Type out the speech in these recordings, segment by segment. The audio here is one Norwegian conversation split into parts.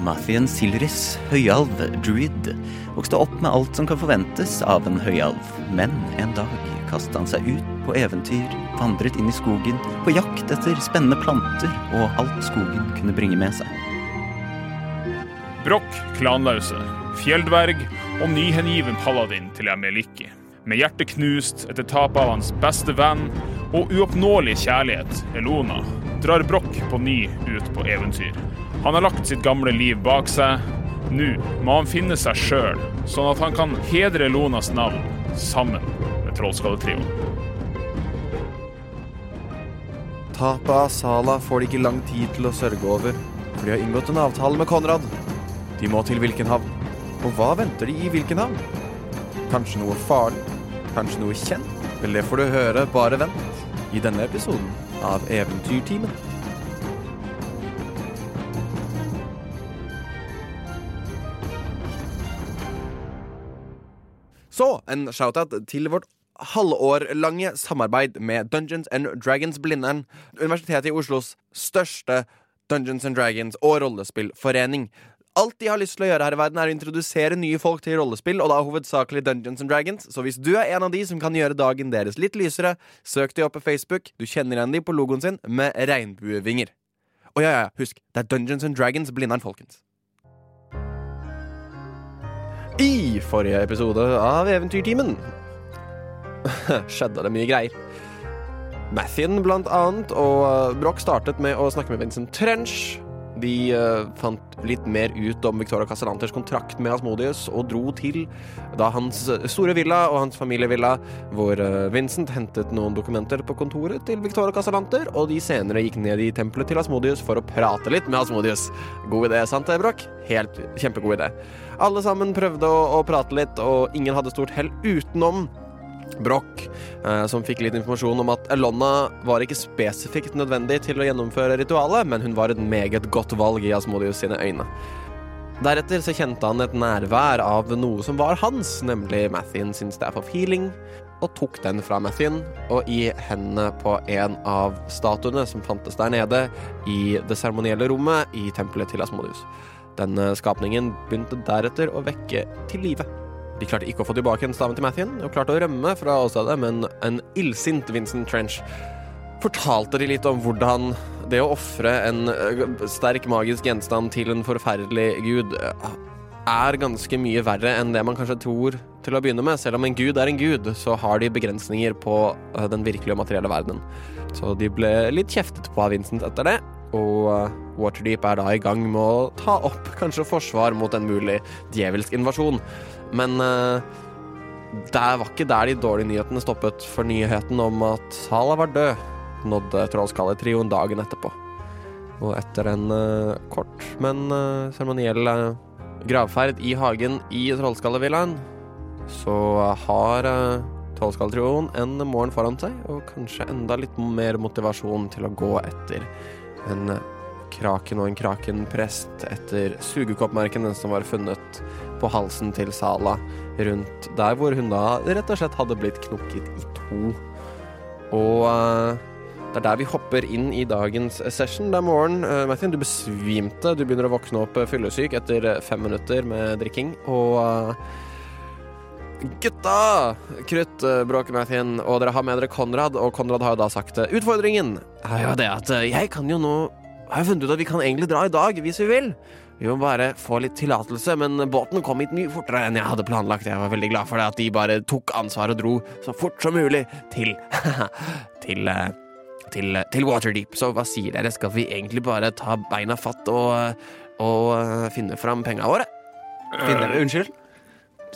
Mathien Silris, høyalv, druid, vokste opp med alt som kan forventes av en høyalv, men en dag kastet han seg ut på eventyr, vandret inn i skogen, på jakt etter spennende planter og alt skogen kunne bringe med seg. Brokk klanlause, fjelldverg og nyhengiven paladin til Emeliki. Med hjertet knust etter tapet av hans beste venn og uoppnåelig kjærlighet, Elona, drar Brokk på ny ut på eventyr. Han har lagt sitt gamle liv bak seg. Nå må han finne seg sjøl, sånn at han kan hedre Lonas navn sammen med Trollskalletrioen. Tapet av Sala får de ikke lang tid til å sørge over, for de har inngått en avtale med Konrad. De må til Vilkenhavn. Og hva venter de i Vilkenhavn? Kanskje noe farlig? Kanskje noe kjent? Vel, det får du høre, bare vent, i denne episoden av Eventyrtimen. En shoutout til vårt halvårlange samarbeid med Dungeons and Dragons Blindern, Universitetet i Oslos største Dungeons and Dragons og rollespillforening. Alt de har lyst til å gjøre her i verden, er å introdusere nye folk til rollespill, og da hovedsakelig Dungeons and Dragons. Så hvis du er en av de som kan gjøre dagen deres litt lysere, søk de opp på Facebook. Du kjenner igjen de på logoen sin med regnbuevinger. Og ja, ja, husk, det er Dungeons and Dragons Blindern, folkens. I forrige episode av Eventyrtimen skjedde det mye greier. Mathien blant annet, og Broch startet med å snakke med Vincent Trench. De uh, fant litt mer ut om Victoria Castellanters kontrakt med Asmodius og dro til da hans store villa og hans familievilla, hvor uh, Vincent hentet noen dokumenter på kontoret til Victoria Castellanter, og de senere gikk ned i tempelet til Asmodius for å prate litt med Asmodius. God idé, sant Ebrok? Helt kjempegod idé. Alle sammen prøvde å, å prate litt, og ingen hadde stort hell utenom Broch, eh, som fikk litt informasjon om at Elonna var ikke spesifikt nødvendig til å gjennomføre ritualet, men hun var et meget godt valg i Asmodius sine øyne. Deretter så kjente han et nærvær av noe som var hans, nemlig Mathien sin Staff of Healing, og tok den fra Mathien og i hendene på en av statuene som fantes der nede i det seremonielle rommet i tempelet til Asmodius. Denne skapningen begynte deretter å vekke til live. De klarte ikke å få tilbake en staven til Mathien, og klarte å rømme fra åstedet, men en illsint Vincent Trench fortalte de litt om hvordan det å ofre en eh, sterk magisk gjenstand til en forferdelig gud eh, er ganske mye verre enn det man kanskje tror til å begynne med. Selv om en gud er en gud, så har de begrensninger på eh, den virkelige og materielle verdenen. Så de ble litt kjeftet på av Vincent etter det, og Waterdeep er da i gang med å ta opp kanskje forsvar mot en mulig djevelsk invasjon. Men uh, det var ikke der de dårlige nyhetene stoppet, for nyheten om at Sala var død, nådde Trollskalletrioen dagen etterpå. Og etter en uh, kort, men uh, seremoniell gravferd i hagen i Trollskallevillaen, så har Trollskalletrioen en morgen foran seg, og kanskje enda litt mer motivasjon til å gå etter en kraken og en krakenprest etter sugekoppmerkene som var funnet på halsen til Sala, rundt der hvor hun da rett og slett hadde blitt knukket i to. Og uh, det er der vi hopper inn i dagens session. Det er morgen. Uh, Martin, du besvimte. Du begynner å våkne opp fyllesyk etter fem minutter med drikking. Og uh, Gutta! Krutt, bråker Mathien, og dere har med dere Konrad, og Konrad har jo da sagt utfordringen er jo det at jeg kan jo nå har jeg funnet ut at vi kan egentlig dra i dag, hvis vi vil. Vi må bare få litt tillatelse, men båten kom hit mye fortere enn jeg hadde planlagt. Jeg var veldig glad for det, at de bare tok ansvar og dro så fort som mulig til til, til, til Waterdeep. Så hva sier dere, skal vi egentlig bare ta beina fatt og, og finne fram penga våre? Finne, unnskyld?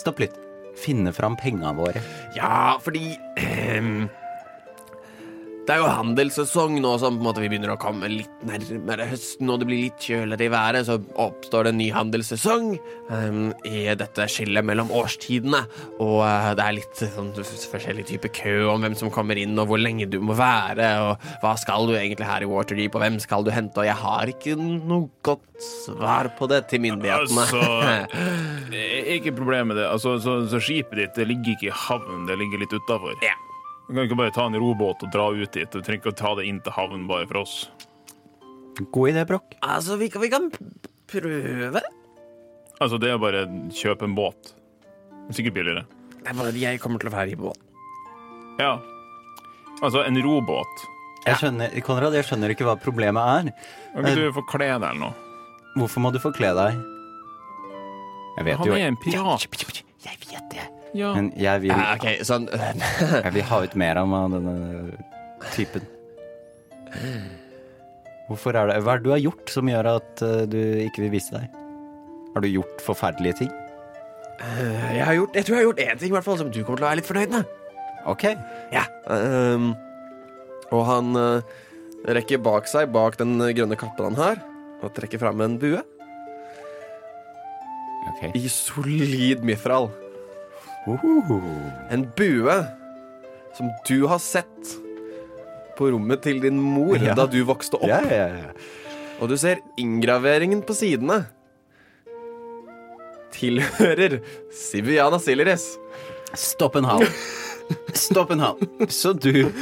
Stopp litt. Finne fram penga våre. Ja, fordi um, Det er jo handelssesong nå som vi begynner å komme litt nærmere høsten, og det blir litt kjøligere i været, så oppstår det en ny handelssesong um, i dette skillet mellom årstidene. Og uh, det er litt sånn forskjellig type kø om hvem som kommer inn, og hvor lenge du må være, og hva skal du egentlig her i Waterdeep, og hvem skal du hente, og jeg har ikke noe godt svar på det til myndighetene. Altså, ikke problem med det. Altså, så, så skipet ditt det ligger ikke i havn, det ligger litt utafor. ja. Du kan ikke bare ta en robåt og dra ut dit. Du trenger ikke å ta det inn til havn bare for oss. God idé, Brokk. Altså, vi kan, vi kan prøve. Altså, det er bare å kjøpe en båt. Er Sikkert billigere. Det er bare jeg kommer til å være i båt. Ja. Altså, en robåt. Jeg skjønner, Konrad, jeg skjønner ikke hva problemet er. Kan ikke du få kle deg eller noe? Hvorfor må du forkle deg? Jeg vet Han jo er en pirat. Jeg vet det. Ja. Men jeg vil, Ja, ok, sånn jeg vil ha ut mer av meg, denne typen. Hvorfor er det Hva er det du har gjort som gjør at eh, du ikke vil vise deg? Har du gjort forferdelige ting? Jeg, har gjort, jeg tror jeg har gjort én ting i hvert fall som du kommer til å være litt fornøyd med. Ok. Ja. Ehm, og han eh, rekker bak seg, bak den grønne kappen han har, og trekker fram en bue ok. i solid mithril. En bue som du har sett på rommet til din mor Ja. da du vokste opp. Ja, ja, ja. Og du ser inngraveringen på sidene. Tilhører Siviana Siliris. Stopp en hal. Stopp en hal. Så du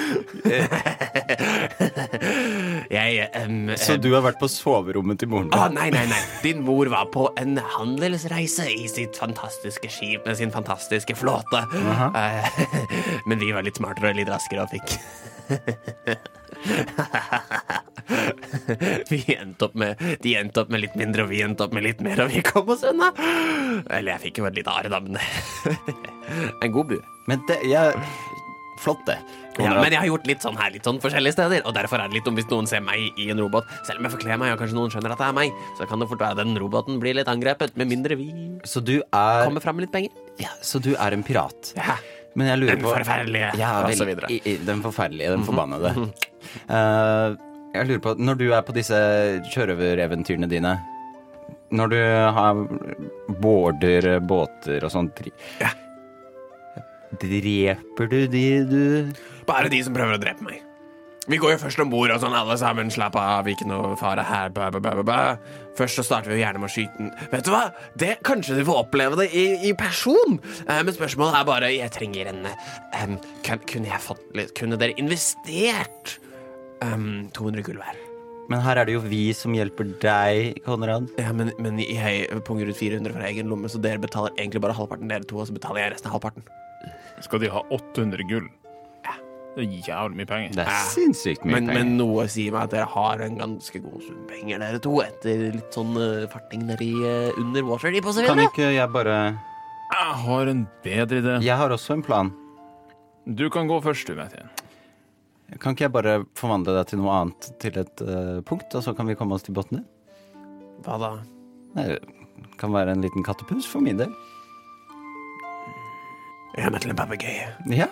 Jeg um, Så du har vært på soverommet til moren Å, din? nei, nei, nei. Din mor var på en handelsreise i sitt fantastiske skip med sin fantastiske flåte. Eh, Men vi var litt smartere og litt raskere og fikk Vi endte opp med De endte opp med litt mindre, og vi endte opp med litt mer, og vi kom oss unna. Eller jeg fikk jo et lite are, da, men En god bue. Men det jeg, Flott, det. Ja, men jeg har gjort litt sånn her litt sånn forskjellige steder, og derfor er det litt dumt hvis noen ser meg i en robot. Selv om jeg forkler meg, og kanskje noen skjønner at det er meg, så kan det fort være den roboten blir litt angrepet, med mindre vi Så du er kommer fram med litt penger. ja, Så du er en pirat? Ja. Men jeg lurer Den på forferdelige, ja, og så videre. i, i, Den forferdelige, den forbannede. uh, jeg lurer på, når du er på disse sjørøvereventyrene dine Når du har border båter og sånn Ja. Dreper du de du Bare de som prøver å drepe meg. Vi går jo først om bord og sånn, alle sammen. Slapp av, ikke noe fare her. Bæ, bæ, bæ. Først så starter vi jo gjerne med å skyte den. Vet du hva? Det, kanskje du får oppleve det i, i person. Eh, men spørsmålet er bare Jeg trenger en em, kan, Kunne jeg fått litt Kunne dere investert um, 200 gull hver? Men her er det jo vi som hjelper deg, Konrad. Ja, men, men jeg punger ut 400 fra egen lomme, så dere betaler egentlig bare halvparten, dere to, og så betaler jeg resten av halvparten. Skal de ha 800 gull? Det er jævlig mye penger. Det er Ja. sinnssykt mye Men, penger. men noe sier meg at dere har en ganske god sum penger, dere to, etter litt sånn uh, farting nedi uh, under Waterdeep og så Kan ikke jeg bare Jeg har en bedre idé. Jeg har også en plan. Du kan gå først, du, Mathien. Kan ikke jeg bare forvandle deg til noe annet til et uh, punkt, og så kan vi komme oss til bunnen? Hva da? Det kan være en liten kattepus for min del. Gjør meg til en papegøye. Ja.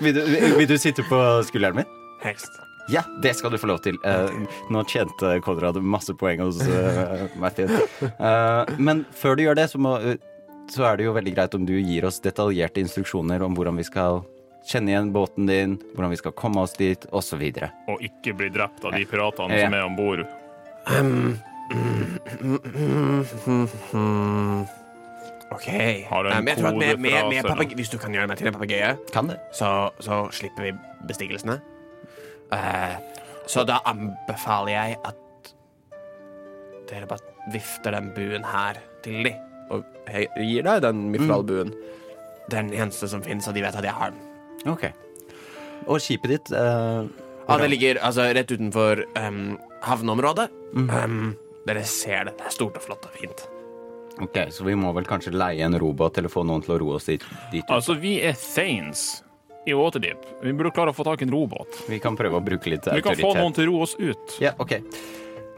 Vil du, vil, vil du sitte på skulderen min? Helst. Ja, det skal du få lov til. Uh, nå tjente Konrad masse poeng hos uh, Martin. Uh, men før du gjør det, så, må, eh, så er det jo veldig greit om du gir oss detaljerte instruksjoner om hvordan vi skal kjenne igjen båten din, hvordan vi skal komme oss dit, osv. Og ikke bli drept av de piratene Ja. som er om bord. OK. Har du en jeg tror at med, med, med papeg- Hvis du kan gjøre meg til en papegøye, Kan det? så, så slipper vi bestigelsene. Eh, så da anbefaler jeg at dere bare vifter den buen her til de, og jeg gir deg den mifralbuen. Den eneste som finnes, og de vet at jeg har den. Ok. Og skipet ditt eh, Ja, det ligger altså rett utenfor um, havneområdet. Um, dere ser det. Det er stort og flott og fint. Ok, så vi må vel kanskje leie en robåt eller få noen til å roe oss dit, dit ut. Altså, vi er Thanes i Waterdeep. Vi burde klare å få tak i en robot. Vi kan prøve å bruke litt autoritet. Vi kan få noen til å roe oss ut. Ja, ok.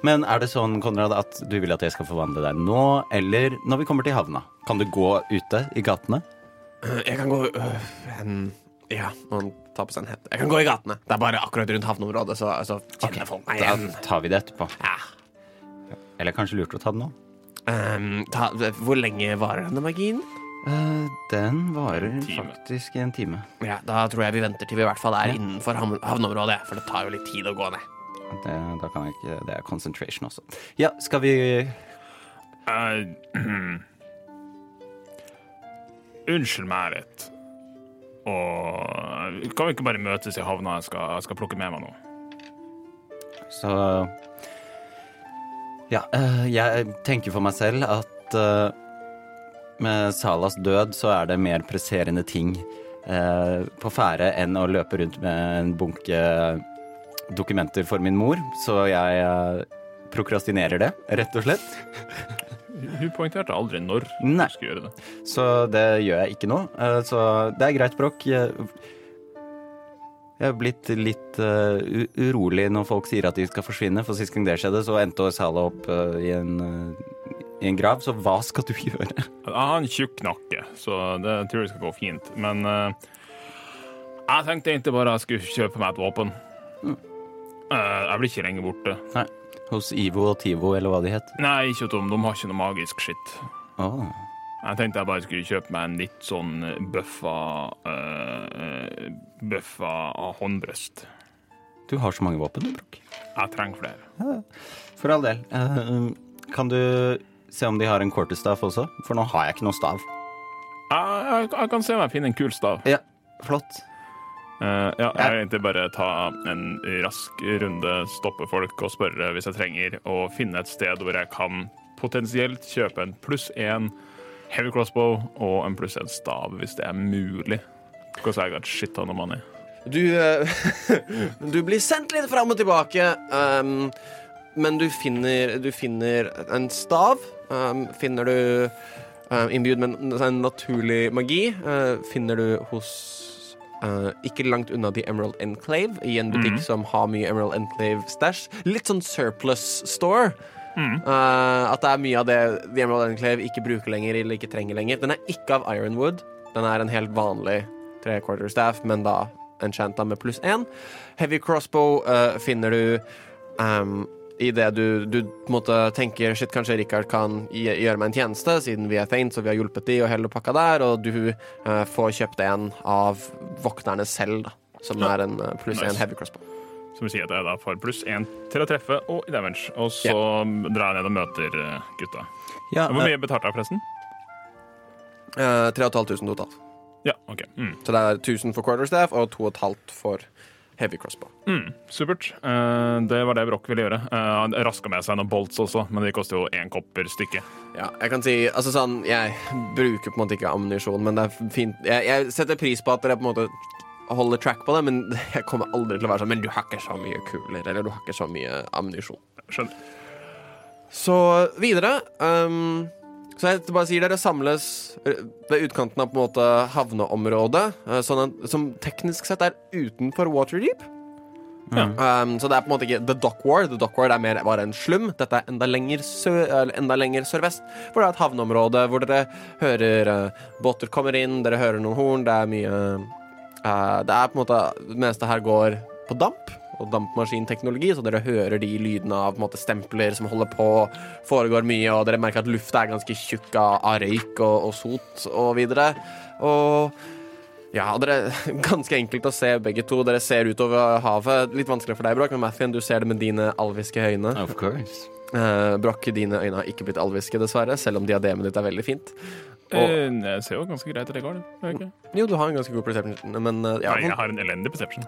Men er det sånn, Konrad, at du vil at jeg skal forvandle deg nå, eller når vi kommer til havna? Kan du gå ute i gatene? Jeg kan gå øh, en, Ja, man tar på seg en hette. Jeg kan gå i gatene. Det er bare akkurat rundt havneområdet, så, så kjenner folk meg igjen. Da tar vi det etterpå. Ja. Eller kanskje lurt å ta det nå? Ehm, ta, hvor lenge varer denne magien? Uh, den varer Time. faktisk en time. Ja, Da tror jeg vi venter til vi i hvert fall er innenfor havneområdet, for det tar jo litt tid å gå ned. Det, da kan jeg ikke Det er concentration også. Ja, skal vi uh, Unnskyld meg litt. Og kan vi ikke bare møtes i havna? Jeg skal, jeg skal plukke med meg noe. Så Ja, eh, jeg tenker for meg selv at eh, med Salas død så er det mer presserende ting eh, på ferde enn å løpe rundt med en bunke dokumenter for min mor, så jeg prokrastinerer det, rett og slett. Hun poengterte aldri når Nei. hun skulle gjøre det. Så det gjør jeg ikke nå. Så det er greit, Brokk. Jeg har blitt litt uh, urolig når folk sier at de skal forsvinne, for sist gang det skjedde, så endte Sala opp uh, i, en, uh, i en grav. Så hva skal du gjøre? Jeg har en tjukk nakke, så det tror jeg skal gå fint. Men jeg tenkte egentlig bare jeg skulle kjøpe meg et våpen. Eh, jeg blir ikke lenge borte. Nei. Hos Ivo og Tivo, eller hva de het. Nei, ikke hos dem. De har ikke noe magisk skitt. Oh. Jeg tenkte jeg bare skulle kjøpe meg en litt sånn bøffa uh, Bøffa håndbrøst. Du har så mange våpen, du, Brokk. Jeg trenger flere. For all del. Eh, kan du se om de har en quarterstaff også? For nå har jeg ikke noe stav. Jeg, jeg, jeg kan se om jeg finner en kul stav. Ja, flott. Uh, ja, jeg vil egentlig bare ta en rask runde, stoppe folk og spørre hvis jeg trenger, og finne et sted hvor jeg kan potensielt kjøpe en pluss én heavy crossbow og en pluss én stav, hvis det er mulig. Because I got shit on the money. Du, eh, du blir sendt litt fram og tilbake, um, men du finner, du finner en stav. Um, finner du um, innbydd med en, naturlig magi, uh, finner du hos Uh, ikke langt unna The Emerald Enclave, i en butikk som har mye Emerald Enclave-stæsj. Litt sånn surplus store. Eh, at det er mye av det The Emerald Enclave ikke bruker lenger eller ikke trenger lenger. Den er ikke av Ironwood. Den er en helt vanlig tre quarter staff, men da enchanta med pluss én. Heavy crossbow uh, finner du um, i det du, du måtte tenke Shit, kanskje Richard kan gjøre meg en tjeneste, siden vi er faint og vi har hjulpet de og hele pakka der, og du uh, får kjøpt en av vokterne selv, da. Som Ja. er en uh, pluss én Nice. heavy crossbow. Som vil si at jeg da får pluss én til å treffe og i damage. Og så drar jeg ned og møter gutta. Ja, Hvor mye betalte jeg, forresten? Uh, 3500 totalt. Ja, OK. Mm. Så det er 1000 for quarterstaff og 2500 for heavy crossbow. Mm, supert. Uh, det var det Broch ville gjøre. Uh, han raska med seg noen bolts også, men de koster jo én kopper stykket. Ja, jeg kan si Altså sånn, jeg bruker på en måte ikke ammunisjon, men det er fint jeg, jeg setter pris på at dere på en måte holder track på det, men jeg kommer aldri til å være sånn Men du har ikke så mye kuler, eller du har ikke så mye ammunisjon. Skjønner. Så videre um, Så jeg bare sier dere samles eh, ved utkanten av på en måte havneområdet, eh, sånn som teknisk sett er utenfor Waterdeep. Ja. Um, så det er på en måte ikke The Dock War. The Dock War er mer bare en slum. Dette er enda lenger, sø enda lenger sørvest, hvor det er et havneområde hvor dere hører uh, båter kommer inn, dere hører noen horn, det er mye uh, Det er på en måte Det meste her går på damp og dampmaskinteknologi, så dere hører de lydene av på en måte, stempler som holder på, foregår mye, og dere merker at lufta er ganske tjukk av, av røyk og, og sot og videre. Og ja, dere Ganske enkelt å se begge to. Dere ser utover havet. Litt vanskelig for deg, Broch, men Mathien, du ser det med dine alviske øyne. Of course. Eh, Broch, dine øyne har ikke blitt alviske, dessverre, selv om diademet ditt er veldig fint. Og, Eh, det ser jo ganske greit ut, det går. det. Jo, du har en ganske god perception, men uh, ja, Nei, jeg har en elendig perception.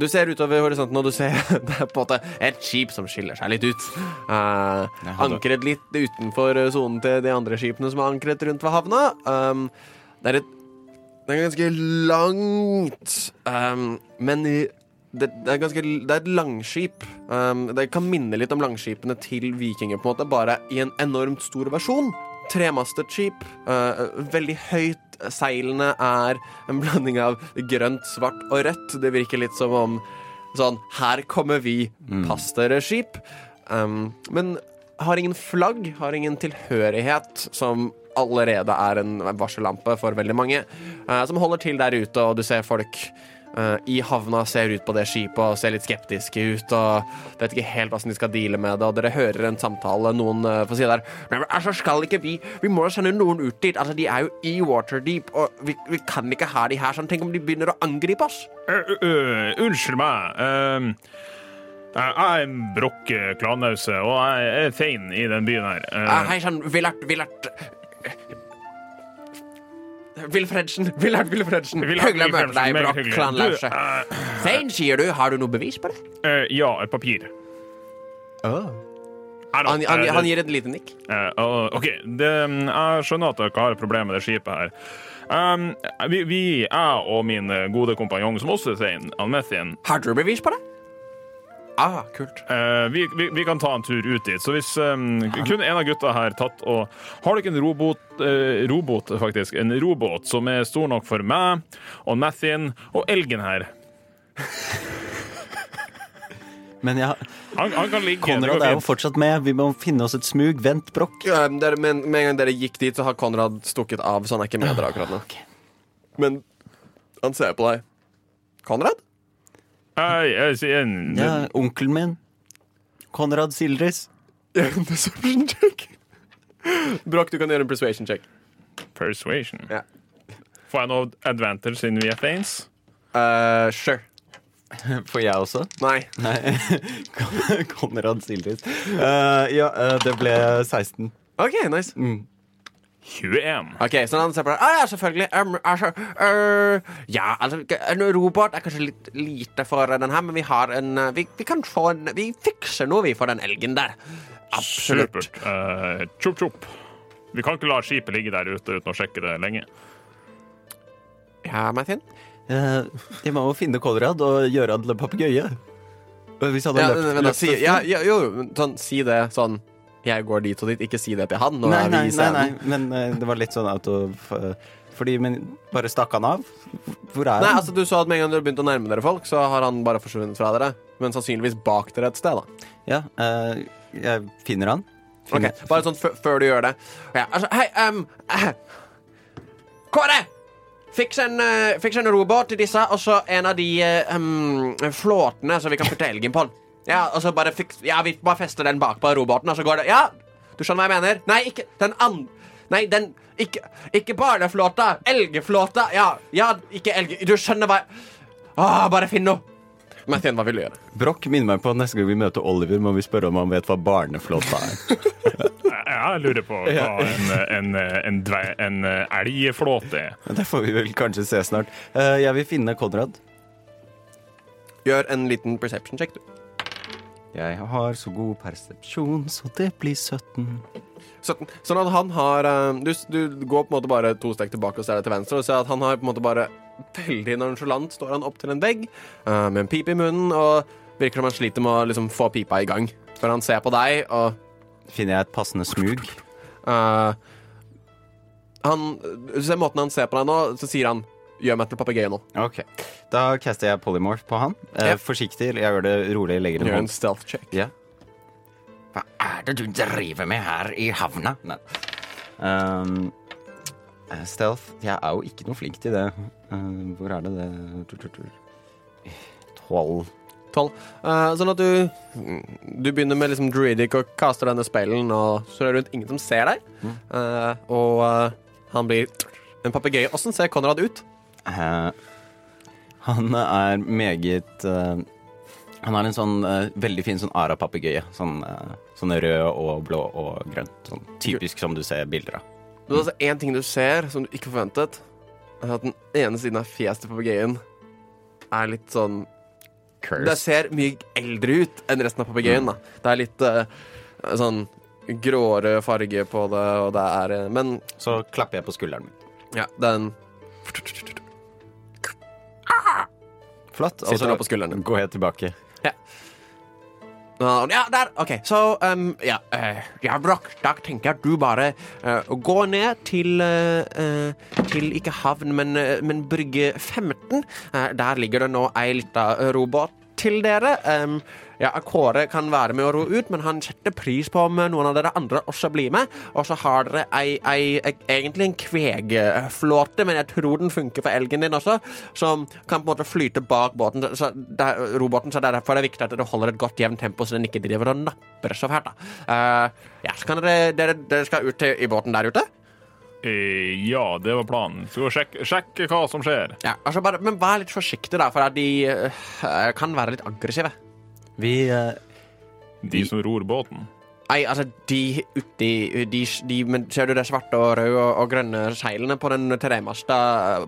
Du ser utover horisonten, og du ser det er på en måte et skip som skiller seg litt ut. Uh, hadde- ankret litt utenfor eh, sonen til de andre skipene som er ankret rundt ved havna. Um, det er et Det er ganske langt, um, men i- det, det, er ganske, det er et langskip. Um, det kan minne litt om langskipene til vikinger, på en måte, bare i en enormt stor versjon. Tremastet skip, uh, veldig høyt. Seilene er en blanding av grønt, svart og rødt. Det virker litt som om sånn Her kommer vi, pass dere, skip. Um, men har ingen flagg, har ingen tilhørighet som allerede er en varsellampe for veldig mange, uh, som holder til der ute, og du ser folk eh, i havna ser ut på det skipet og ser litt skeptiske ut og vet ikke helt hvordan de skal deale med det, og dere hører en samtale noen uh, får si der men altså, skal ikke vi Vi må sende noen ut dit. Altså, de er jo i Waterdeep, og vi, vi kan ikke ha de her sånn. Tenk om de begynner å angripe oss? Uh, unnskyld meg. Ehm, jeg er Brokk klanause, og jeg er fein i den byen her. Eh, Uh, hei sann, Willard Willard Wilfredsen. Willard Hyggelig å møte deg, Broch. Klanlause. Fein, sier du. Har du noe bevis på det? eh, ja, et papir. Da, Han, han, eh, han gir et lite nikk. Eh, og- OK, det, jeg skjønner at dere har et problem med det skipet her. Um, vi, vi, jeg og min gode kompanjong, som også er Thein, Almethin, Har du bevis på det? Ah, kult. Eh, vi, vi, vi kan ta en tur ut dit. Så hvis um, kun en av gutta her tatt og Har dere en robot, eh, robot, faktisk? En robot som er stor nok for meg og Mathin og Elgen her? Men ja, Han, han kan ligge Konrad er jo fortsatt med. Vi må finne oss et smug. Vent, Brokk. Ja, dere, men med en gang dere gikk dit, så har Konrad stukket av, så han er ikke med dere akkurat nå. Men han ser på deg. Konrad? Nei, jeg sier en Ja, onkelen min. Konrad Sildris. Deception check. Brokk, du kan gjøre en persuasion check. persuasion. Ja. Får jeg noe advantage siden vi er Thanes? Uh, sure. Får jeg også? Nei. Nei. Konrad Sildris. Uh, ja, uh, det ble 16. OK, nice. 21. Ok, Så han ser på deg. Ah, ja, selvfølgelig. Um, altså, uh, ja, altså En robot er kanskje litt lite for den her, men vi har en øh, Vi, vi kan få en Vi fikser noe, vi, for den elgen der. Absolutt. Supert. Uh, chop, chop. Vi kan ikke la skipet ligge der ute uten å sjekke det lenge. Ja, Martin? Uh, jeg må jo finne Konrad og gjøre han til en papegøye. Hvis han Ja, hadde løpt, men løpt ja, ja, jo, sånn, si det sånn Jeg går dit og dit. Ikke si det til han. Nei, nei, nei, nei, men uh, det var litt sånn auto... Uh, Fordi, men bare stakk han av? Hvor er Nei, han? altså Du så at med en gang dere begynte å nærme dere folk, så har han bare forsvunnet fra dere. Men sannsynligvis bak dere et sted. da Ja, uh, jeg finner han. Ok, Okay, Bare sånn før- du gjør det. Ja, altså, hei um, uh, Kåre! Fiks en, uh, fiks en robot til disse, og så en av de eh, um, flåtene som vi kan putte elgen på. Ja, og så bare fiks, Ja, vi bare fester den bak på roboten, og så går det Ja, du skjønner hva jeg mener? Nei, ikke den andre Nei, den Ikke, ikke barneflåta. Elgeflåta. Ja, ja, ikke elge... Du skjønner hva jeg Åh, bare finn noe. Mathien, hva vil du gjøre? Brokk minner meg på at neste gang vi møter Oliver, må vi spørre om han vet hva barneflåta er. ja, jeg lurer på hva en, en, en, en elgflåte er. Det får vi vel kanskje se snart. Eh, jeg vil finne Konrad. Gjør en liten perception check, du. Jeg har så god persepsjon, så det blir 17. 17. Sånn at han har eh, du, du går på en måte bare to steg tilbake og ser deg til venstre og ser at han har på en måte bare veldig nonchalant står han opp til en vegg uh, med en pipe i munnen og virker som han sliter med å liksom få pipa i gang. For han ser på deg og Finner jeg et passende smug? Uh, Han Du ser måten han ser på deg nå, så sier han Gjør meg til papegøye nå. Ok, Da caster jeg polymorph på han. Eh, Ja. Forsiktig, jeg gjør det rolig. Legger en Gjør en hånd. stealth check. Ja. Hva er det du driver med her i havna? Nei. Um, eh, stealth Jeg er jo ikke noe flink til det. Eh, hvor er det det Tolv. 12. Eh, sånn at du Du begynner med liksom druidic og kaster denne spellen, og så er det rundt ingen som ser deg. Eh, og eh, han blir en papegøye. Åssen ser Konrad ut? Eh, han er meget eh, Han har en sånn eh, veldig fin sånn ara-papegøye. Sånn, sånn rød og blå og grønn. Sånn typisk som du ser bilder av. Er altså én ting du ser som du ikke forventet. Er at den ene siden av fjeset til papegøyen er litt sånn Det ser mye eldre ut enn resten av papegøyen. Mm. Det er litt uh, sånn gråere farge på det, og det er Men Så klapper jeg på skulderen min. ja, den Flott. Og så nå på skulderen Gå helt tilbake. Ja, der. OK. Så um, ja, uh, ja, Broch, da tenker jeg at du bare uh, går ned til eh, eh, Til ikke havn, men, eh, men brygge 15. Eh, der ligger det nå ei lita robot til dere. Um, ja, Kåre kan være med å ro ut, men han setter pris på om noen av dere andre også blir med. Og så har dere ei, ei, ei, egentlig en kvegflåte, men jeg tror den funker for elgen din også, som kan på en måte flyte bak båten, så det, robåten. Så det er det viktig at dere holder et godt jevnt tempo, så den ikke driver og napper så fælt. da. Uh, ja, så kan dere, dere, dere skal ut til, i båten der ute. Eh, ja, det var planen. Så sjekke, sjekke hva som skjer. Ja, altså bare, Men vær litt forsiktig, da, for de uh, kan være litt aggressive. Vi eh, De som ror båten. Nei, altså, de uti de, de, men Ser du det svarte og røde og, og grønne seilene på den tremasta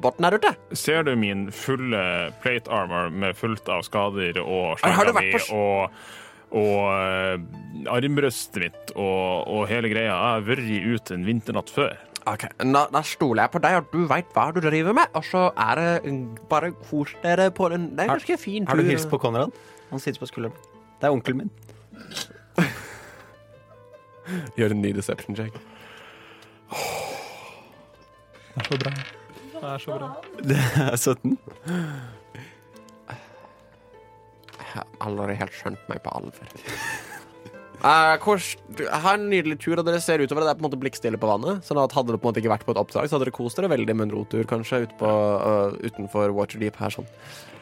båten der ute? Ser du min fulle plate armor med fullt av skader og Har du slegga vært mi og, og armbrøstet mitt og, og hele greia? Jeg har vært ute en vinternatt før. Ok, Da, da stoler jeg på deg, og du veit hva du driver med. Og så er det mm, bare kos dere på den. Det er Har- ganske fin Har du tur. hilst på Konrad? Han sitter på skulderen. Det er onkelen min. Gjør en ny deception check. Det er så bra. Det er så bra. Det er 17. Jeg har aldri helt skjønt meg på alvor. Eh, kors, her nydelig tur, og dere ser utover det. Er på en måte blikkstille på vannet. Sånn at Hadde det på en måte ikke vært på et oppdrag, så hadde dere kost dere veldig med en rotur kanskje ut på, uh, utenfor Waterdeep her. sånn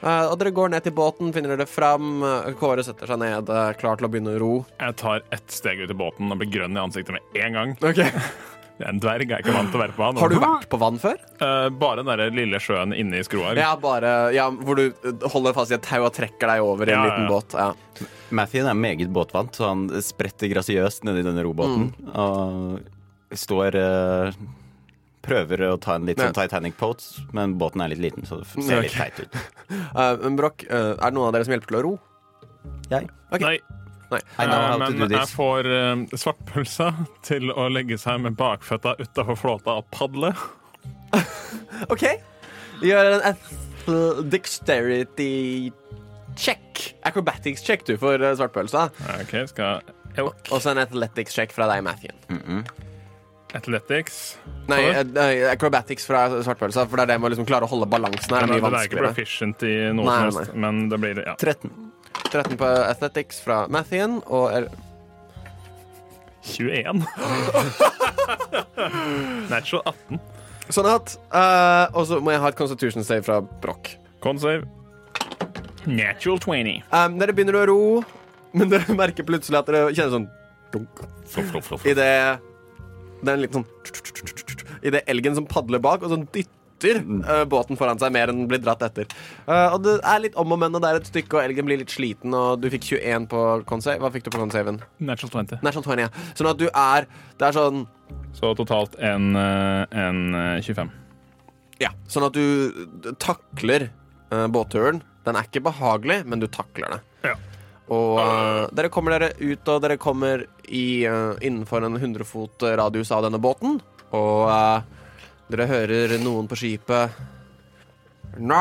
uh, Og dere går ned til båten, finner dere fram. Kåre setter seg ned, klar til å begynne å ro. Jeg tar ett steg ut i båten og blir grønn i ansiktet med en gang. Okay. En dverg, er ikke vant til å være på vann. Har du vært på vann før? Eh, bare den der lille sjøen inne i skroa. Ja, bare ja, Hvor du holder fast i et tau og trekker deg over i en Ja, liten ja. båt. Ja. Mathien er meget båtvant, så han spretter grasiøst nedi denne robåten. Og står eh, Prøver å ta en litt sånn Titanic pose, men båten er litt liten, så det ser litt teit ut. Eh, men Broch, eh, er det noen av dere som hjelper til å ro? Jeg. Nei, Nei. I know eh, how to do men jeg får uh, svartpølsa til å legge seg med bakføtta utafor flåta og padle. OK. Gjør en dexterity check. Acrobatics check, du, for uh, svartpølsa. OK, skal. Og så en athletics check fra deg, Matthew. Athletics. Nei, eh, nei, acrobatics fra svartpølsa, for det er det med å liksom klare å holde balansen her. Men er mye det er ikke proficient i noe Nei, som nei. helst, men det blir ja. 13. 13 på athletics fra Mathien og er 21. Natural 18. Sånn at eh, Og så må jeg ha et constitution save fra Broch. Consave. Natural 20. Um, dere begynner å ro, men dere merker plutselig at dere kjenner sånn dunk Fluff, fluff, fluff. i det Det er en liten sånn I det elgen som padler bak, og sånn dytter eh, båten foran seg mer enn den blir dratt etter. Uh, og det er litt om og men, og det er et stykke, og elgen blir litt sliten, og du fikk 21 på consave. Hva fikk du på consaven? Natural 20. Natural 20, ja. Sånn at du er Det er sånn Så totalt en, eh, en eh, 25. Ja. Sånn at du takler uh, båtturen. Den er ikke behagelig, men du takler det. Ja. Og uh, dere kommer dere ut, og dere kommer i, uh, innenfor en 100 fot radius av denne båten. Og eh, dere hører noen på skipet Nå,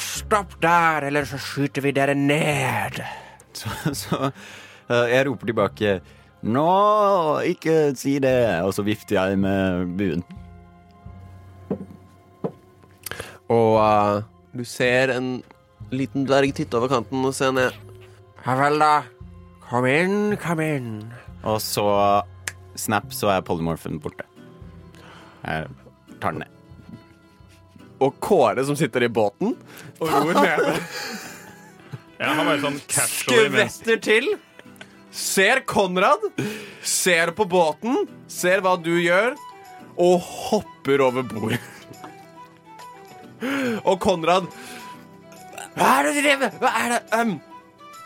stopp der, eller så skyter vi dere ned. Så, så eh, jeg roper tilbake Nå, ikke si det! Og så vifter jeg med buen. Og uh, du ser en liten dverg titte over kanten og se ned. Ja vel, da. Kom inn, kom inn. Og så snap, så er polymorphen borte. Jeg tar den ned. Og Kåre som sitter i båten og ror nede. ja, han bare sånn Skvetter til. Ser Konrad. Ser på båten. Ser hva du gjør. Og hopper over bord. Og Konrad Hva er det du driver med? Hva er det? Um.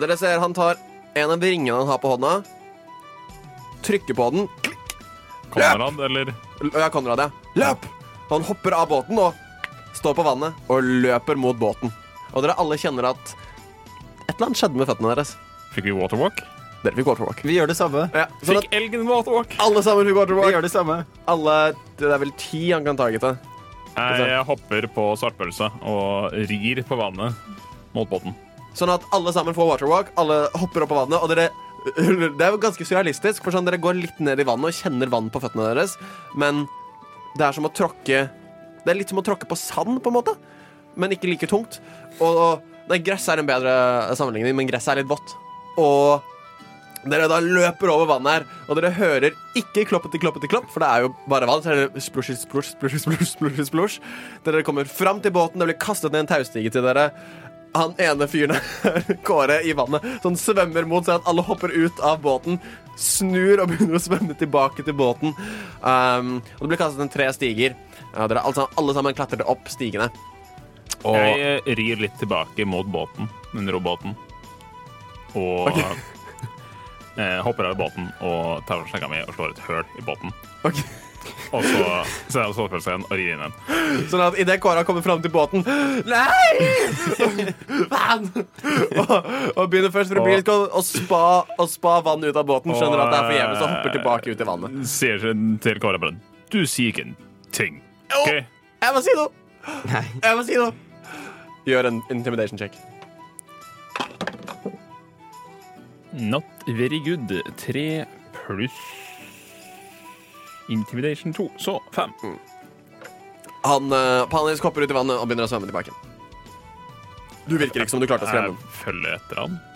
Dere ser han tar en av ringene han har på hånda, trykker på den. Konrad, eller Konrad, ja. Løp! Han hopper av båten og står på vannet og løper mot båten. Og dere alle kjenner at et eller annet skjedde med føttene deres. Fikk vi waterwalk? Dere fikk waterwalk. Vi gjør det samme. Ja, sånn at Fikk elgen waterwalk? alle sammen fikk Vi waterwalk. gjør det samme. Alle, det er vel ti han kan targete. Jeg hopper på svartpølsa og rir på vannet mot båten. Sånn at alle sammen får waterwalk, alle hopper opp på vannet, og dere Det er jo ganske surrealistisk, for sånn dere går litt ned i vannet og kjenner vann på føttene deres, men det er som å tråkke Det er litt som å tråkke på sand, på en måte, men ikke like tungt. Og Nei, gress er en bedre sammenligning, men gress er litt vått. Og dere da løper over vannet her, og dere hører ikke kloppeti kloppeti klopp, for det er jo bare vann. Så er det splushy, splush, splushy, splush, splushy, splush. Dere kommer fram til båten, det blir kastet ned en taustige til dere. Han ene fyren her, Kåre, i vannet, Så han svømmer mot seg at alle hopper ut av båten, snur og begynner å svømme tilbake til båten. Um, og det blir kastet ned tre stiger. Ja, dere alle, sammen- alle sammen klatrer opp stigene. Og Jeg eh, rir litt tilbake mot båten, den robåten. Og eh, hopper av båten og tar slenga mi og slår et høl i båten. Ok. Og så ser jeg stålfølelsen og rir inn en. Sånn at idet Kåra kommer fram til båten Nei! Faen! og, og begynner først febrilsk å, å, spa, og spa vann ut av båten. Skjønner at det er forgjeves og hopper tilbake ut i vannet. Sier til Kåre bare Du sier ikke en ting. OK? Jeg må si noe! Nei. Jeg må si noe! Gjør en intimidation check. Not very good. Tre pluss Intimidation 2, Så fem. Han uh, panisk hopper ut i vannet og begynner å svømme tilbake. Du virker ikke som du klarte å skremme Jeg følger etter han.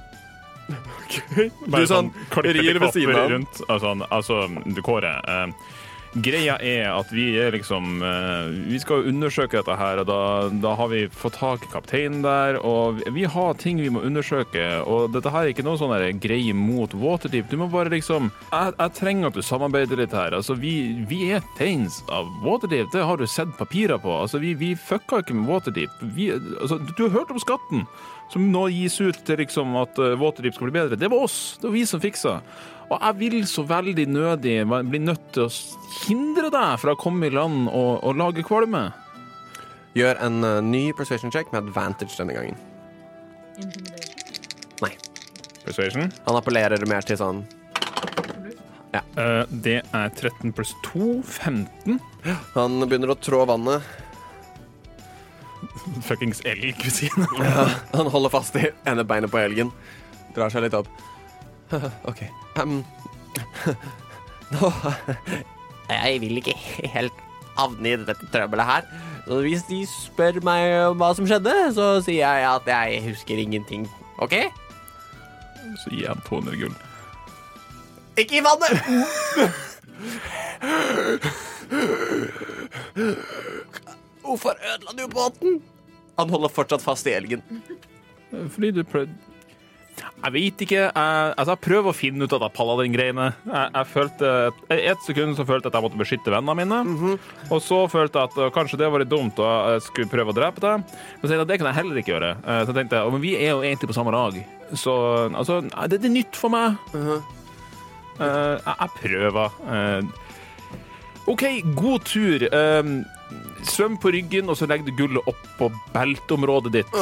Du sånn klipper rir ved siden av rundt. Altså, altså du, Kåre. Eh, greia er at vi er liksom eh, Vi skal undersøke dette her, og da, da har vi fått tak i kapteinen der. Og vi har ting vi må undersøke, og dette her er ikke noe sånn greie mot Waterdeep. Du må bare liksom Jeg, jeg trenger at du samarbeider litt her. Altså, vi, vi er tegns av Waterdeep. Det har du sett papirer på. Altså, vi, vi fucka ikke med Waterdeep. Vi, altså, du har hørt om skatten? som nå gis ut til liksom at uh, Waterdeep skal bli bedre. Det var oss. Det var vi som fiksa. Og jeg vil så veldig nødig bli nødt til å hindre deg fra å komme i land og, og lage kvalme. Gjør en uh, ny persuasion check med advantage denne gangen. Nei. Persuasion. Han appellerer mer til sånn Eh, det er 13 pluss 2, 15. Han begynner å trå vannet. Fuckings elgkusine. Han holder fast i ene beinet på elgen. Drar seg litt opp. OK. Um, nå Jeg vil ikke helt havne i dette trøbbelet her. Så hvis de spør meg om hva som skjedde, så sier jeg at jeg husker ingenting. OK? Så gir jeg ham 200 gull. Ikke i vannet! Hvorfor ødela du båten? Han holder fortsatt fast i elgen. Fordi du prøvde Jeg vet ikke. Jeg, altså, jeg prøver å finne ut av det paladin-greiene. Jeg, jeg følte Et sekund så følte jeg at jeg måtte beskytte vennene mine. Og så følte jeg at uh, kanskje det var litt dumt, og jeg skulle prøve å drepe deg. Men så jeg at det kan jeg heller ikke gjøre. Eh, så tenkte jeg, «Å, men vi er jo egentlig på samme lag. Så altså, det, det er nytt for meg. Eh, jeg, jeg prøver. OK, god tur. Svøm på ryggen, og så legger du gullet opp på belteområdet ditt.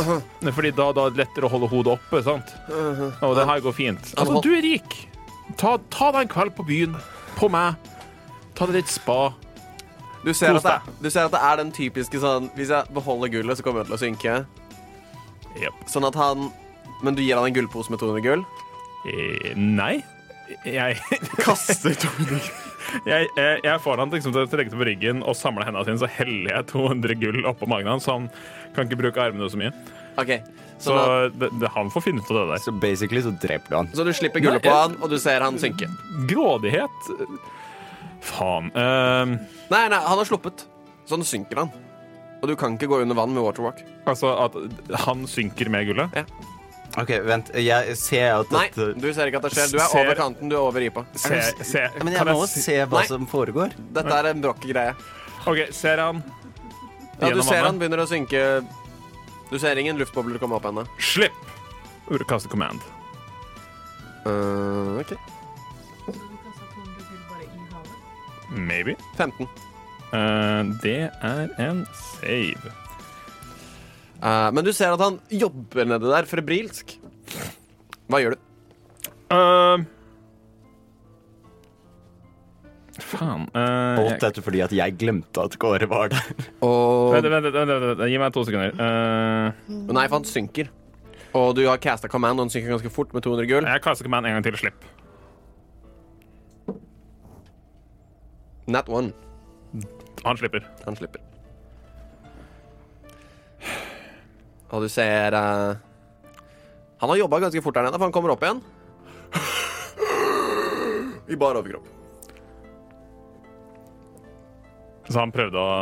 Fordi da, da er det lettere å holde hodet oppe, sant? Og det her går fint. Altså, du er rik. Ta, ta deg en kveld på byen. På meg. Ta deg litt spa. Du ser, det, du ser at det er den typiske sånn Hvis jeg beholder gullet, så kommer jeg til å synke. Yep. Sånn at han Men du gir han en gullpose med 200 gull? Eh, nei. Jeg, Kaster 200 gull. Jeg, jeg, jeg får han liksom til å trekke på ryggen og samle hendene sine, så heller jeg 200 gull oppå magen hans, så han kan ikke bruke armene så mye. Okay. Så så det, det, han får finne ut av det der. Så basically så dreper du han. så du slipper gullet på han, og du ser han synke. Grådighet Faen. Uh, Nei, nei, han har sluppet. Sånn synker han. Og du kan ikke gå under vann med waterwalk. altså at han synker med gullet? OK, vent. Jeg ser at Nei, dette du ser ikke at det skjer. Du er Ser- over kanten, du er over ripa. Se, se, Ja, Men jeg kan må se- se hva Nei. som foregår. Dette er en brokk-greie. OK, ser han Ja, du gjennom ser han begynner å synke. Du ser ingen luftbobler komme opp ennå. Slipp! Ordet kaste command. Uh, OK. Maybe. 15. Eh, det er en save. Uh, men du ser at han jobber nedi der febrilsk. Hva gjør du? Uh, faen. uh, Alt dette fordi at jeg glemte at Kåre var der. Og Vent, vent, vent, vent, vent, vent, gi meg to sekunder. Uh... Nei, for han synker. Og du har casta command, og han synker ganske fort med 200 gull. jeg caster command en gang til. Slipp. Nat one. Han slipper. Han slipper. Og du ser uh, Han har jobba ganske fort der nede, for han kommer opp igjen. I bar overkropp. Så han prøvde å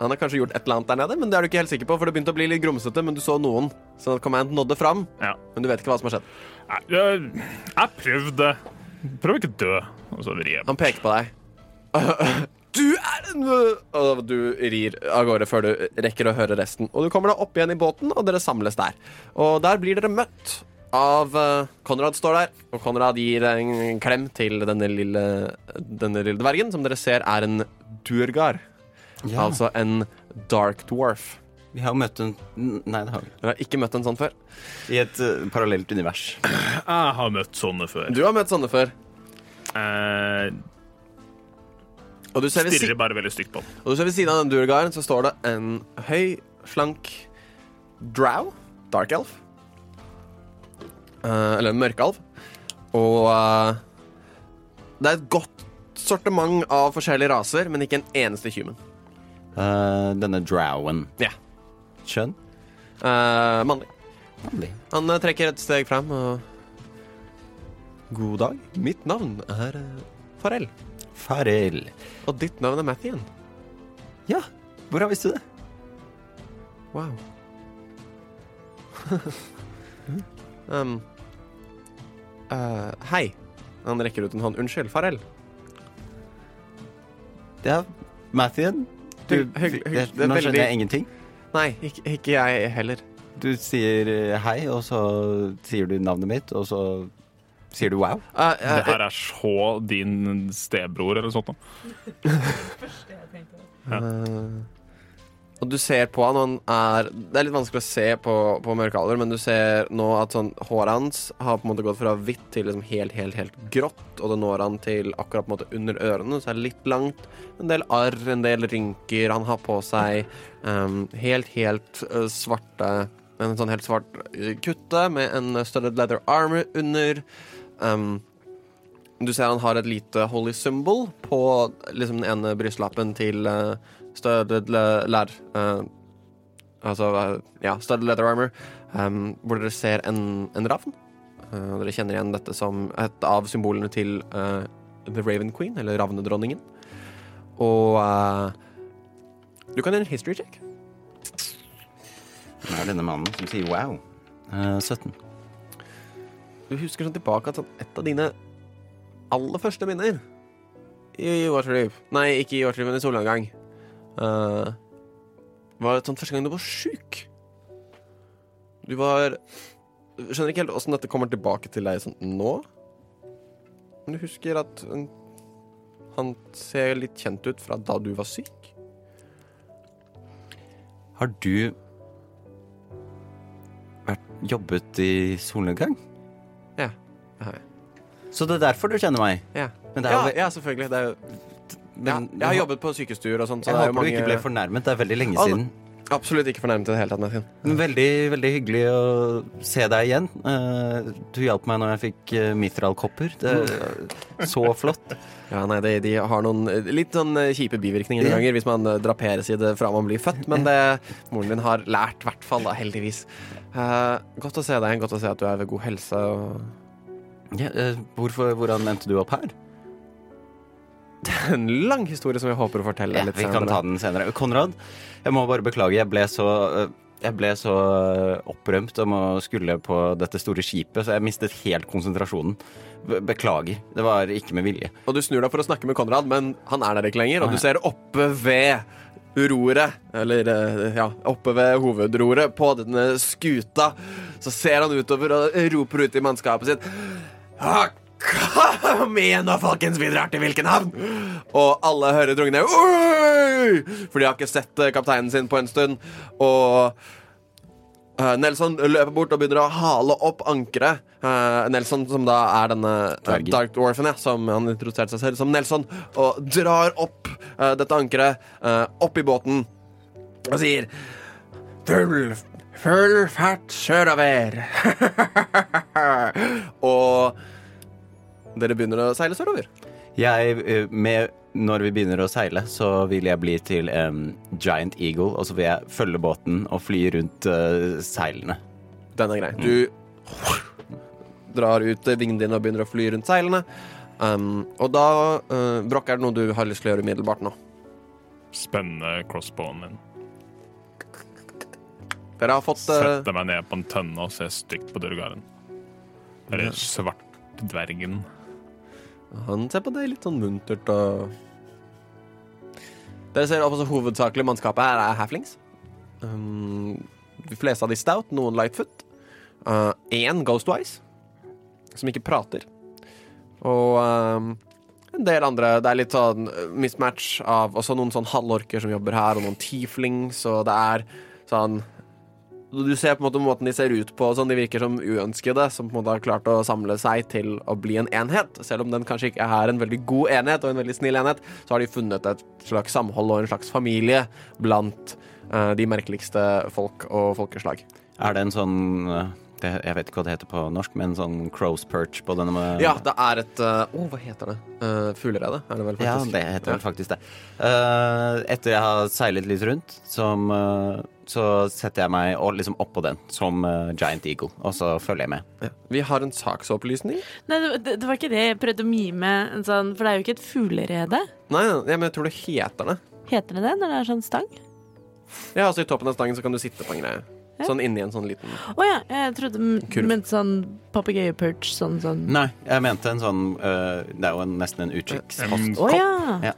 Han har kanskje gjort et eller annet der nede, men det er du ikke helt sikker på, for det begynte å bli litt grumsete, men du så noen. Sånn at Command nådde fram, Ja. men du vet ikke hva som har skjedd. Nei, Jeg, jeg prøvde. Prøv ikke å dø. Og så vri jeg. Han peker på deg. Du er en Og du rir av gårde før du rekker å høre resten. Og du kommer da opp igjen i båten, og dere samles der. Og der blir dere møtt av eh, Konrad står der, og Konrad gir en klem til denne lille, denne lille dvergen, som dere ser er en duergar. Ja. Altså en dark dwarf. Vi har møtt en Nei, det har vi. Dere har ikke møtt en sånn før. I et uh, parallelt univers. Jeg har møtt sånne før. Du har møtt sånne før. Eh, Og du ser ved, si bare veldig stygt på den. og du ser ved siden av den duergaren så står det en høy, slank drow, dark elf. Eh, eller en mørkalv. Og eh, det er et godt sortiment av forskjellige raser, men ikke en eneste human. Eh, denne drowen. Ja. Kjønn? Eh, mannlig. Mannlig. Han eh, trekker et steg frem og God dag. Mitt navn er uh, Farell. Farel. Og ditt navn er Mathien. Ja, hvordan visste du det? Wow. um, uh, hei. Han rekker ut en hånd. Unnskyld, Farell. Ja, Mathien? Du, Hygg- hygg- hygg- det nå skjønner veldig- jeg ingenting. Nei, ikke, ikke jeg heller. Du sier eh, hei, og så sier du navnet mitt, og så sier du wow. Uh, uh, Det her er så din stebror, eller sånt noe. eh, og du ser på han, og han er Det er litt vanskelig å se på, på mørkealder, men du ser nå at sånn håret hans har på en måte gått fra hvitt til liksom helt, helt, helt grått, og det når han til akkurat på en måte under ørene, så er det litt langt. En del arr, en del rynker. Han har på seg um, helt, helt uh, svarte En sånn helt svart kutte med en studded leather armor under. Um, du ser han har et lite holy symbol på liksom den ene brystlappen til uh, lær. Uh, altså, uh, ja, studded leather armor. Um, hvor dere ser en, en ravn. Uh, dere kjenner igjen dette som et av symbolene til uh, The Raven Queen, eller ravnedronningen. Og uh, du kan gjøre en history check. Hvem er denne mannen som sier wow. Eh, 17. Du husker sånn tilbake at sånn, et av dine aller første minner i Waterdeep Nei, ikke i Waterdeep, men i solnedgang. Uh, var sånn første gang du var sjuk. Du var Skjønner ikke helt åssen dette kommer tilbake til deg sånn nå. Men du husker at han ser litt kjent ut fra da du var syk. Har du vært, jobbet i solnedgang? Så det er derfor du kjenner meg? Ja, Men det er ja, jo ja selvfølgelig. Det er jo Men- jeg har jobbet på sykestuer og sånt, så Jeg er håper du ikke ble fornærmet. Det er veldig lenge siden. Absolutt ikke fornærmet i det hele tatt, Nathan. Veldig, veldig hyggelig å se deg igjen. Eh, Du hjalp meg når jeg fikk eh, Mithral-kopper. Det er så flott. Ja, nei, de, de har noen eh, litt sånn kjipe bivirkninger noen ganger hvis man draperes i det fra man blir født, men det moren din har lært, i hvert fall, da, heldigvis. Godt å se deg igjen, godt å se at du er ved god helse. Og... Ja, eh, hvorfor, hvordan endte du opp her? Det er En lang historie som jeg håper å fortelle Ja, litt vi kan ta den senere. Konrad, jeg må bare beklage. Jeg ble så eh, jeg ble så eh, opprømt om å skulle på dette store skipet, så jeg mistet helt konsentrasjonen. Beklager. Det var ikke med vilje. Og du snur deg for å snakke med Konrad, men han er der ikke lenger, og du ser oppe ved roret, eller ja, oppe ved hovedroret på denne skuta, så ser han utover og roper ut i mannskapet sitt «Ah, Kom igjen da, folkens, vi drar til hvilken havn? Og alle hører drungene Oi! For de har ikke sett eh, kapteinen sin på en stund. Og eh, Nelson løper bort og begynner å hale opp ankeret. Eh, Nelson, som da er denne eh, Dark Dwarfen, ja, som han introduserte seg selv som Nelson, og drar opp dette ankeret opp i båten og sier Full, full fart sørover. og dere begynner å seile sørover. Jeg, eh, med, når vi begynner å seile, så vil jeg bli til um, giant eagle, og så vil jeg følge båten og fly rundt uh, seilene. Den er grei. Du drar ut eh, vingene dine og begynner å fly rundt seilene. Um, og da, uh, Brokk, er det noe du har lyst til å gjøre umiddelbart nå? Spenne crossbowen min. Dere har fått uh, Sette meg ned på en tønne og se stygt på Durgaren. Eller svartdvergen. Han ser på deg litt sånn muntert og Dere ser også hovedsakelig mannskapet her er halflings. Um, de fleste av de stout, noen lightfoot. Én uh, ghostwise, som ikke prater. Og um, en del andre Det er litt sånn mismatch av også noen sånn halvorker som jobber her, og noen tieflings, og det er sånn du ser på en måte måten de ser ut på, sånn de virker som uønskede, som på en måte har klart å samle seg til å bli en enhet. Selv om den kanskje ikke er en veldig god enhet og en veldig snill enhet, så har de funnet et slags samhold og en slags familie blant uh, de merkeligste folk og folkeslag. Er det en sånn uh, det, Jeg vet ikke hva det heter på norsk, men sånn crow's perch på denne med Ja, det er et Å, uh, oh, hva heter det? Uh, Fuglerede, er det vel faktisk? Ja, det heter vel faktisk det. etter jeg har seilet litt rundt, som så setter jeg meg liksom oppå den som uh, Giant Eagle, og så følger jeg med. Ja. Vi har en saksopplysning. Nei, det, det, var ikke det jeg prøvde å mime, sånn, for det er jo ikke et fuglerede. Nei, nei, men jeg tror det heter det. Heter det det når det er sånn stang? Ja, altså i toppen av stangen så kan du sitte på en greie. Ja. Sånn inni en sånn liten Å oh, ja, jeg trodde du mente sånn papegøyeperch, sånn sånn Nei, jeg mente en sånn uh, Det er jo en, nesten en utkikkspost. Å oh, ja. ja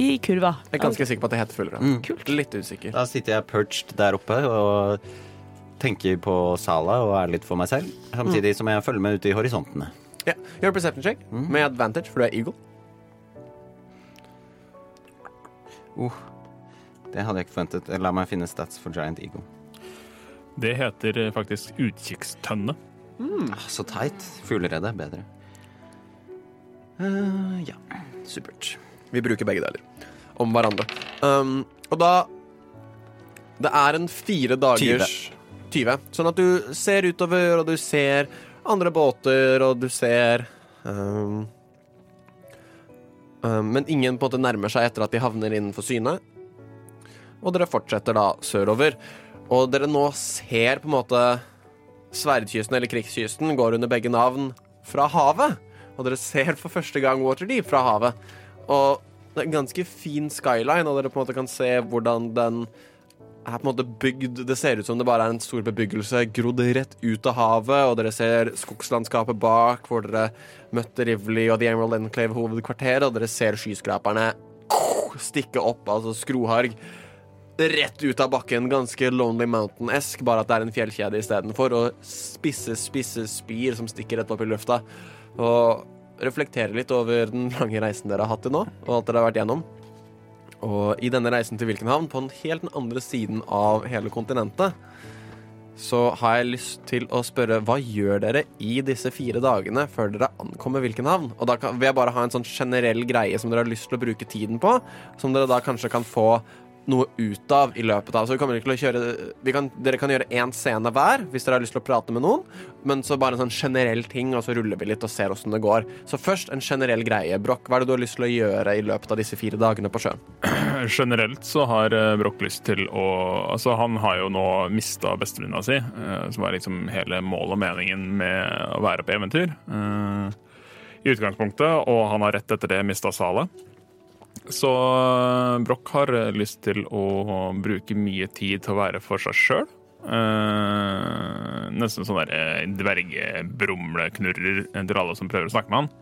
i kurva. Jeg er ganske sikker på at det heter fuglere. Mm. Kult. Litt usikker. Da sitter jeg perched der oppe og tenker på Sala og er litt for meg selv, samtidig mm. som jeg følger med ut i horisontene. Ja, Gjør perception check mm. med advantage, for du er eagle. Uh, det hadde jeg ikke forventet. La meg finne stats for Giant Eagle. Det heter eh, faktisk utkikkstønne. Mm. Ah, så teit. Fuglerede bedre. Uh, ja, supert. Vi bruker begge deler om hverandre. Um, og da Det er en fire dagers 20. Sånn at du ser utover, og du ser andre båter, og du ser um, um, Men ingen på en måte nærmer seg etter at de havner innenfor syne. Og dere fortsetter da sørover. Og dere nå ser på en måte sverdkysten eller krigskysten går under begge navn fra havet. Og dere ser for første gang Waterdeep fra havet. Og det er en ganske fin skyline, og dere på en måte kan se hvordan den er på en måte bygd Det ser ut som det bare er en stor bebyggelse grodd rett ut av havet, og dere ser skogslandskapet bak, hvor dere møtte Rivley og The Emerald Enclave hovedkvarteret, og dere ser skyskraperne stikke opp, altså skroharg, rett ut av bakken. Ganske Lonely Mountain-esk, bare at det er en fjellkjede istedenfor, og spisse, spisse spir som stikker rett opp i lufta. Og reflektere litt over den lange reisen dere har hatt til nå, og alt dere har vært gjennom. Og i denne reisen til Wilkenhavn, på den helt den andre siden av hele kontinentet, så har jeg lyst til å spørre hva gjør dere i disse fire dagene før dere ankommer Wilkenhavn? Og da vil jeg bare ha en sånn generell greie som dere har lyst til å bruke tiden på, som dere da kanskje kan få noe ut av i løpet av. Så vi kommer til å kjøre kan, Dere kan gjøre én scene hver hvis dere har lyst til å prate med noen, men så bare en sånn generell ting, og så ruller vi litt og ser åssen det går. Så først en generell greie. Brokk, hva er det du har lyst til å gjøre i løpet av disse fire dagene på sjøen? Generelt så har Broch Brokk lyst til å Altså, han har jo nå mista bestevenninna si, eh, som er liksom hele målet og meningen med å være på eventyr. Eh, I utgangspunktet, og han har rett etter det mista Sale. Så eh, Broch har eh, lyst til å bruke mye tid til å være for seg sjøl. Eh, nesten sånn der dvergebrumleknurrer til alle som prøver å snakke med han.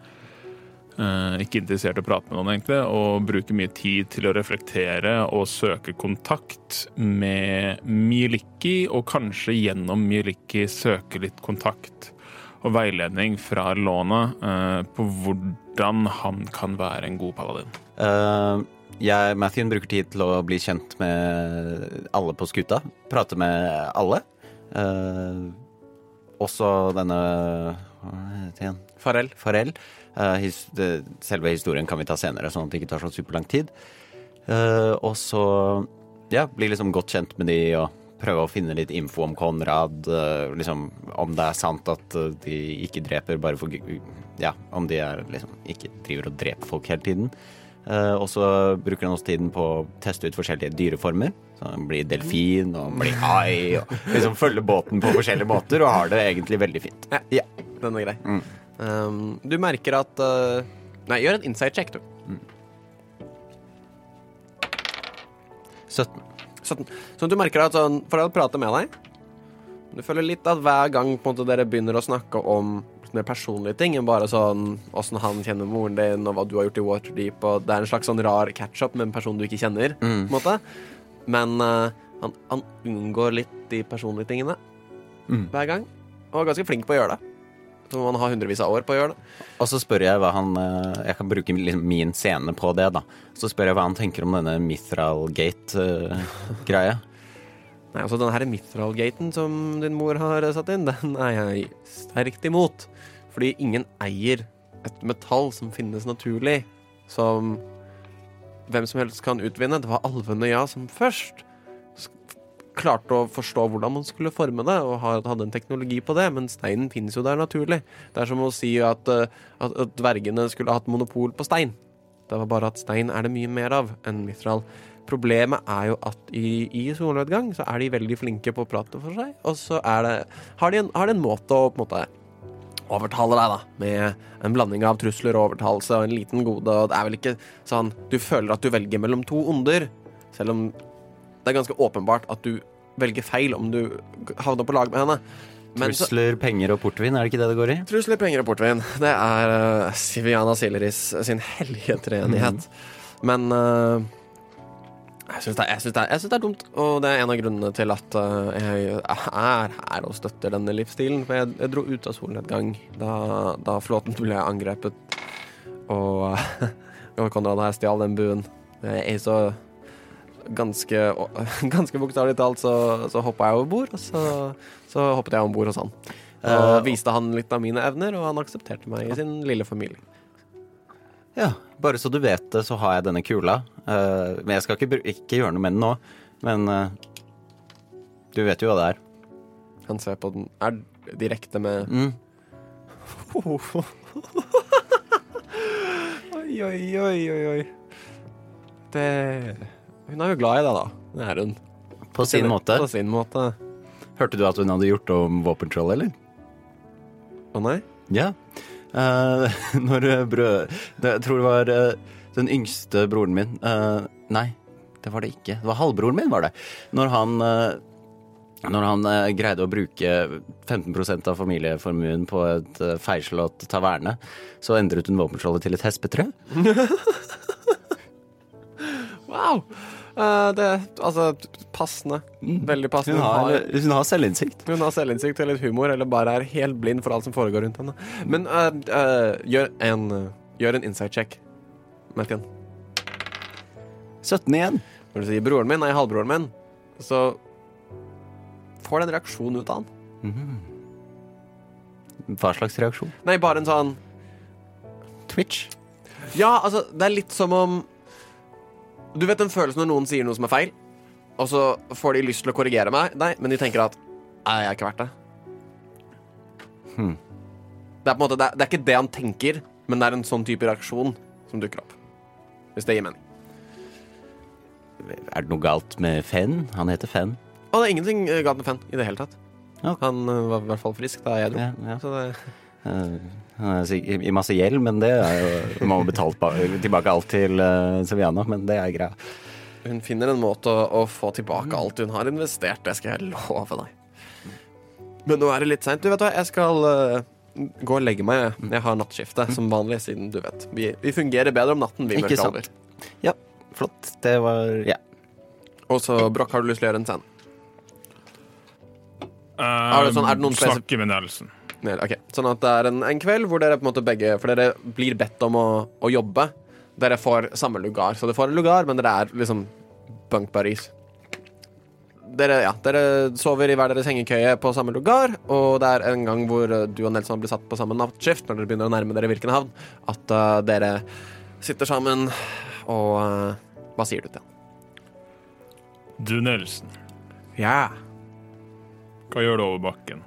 Eh, ikke interessert i å prate med noen, egentlig, og bruke mye tid til å reflektere og søke kontakt med Mieliki, og kanskje gjennom Mieliki søke litt kontakt og veiledning fra Låne eh, på hvordan han kan være en god paladin. Uh, jeg, Mathien, bruker tid til å bli kjent med alle på skuta. Prate med alle. Uh, også denne Farrell. Farrell. Uh, his, det, selve historien kan vi ta senere, sånn at det ikke tar så superlang tid. og så ja, bli liksom godt kjent med de og prøve å finne litt info om Konrad. liksom Om det er sant at de ikke dreper bare for Ja, om de er, liksom, ikke driver og dreper folk hele tiden. Eh, og så bruker han også tiden på å teste ut forskjellige dyreformer Så han blir delfin, og han blir hai, og liksom følger båten på forskjellige måter, og har det egentlig veldig fint. Ja, Ja. den er grei. Mm. Um, du merker at uh, Nei, gjør en insight check, du. 17. 17. Så du merker at sånn, for å prate med deg Du føler litt at hver gang måte, dere begynner å snakke om mer personlige ting enn bare sånn åssen han kjenner moren din, og hva du har gjort i Waterdeep, og det er en slags sånn rar catch-up med en person du ikke kjenner, på en måte. Men uh, han, han unngår litt de personlige tingene Mm. hver gang, og er ganske flink på å gjøre det. Så han har hundrevis av år på å gjøre det. Og så spør jeg hva han eh, Jeg kan bruke min scene på det, da. Så spør jeg hva han tenker om denne Mithralgate-greia. Nei, altså Den her Mithralgaten som din mor har satt inn, den er jeg sterkt imot. Fordi ingen eier et metall som finnes naturlig, som hvem som helst kan utvinne. Det var alvene, ja, som først klarte å forstå hvordan man skulle forme det, og hadde en teknologi på det, men steinen finnes jo der naturlig. Det er som å si at, eh, at, at dvergene skulle hatt monopol på stein. Det var bare at stein er det mye mer av enn mitral. Problemet er jo at i, i solnedgang så er de veldig flinke på å prate for seg, og så det, har, de en, har de en måte å på en måte overtale deg, da, med en blanding av trusler og overtalelse og en liten gode, og det er vel ikke sånn du føler at du velger mellom to onder, selv om det er ganske åpenbart at du velger feil om du havner på lag med henne. Men så, Trusler, penger og portvin, er det ikke det det går i? Trusler, penger og portvin. Det er uh, Siviana Sileris sin hellige treenighet. Men uh, jeg syns det, det, det er dumt, og det er en av grunnene til at uh, jeg er her og støtter denne livsstilen. For jeg, jeg dro ut av solnedgang da, da flåten ble angrepet, og, og Konrad her stjal den buen. Jeg så ganske, ganske bokstavelig talt så, så hoppa jeg over bord, og så, så hoppet jeg om bord hos han. Og Eh, viste han litt av mine evner, og han aksepterte meg i sin lille familie. Ja, bare så du vet det, så har jeg denne kula. Eh, men jeg skal ikke, ikke gjøre noe med den nå. Men eh, du vet jo hva det er. Han ser på den Er direkte med Mm. Oi, oi, oi, oi. Det Hun er jo glad i deg, da. Det er hun. På sin måte. På sin måte. Hørte du at hun hadde gjort om våpentroll, eller? Å nei? Ja. Eh, når eh, brød... Jeg tror det var eh, den yngste broren min eh, Nei, det var det ikke. Det var halvbroren min, var det. Når han eh, når han eh, greide å bruke 15% av familieformuen på et uh, feilslått taverne, så endret hun våpenskjoldet til et hespetre. Wow! Eh, det Altså, passende. Veldig passende. Hun har, hun har selvinnsikt. Hun har selvinnsikt og litt humor, eller bare er helt blind for alt som foregår rundt henne. Men uh, uh, gjør en Gjør en insight check, Martin. 17 igjen. Når du sier broren min, nei, halvbroren min, så får det en reaksjon ut av han. Hva slags reaksjon? Nei, bare en sånn Twitch. Ja, altså, det er litt som om Du vet den følelsen når noen sier noe som er feil, og så får de lyst til å korrigere meg, nei, men de tenker at Nei, jeg er ikke verdt det. Hmm. Det er på en måte, det er, det er ikke det han tenker, men det er en sånn type reaksjon som dukker opp. Hvis det gir mening. Er det noe galt med Fenn? Han heter Fenn. Å, det er ingenting eh, galt med Fenn i det hele tatt. Ja. Han eh, var i hvert fall frisk da jeg dro. Ja, ja. Så det, Eh, Han er i masse gjeld, men det er jo Man må betale ba- tilbake alt til uh, Seviana, men det er greia. hun finner en måte å, å få tilbake alt hun har investert, det skal jeg love deg. Men nå er det litt seint. Du vet hva, jeg skal eh, gå og legge meg. jeg. Har nattskifte som vanlig, siden du vet. Vi, vi fungerer bedre om natten, vi Ikke mørkealver. Ja, flott. Det var Ja. Og så, Broch, har du lyst til å gjøre en scene? Er det sånn- er det noen spesif- Snakke med Nelson. Nei, ok. Sånn at det er en, en kveld hvor dere på en måte begge For dere blir bedt om å, å jobbe. Dere får samme lugar. Så dere får en lugar, men dere er liksom bunk buddies. Dere, ja, dere sover i hver deres hengekøye på samme lugar, og det er en gang hvor eh, du og Nelson blir satt på samme nattskift, når dere begynner å nærme dere Virkenhavn, at uh, dere sitter sammen og uh, Hva sier du til han? Du, Nelson, Ja. hva gjør du over bakken?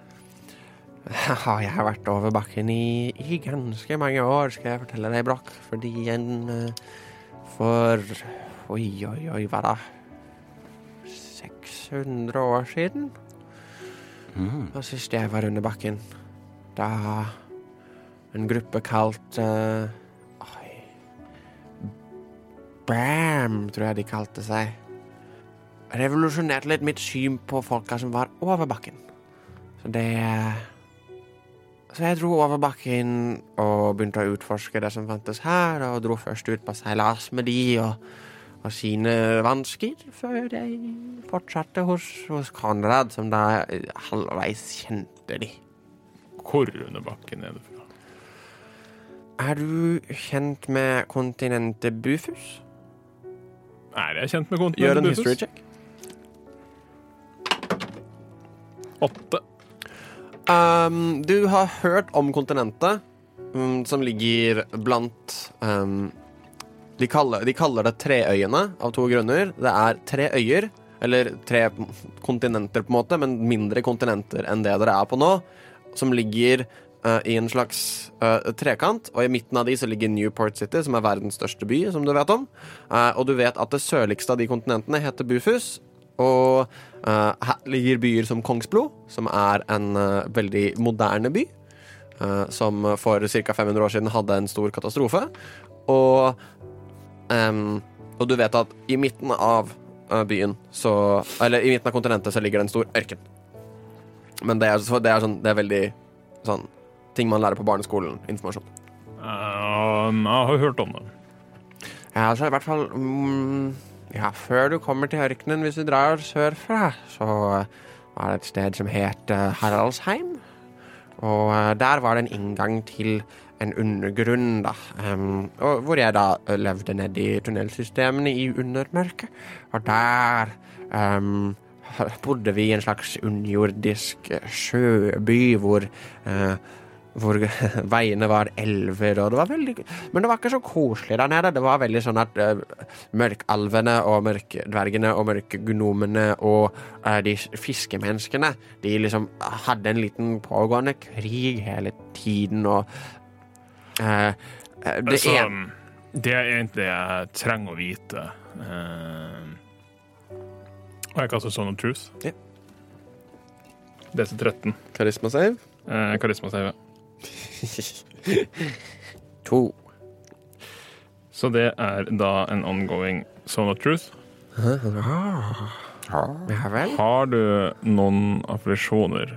Har jeg vært over bakken i, i ganske mange år, skal jeg fortelle deg, Broch. Fordi en eh, For Oi, oi, oi, hva da? 600 år siden. Mm. Og sist jeg var under bakken, da en gruppe kalt uh, Oi Bam, tror jeg de kalte seg. Revolusjonerte litt mitt syn på folka som var over bakken. Så det Så jeg dro over bakken og begynte å utforske det som fantes her, og dro først ut på seilas med de og, og sine vansker, før jeg fortsatte hos, hos Konrad, som da halvveis kjente de. Hvor under bakken er du fra? Er du kjent med kontinentet Bufus? Er jeg kjent med kontinentet Gjør en history check. Åtte. Um, du har hørt om kontinentet um, som ligger blant um, de, kaller, de kaller det Treøyene av to grunner. Det er tre øyer, eller tre kontinenter, på en måte, men mindre kontinenter enn det dere er på nå, som ligger uh, i en slags uh, trekant. Og i midten av de så ligger Newport City, som er verdens største by, som du vet om. Uh, og du vet at det sørligste av de kontinentene heter Bufus. Og uh, her ligger byer som Kongsblod, som er en uh, veldig moderne by. uh, som for ca. 500 år siden hadde en stor katastrofe. Og, um, og du vet at i midten av byen så Eller i midten av kontinentet så ligger det en stor ørken. Men det er, så det er, sånn, det er veldig sånn ting man lærer på barneskolen. Informasjon. Jeg har hørt om det. Ja, altså i hvert fall mm, Ja, før du kommer til ørkenen, hvis du drar sørfra, så var det et sted som het eh, Haraldsheim. Og eh, der var det en inngang til en undergrunn, da. Um, hvor jeg da eh, levde nedi tunnelsystemene i undermørket. Og der um, bodde vi i en slags underjordisk sjøby hvor eh, hvor veiene var elver, og det var veldig Men det var ikke så koselig der nede. Det var veldig sånn at uh, mørkalvene og mørkdvergene og mørkgnomene og uh, de fiskemenneskene De liksom hadde en liten pågående krig hele tiden, og eh, eh, Det Altså, er det er egentlig jeg trenger å vite uh, Og jeg kaster Son of Truth. Ja. DC13. Karisma save. Uh, Karisma-CV. To. Så det er da en ongoing Sona Truth. Ja vel. Har du noen afflisjoner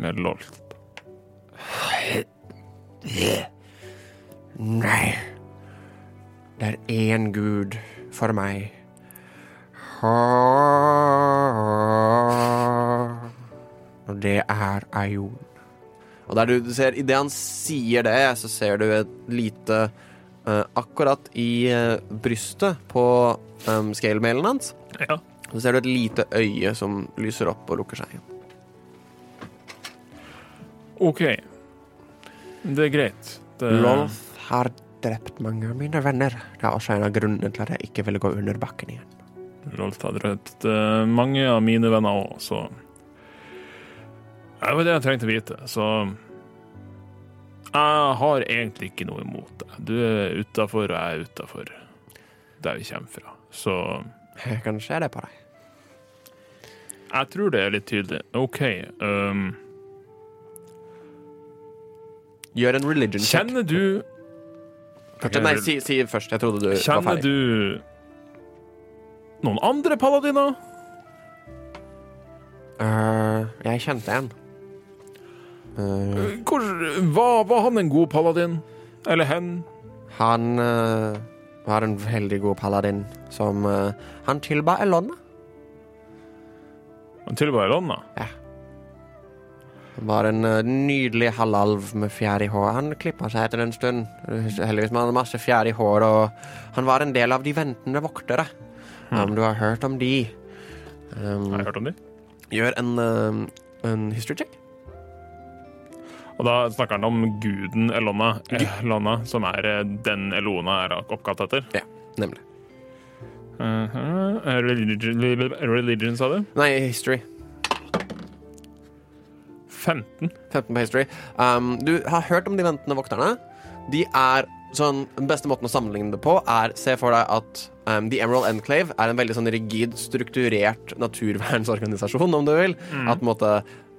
med LOLT? Nei. Det er én gud for meg. Og det er Aion. Og der du ser, Idet han sier det, så ser du et lite uh, Akkurat i uh, brystet på um, scale-mailen hans, Ja. så ser du et lite øye som lyser opp og lukker seg igjen. OK. Det er greit. Det, Lolth har drept mange av mine venner. Det er også en av grunnene til at jeg ikke ville gå under bakken igjen. Rolf har drept mange av mine venner òg, så Det var det jeg trengte å vite, så Jeg har egentlig ikke noe imot deg. Du er utafor, og jeg er utafor der vi kommer fra. Så Jeg kan se det på deg. jeg tror det er litt tydelig. OK. Um, Gjør en religion check. kjenner du Kanskje, nei, si, si først. Jeg trodde du var Kjenner ferdig. du noen andre paladiner? Eh, jeg kjente en. Eh, Hvor, var, var han en god paladin? Eller hen? han uh, var en veldig god paladin som uh, Han tilba Elonna. Han tilba Elonna? Ja. Han var en eh, nydelig halvalv med fjær i hår. Han klippa seg etter en stund. Heldigvis med han hadde masse fjær i hår, og han var en del av de ventende voktere. Om du har hørt om de. Um, Har jeg hørt om de? gjør en, um, en history check. Og da snakker han om guden Elona, Elona som er eh, den Elona er oppkalt etter. Ja, Nemlig. Mhm. religion, religion, sa du? Nei, history. 15. 15 på history. Um, du har hørt om de ventende vokterne. De er sånn, Den beste måten å sammenligne det på er Se for deg at um, The Emerald Enclave er en veldig sånn rigid, strukturert naturvernsorganisasjon, om du vil. At på en måte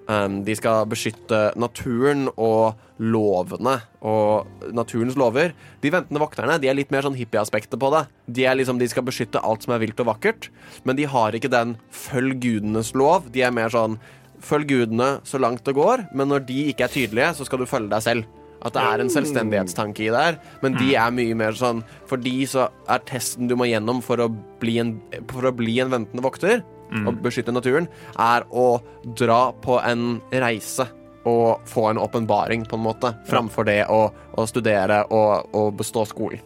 de skal beskytte naturen og lovene og naturens lover. De ventende vokterne de er litt mer sånn hippieaspektet på det. De, er liksom, de skal beskytte alt som er vilt og vakkert, men de har ikke den følg gudenes lov. De er mer sånn følg gudene så langt det går, men når de ikke er tydelige, så skal du følge deg selv. At det er en selvstendighetstanke i der, men de er mye mer sånn For de så er testen du må gjennom for å bli en, for å bli en ventende vokter og beskytte naturen, er å dra på en reise og få en åpenbaring, på en måte, framfor det å, å studere og, og bestå skolen.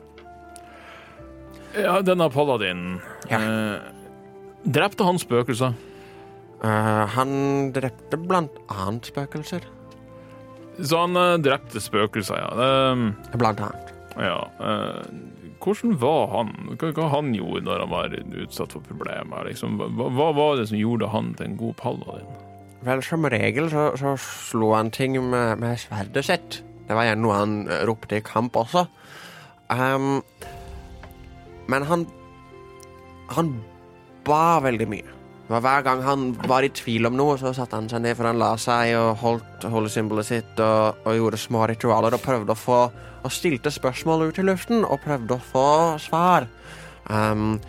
Ja, denne paladinen Ja. eh, Drepte han spøkelser? Uh, han drepte blant annet spøkelser. Så han uh, drepte spøkelser, ja. Det, Blant annet. ja eh, hvordan var han? Hva, hva han gjorde når han var utsatt for problemer? Liksom, hva, hva var det som gjorde han til en god paladin? Vel, som regel så, så slo han ting med, med sverdet sitt. Det var gjerne noe han eh, ropte i kamp også. Um, men han Han ba veldig mye. Det var Hver gang han var i tvil om noe, så satte han seg ned før han la seg og holdt holesymbolet sitt og, og gjorde små ritualer og prøvde å få Og stilte spørsmål ut i luften og prøvde å få svar. Um,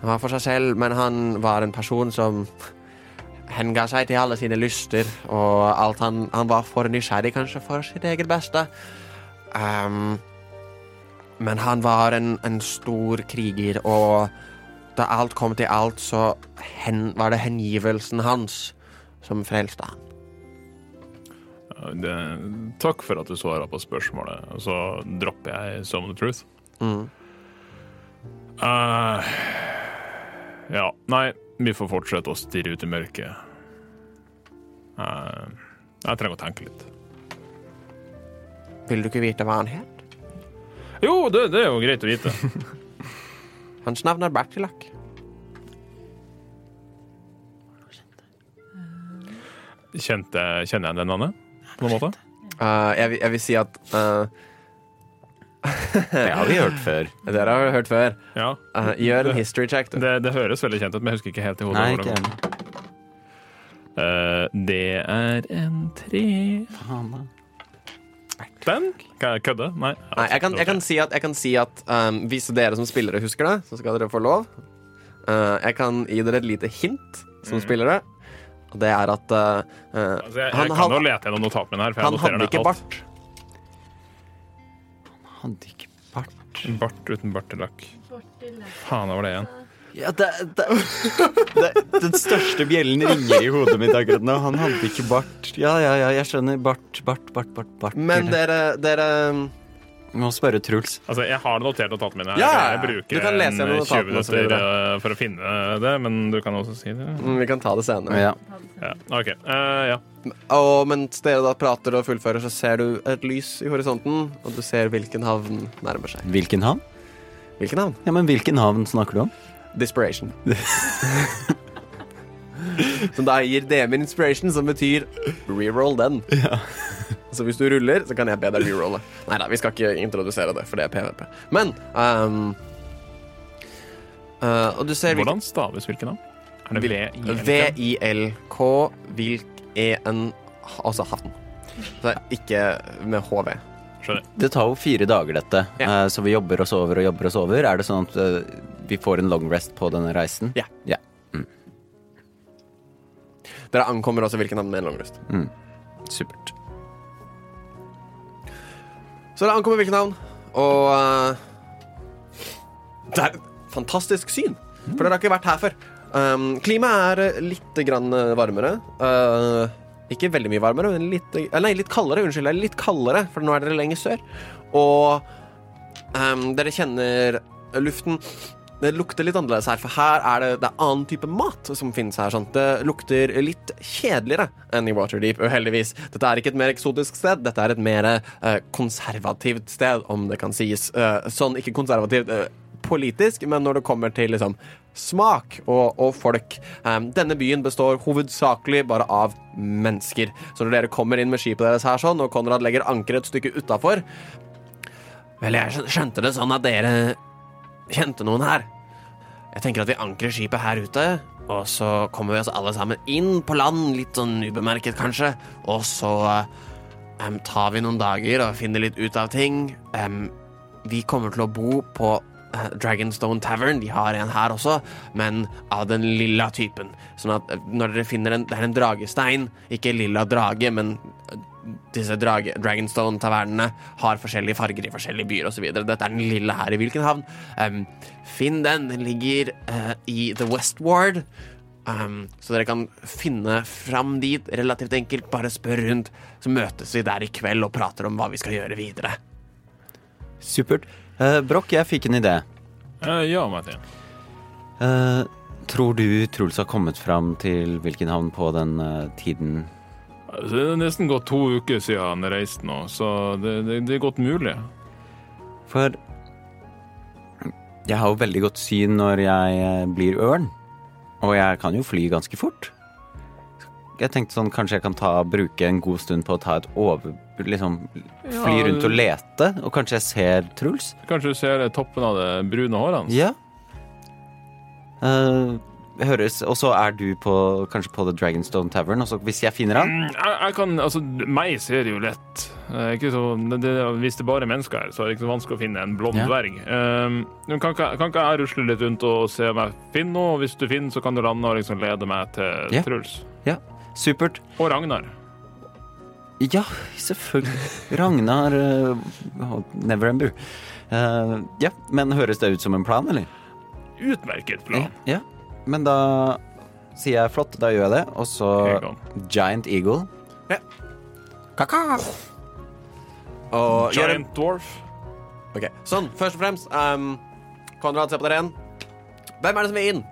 han var for seg selv, men han var en person som henga seg til alle sine lyster, og alt han, han var for nysgjerrig, kanskje for sitt eget beste. Um, men han var en, en stor kriger, og da alt kom til alt, så hen, var det hengivelsen hans som frelste han. Det, takk for at du svarer på spørsmålet, så dropper jeg Some of the Truth. Mm. Uh, ja, nei, vi får fortsette å stirre ut i mørket. Uh, jeg trenger å tenke litt. Vil du ikke vite hva han het? Jo, det, det er jo greit å vite. Hans navn er Bertilak. Kjente, kjenner jeg den navnet? På noen måte? Uh, jeg, vil- jeg vil si at uh, Det har vi hørt før. Dere har hørt før. Ja. Uh, gjør en history check, du. Det, det høres veldig kjent ut, men jeg husker ikke helt i hodet. Nei, det ikke går. Eh, det er en tre Faen, da. Den? Kan jeg kødde? Nei. Nei, jeg kan, jeg kan si at, jeg kan si at um, hvis dere som spillere husker det, så skal dere få lov. Uh, jeg kan gi dere et lite hint som spillere. Og det er at uh, uh, Altså, jeg, jeg han, kan jo lete gjennom notatene mine her. For jeg han hadde ikke alt. bart. Hadde ikke bart. Bart uten bartelakk. Faen, hva var det igjen? Ja, det, det, det, Den største bjellen ringer i hodet mitt akkurat nå. Han hadde ikke bart. Ja, ja, ja, jeg skjønner. Bart, bart, bart, bart. bart. Men dere, dere Vi må spørre Truls. Altså, Jeg har notert notatene mine. her. Ja. Jeg bruker Du kan lese en 20 notatene og så minutter eh, for å finne det, men du kan også si det. mm, Vi kan ta det senere. Ja. Ja, OK. Uh, ja. Og mens dere da prater og fullfører, så ser du et lys i horisonten, og du ser hvilken havn nærmer seg. Hvilken havn? Hvilken havn? Ja, men hvilken havn snakker du om? Desperation. som da gir DM inspiration, som betyr reroll den. Så hvis du ruller, så kan jeg be deg rerolle. Nei da, vi skal ikke introdusere det, for det er PVP. Men um, uh, Og du ser Hvordan staves hvilken navn? Er det V-I-L-K? V-I-L-K, Vilk-E-N Altså Hatten. Så ikke med HV. Skjønner. Det tar jo fire dager, dette. Ja. Eh, Så vi jobber oss over og jobber oss over. Er det sånn at eh, vi får en long rest på denne reisen? Ja. ja. Dere ankommer også hvilken havn med en langrest. Supert. Så dere ankommer hvilken havn, og uh, Det er et fantastisk syn, for dere har ikke vært her før. Um, klimaet er uh, litt grann uh, varmere. Uh, ikke veldig mye varmere, men litt, nei, litt kaldere. Unnskyld, litt kaldere, for nå er dere lenger sør. Og um, dere kjenner luften det lukter litt annerledes her, for her er det, det er annen type mat som finnes her. Sant? Det lukter litt kjedeligere enn i Waterdeep, uheldigvis. Dette er ikke et mer eksotisk sted, dette er et mer eh, konservativt sted, om det kan sies. Eh, sånn ikke konservativt eh, politisk, men når det kommer til liksom smak og, og folk. Um, denne byen består hovedsakelig bare av mennesker. Så når dere kommer inn med skipet deres her sånn, og Konrad legger anker et stykke utafor, Vel, jeg skjønte det sånn at dere kjente noen her. Jeg tenker at vi ankrer skipet her ute, og så kommer vi oss alle sammen inn på land, litt sånn ubemerket kanskje, og så um, tar vi noen dager og finner litt ut av ting. Um, vi kommer til å bo på eh, Dragonstone Tavern, de har en her også, men av den lilla typen. Sånn at eh, når dere finner en Det er en dragestein, ikke lilla drage, men disse drag Dragonstone-tavernene har forskjellige farger i forskjellige byer osv. Dette er den lille her i hvilken havn. Um, finn den. Den ligger uh, i The West Ward. Um, så dere kan finne fram dit relativt enkelt. Bare spør rundt, så møtes vi der i kveld og prater om hva vi skal gjøre videre. Supert. Uh, Broch, jeg fikk en idé. Uh, ja, Martin. Uh, tror du Truls har kommet fram til hvilken havn på den tiden? Det er nesten gått to uker siden han reiste nå, så det, det, det er godt mulig. For jeg har jo veldig godt syn når jeg eh, blir ørn. Og jeg kan jo fly ganske fort. Jeg tenkte sånn, kanskje jeg kan ta, bruke en god stund på å ta et over... Liksom fly Ja, rundt og lete, og kanskje jeg ser Truls? Kanskje du ser toppen av det brune håret hans? Ja. Eh, høres Og så er du på, kanskje på The Dragonstone Tavern, og så hvis jeg finner han Mm, Jeg, jeg kan, altså, meg ser det jo lett. Ikke så, det, det, hvis det bare er mennesker her, så er det ikke så vanskelig å finne en blond Ja. dverg. Um, kan, ikke- jeg rusle litt rundt og se om jeg finner noe? Hvis du finner, så kan du lande og liksom lede meg til Ja. Truls. Ja, supert. Og Ragnar. Ja, selvfølgelig. Ragnar uh, Neverember. Uh, ja, men høres det ut som en plan, eller? Utmerket plan. Ja. Men da sier jeg flott, da gjør jeg det. Og så Giant Eagle. Ja. Kaka! Og Giant Dwarf. Ok, Sånn, først og fremst um, Konrad, se på dere igjen. Hvem er det som vil inn?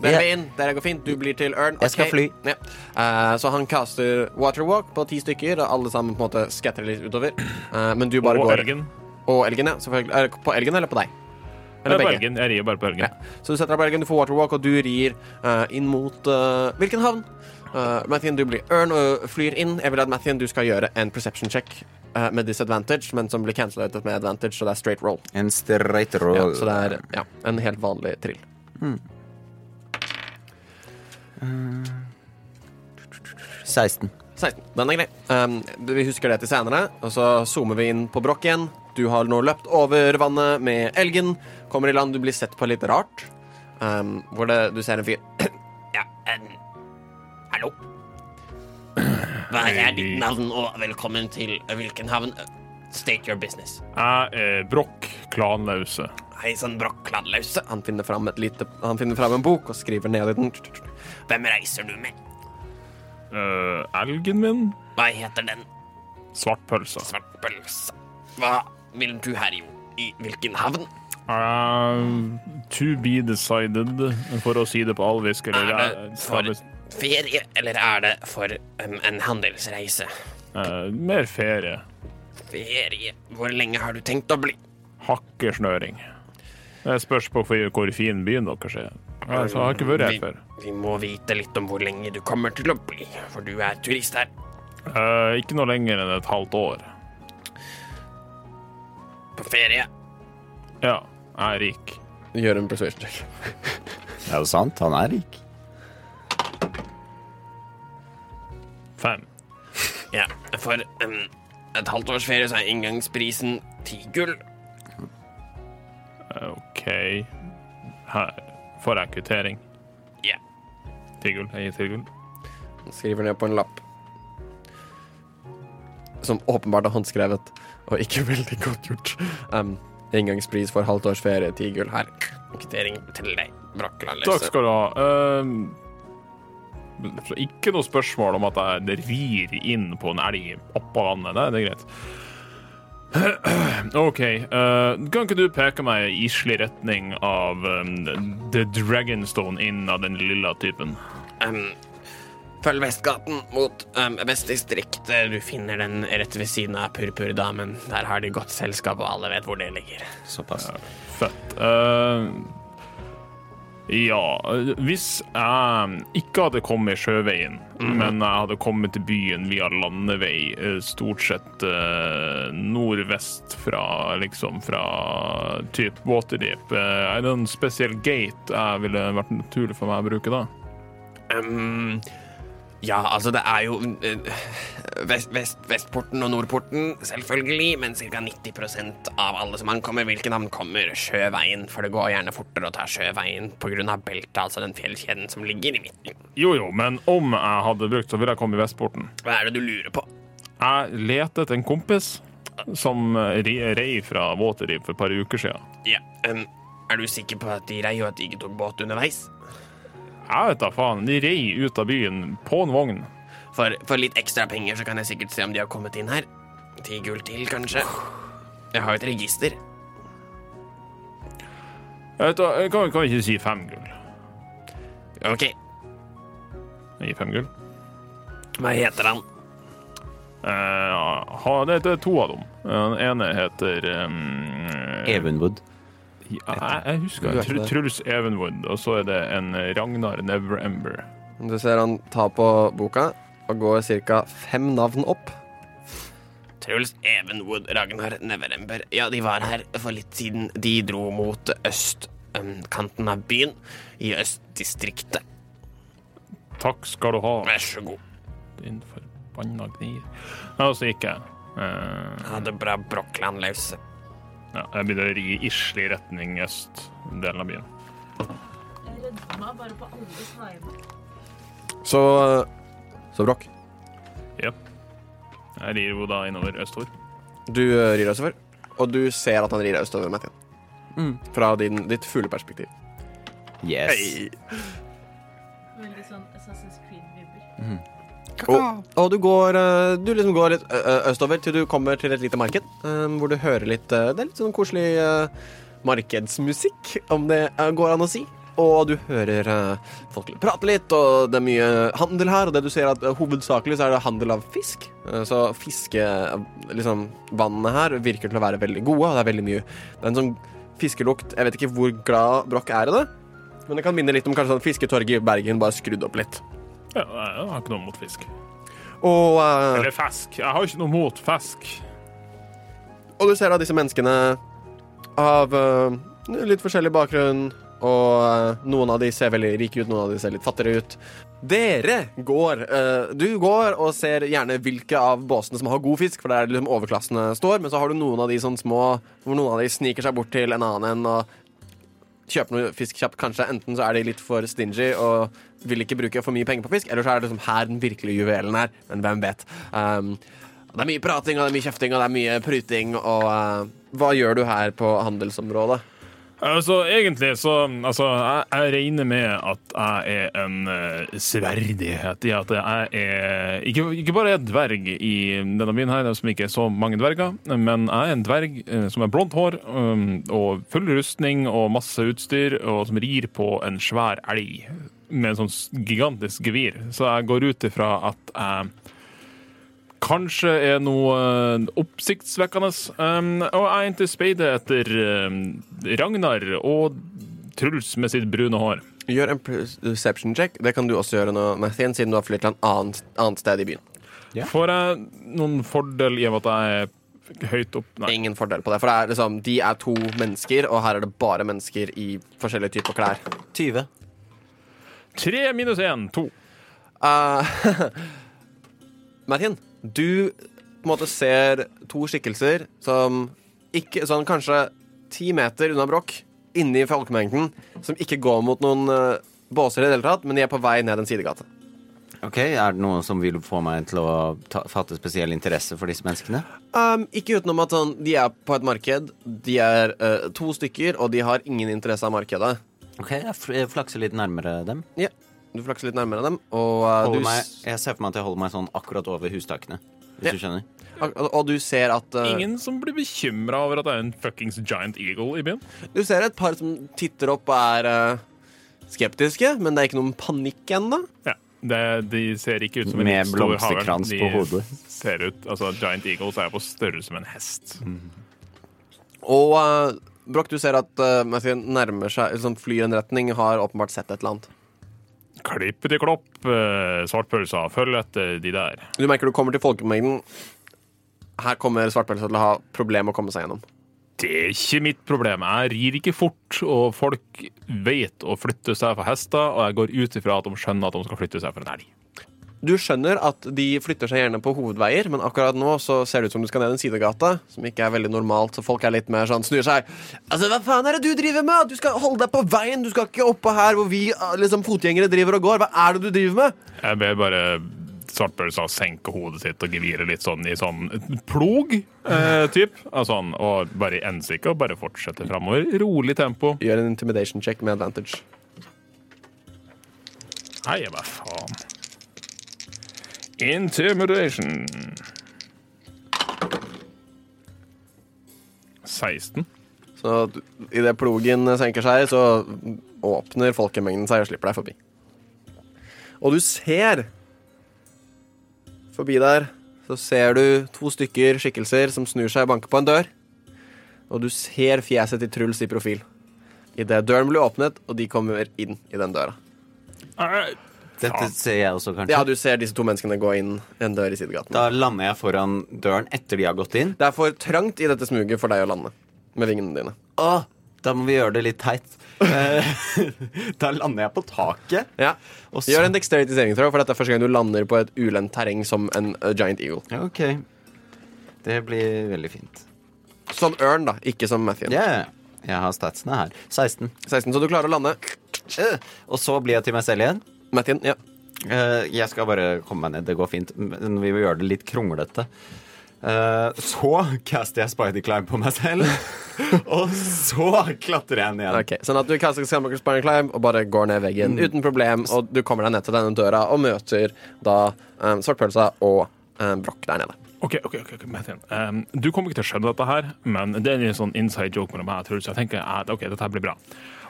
Dere yeah. vil inn, dere går fint. Du blir til Ørn. Jeg skal fly. Ja. Uh, så han caster Waterwalk på ti stykker, og alle sammen på en måte skatter litt utover. Uh, men du bare Og går elgen. Og elgen, ja. Selvfølgelig. Er det på elgen eller på deg? Eller begge? Bergen. Jeg rir bare på Bergen. Ja. Så du setter deg på Bergen, du får waterwalk, og du rir uh, inn mot uh, hvilken havn? Uh, Mathien, du blir ørn og flyr inn. Jeg vil at Mathien, du skal gjøre en perception check uh, med disadvantage, men som blir cancelled med advantage, så det er straight roll. En straight Ja, roll. så det er ja, en helt vanlig trill. 16. 16. Den er grei. Um, vi husker det til senere, og så zoomer vi inn på Brokk igjen. Du har nå løpt over vannet med elgen. Kommer i land, du blir sett på litt rart. Um, hvor det, du ser en fyr Ja, en Hallo? Hva er ditt navn, og velkommen til hvilken havn? State your business. Jeg er Brokk Klanlause. Hei sann, Brokk Klanlause. Han finner fram lite Han finner fram en bok og skriver ned i den. Hvem reiser du med? Uh, elgen min? Hva heter den? Svartpølsa. Svartpølsa. Hva vil du her i, i hvilken havn? Eh, to be decided, for å si det på alvisk. Eller, Er det for ferie, eller er det for um, en handelsreise? Uh, mer ferie. Ferie. Hvor lenge har du tenkt å bli? Hakkesnøring. Det spørs på hvor fin byen deres er. Altså, jeg har ikke vært her Vi- før. Vi må vite litt om hvor lenge du kommer til å bli, for du er turist her. Uh, ikke noe lenger enn et halvt år. På ferie. Ja, er rik. Gjør en persuasion check. Er jo sant? Han er rik. Fem. Ja, for um, et halvt års ferie så er inngangsprisen ti gull. OK. Her får jeg kvittering. Ja. Ti gull. Jeg gir ti gull. Han skriver ned på en lapp. Som åpenbart er håndskrevet, og ikke veldig godt gjort. Um, inngangspris for halvt års ferie, ti gull her. Kvittering til deg, Brokkeland. Takk skal du ha. Uh, så ikke noe spørsmål om at jeg rir inn på en elg oppå vannet. Det, det er greit. OK. Uh, kan ikke du peke meg i islig retning av um, The Dragonstone inn av den lilla typen? Um, følg Vestgaten mot um, Vestdistriktet. Du finner den rett ved siden av Purpurdamen. Der har de godt selskap, og alle vet hvor det ligger. Såpass. Fett. Uh, Ja, hvis jeg ikke hadde kommet sjøveien, men jeg hadde kommet til byen via landevei, eh, stort sett uh, nordvest fra liksom fra typ Waterdeep, uh, er det en spesiell gate jeg ville vært naturlig for meg å bruke da? Um, ja, altså det er jo eh, vest, vest, Vestporten og Nordporten, selvfølgelig, men ca. 90% av alle som ankommer, hvilke navn kommer sjøveien, for det går gjerne fortere å ta sjøveien pga. beltet, altså den fjellkjeden som ligger i midten. Jo jo, men om jeg hadde brukt, så ville jeg kommet i Vestporten. Hva er det du lurer på? Jeg leter etter en kompis som eh, rei fra våteriv for et par uker siden. Ja, um, Er du sikker på at de rei og at de ikke tok båt underveis? Jeg vet da faen, de rei ut av byen på en vogn. For, for litt ekstra penger så kan jeg sikkert se om de har kommet inn her. Ti gull til, kanskje. Jeg har jo et register. Jeg vet, da, jeg kan, kan vi ikke si fem gull? OK, Gi fem gull. hva heter han? Eh, ha, det, er to av dem. Den ene heter um, Evenwood. Ja, jeg, jeg husker Tr. Truls Evenwood, og så er det en Ragnar Neverember. Du ser han tar på boka og går ca. fem navn opp. Truls Evenwood, Ragnar Neverember. Ja, de var her for litt siden. De dro mot østkanten av byen, i østdistriktet. Takk skal du ha, Vær så god. din forbanna gnir. Ja, og så gikk jeg. Uh... Ha det bra, Brokkland løs. Ja, jeg begynner å ri islig retning øst-delen av byen. Jeg redder meg bare på alles vegne. Så Så Brokk, Ja. Jeg rir jo da innover østover. du eh, rir østover, og du ser at han rir østover, Mathian. Mm. Fra din, ditt fugleperspektiv. Yes. Veldig sånn Assassin's Creed-vibber. Og, og du går eh, Du liksom går litt ø- ø- østover til du kommer til et lite marked, eh, hvor du hører litt eh, Det er litt sånn koselig eh, markedsmusikk, om det eh, går an å si. Og du hører eh, folk prate litt, og det er mye handel her. Og det du ser at eh, hovedsakelig så er det handel av fisk. Eh, så fiske... Liksom, her virker til å være veldig gode, og det er veldig mye Det er en sånn fiskelukt Jeg vet ikke hvor glad Brokk er i det, men det kan minne litt om kanskje sånn fisketorget i Bergen, bare skrudd opp litt. Ja, jeg har ikke noe mot fisk. Og uh, Eller fisk. Jeg har ikke noe mot fisk. Og du ser da disse menneskene av uh, litt forskjellig bakgrunn, og uh, noen av de ser veldig rike ut, noen av de ser litt fattigere ut. Dere går Du går og ser gjerne hvilke av båsene som har god fisk, for der liksom overklassene står, men så har du noen av de sånn små hvor noen av de sniker seg bort til en annen en og kjøper noe fisk kjapt. Kanskje enten så er de litt for stingy og vil ikke bruke for mye penger på fisk, eller så er det liksom her den virkelige juvelen er, men hvem vet. Um, det er mye prating, og det er mye kjefting, og det er mye pryting. og uh, hva gjør du her på handelsområdet? Altså, egentlig så Altså, jeg, jeg regner med at jeg er en uh, sverdighet i at jeg er ikke, ikke bare er dverg i denne byen her, som ikke er så mange dverger, men jeg er en dverg uh, som har blondt hår um, og full rustning og masse utstyr, og som rir på en svær elg med en sånn gigantisk gevir. Så jeg går ut ifra at jeg kanskje er noe eh, oppsiktsvekkende. Um, og jeg er til speidet etter Ragnar og Truls med sitt brune hår. Gjør en perception check. Det kan du også gjøre nå, Mathien, siden du har flyttet til et annet, annet sted i byen. Yeah. Får jeg noen fordel i at jeg er høyt opp? Nei. Ingen fordel på det, for det er liksom, de er to mennesker, og her er det bare mennesker i forskjellige typer klær. 20. Tre minus én, to. Uh, Martin, du på en måte ser to skikkelser som ikke sånn kanskje ti meter unna Brokk, inni folkemengden, som ikke går mot noen uh, båser i det hele tatt, men de er på vei ned en sidegate. Ok, Er det noen som vil få meg til å ta, fatte spesiell interesse for disse menneskene? Um, ikke utenom at sånn, de er på et marked, de er uh, to stykker, og de har ingen interesse av markedet. Ok, Jeg flakser litt nærmere dem. Ja, du flakser litt nærmere dem, og, Holder du, meg, jeg ser for meg at jeg holder meg sånn akkurat over hustakene. Hvis Ja. du skjønner. og, og du ser at uh, Ingen som blir bekymra over at det er en fuckings giant eagle i byen? Du ser et par som titter opp og er uh, skeptiske, men det er ikke noen panikk ennå. Ja. Det, de ser ikke ut som en Med stor blomsterkrans havørn. på hodet. Ser ut, altså Giant eagles er på størrelse med en hest. Og eh, Broch, du ser at uh, nærmer seg sånn flyr en retning, har åpenbart sett et eller annet. Klippeti klopp, eh, svartpølsa, følg etter de der. Du merker du kommer til folkemengden. Her kommer svartpølsa til å ha problemer med å komme seg gjennom. Det er ikke mitt problem. Jeg rir ikke fort, og folk vet å flytte seg for hester, og jeg går ut ifra at de skjønner at de skal flytte seg for en elg. Du skjønner at de flytter seg gjerne på hovedveier, men akkurat nå så ser det ut som du skal ned en sidegate, som ikke er veldig normalt, så folk er litt mer sånn snur seg. Altså, hva faen er det du driver med? Du skal holde deg på veien, du skal ikke oppå her hvor vi ah, liksom fotgjengere driver og går. Hva er det du driver med? Jeg ber bare svartpølsa senke hodet sitt og gevire litt sånn i sånn plog, eh, typ. Altså, og bare i ensike og bare fortsette framover. Rolig tempo. Gjør en intimidation check med advantage. Nei, hva faen. Intimidation. 16. Så idet plogen senker seg, så åpner folkemengden seg og slipper deg forbi. Og du ser Forbi der så ser du to stykker skikkelser som snur seg og banker på en dør. Og du ser fjeset til Truls i profil. Idet døren blir åpnet, og de kommer inn i den døra. Dette ser jeg også, kanskje. Ja, du ser disse to menneskene gå inn en dør i sidegaten. Da lander jeg foran døren etter de har gått inn. Det er for trangt i dette smuget for deg å lande med vingene dine. Åh, da må vi gjøre det litt teit. Eh, da lander jeg på taket. Ja. Så Gjør en dexterity saving throw, for dette er første gang du lander på et ulendt terreng som en uh, giant eagle. Ja, OK. Det blir veldig fint. Som ørn, da, ikke som Matthew. Yeah. jeg har statsene her. 16. 16, så du klarer å lande. Eh, Og så blir jeg til meg selv igjen. Mathien, ja. Uh, Jeg skal bare komme meg ned. Det går fint. Men vi vil gjøre det litt kronglete. Uh, Så caster jeg Spidey climb på meg selv. Og så klatrer jeg ned. Okay, Sånn at du kaster Spidey Climb og bare går ned veggen uten problem, og du kommer deg ned til denne døra og møter da um, Svartpølsa og um, Brokk der nede. OK, ok, ok, ok, Mathien. Um, du kommer ikke til å skjønne dette her, men det er en sånn inside joke mellom meg og Truls. Jeg tenker at OK, dette her blir bra.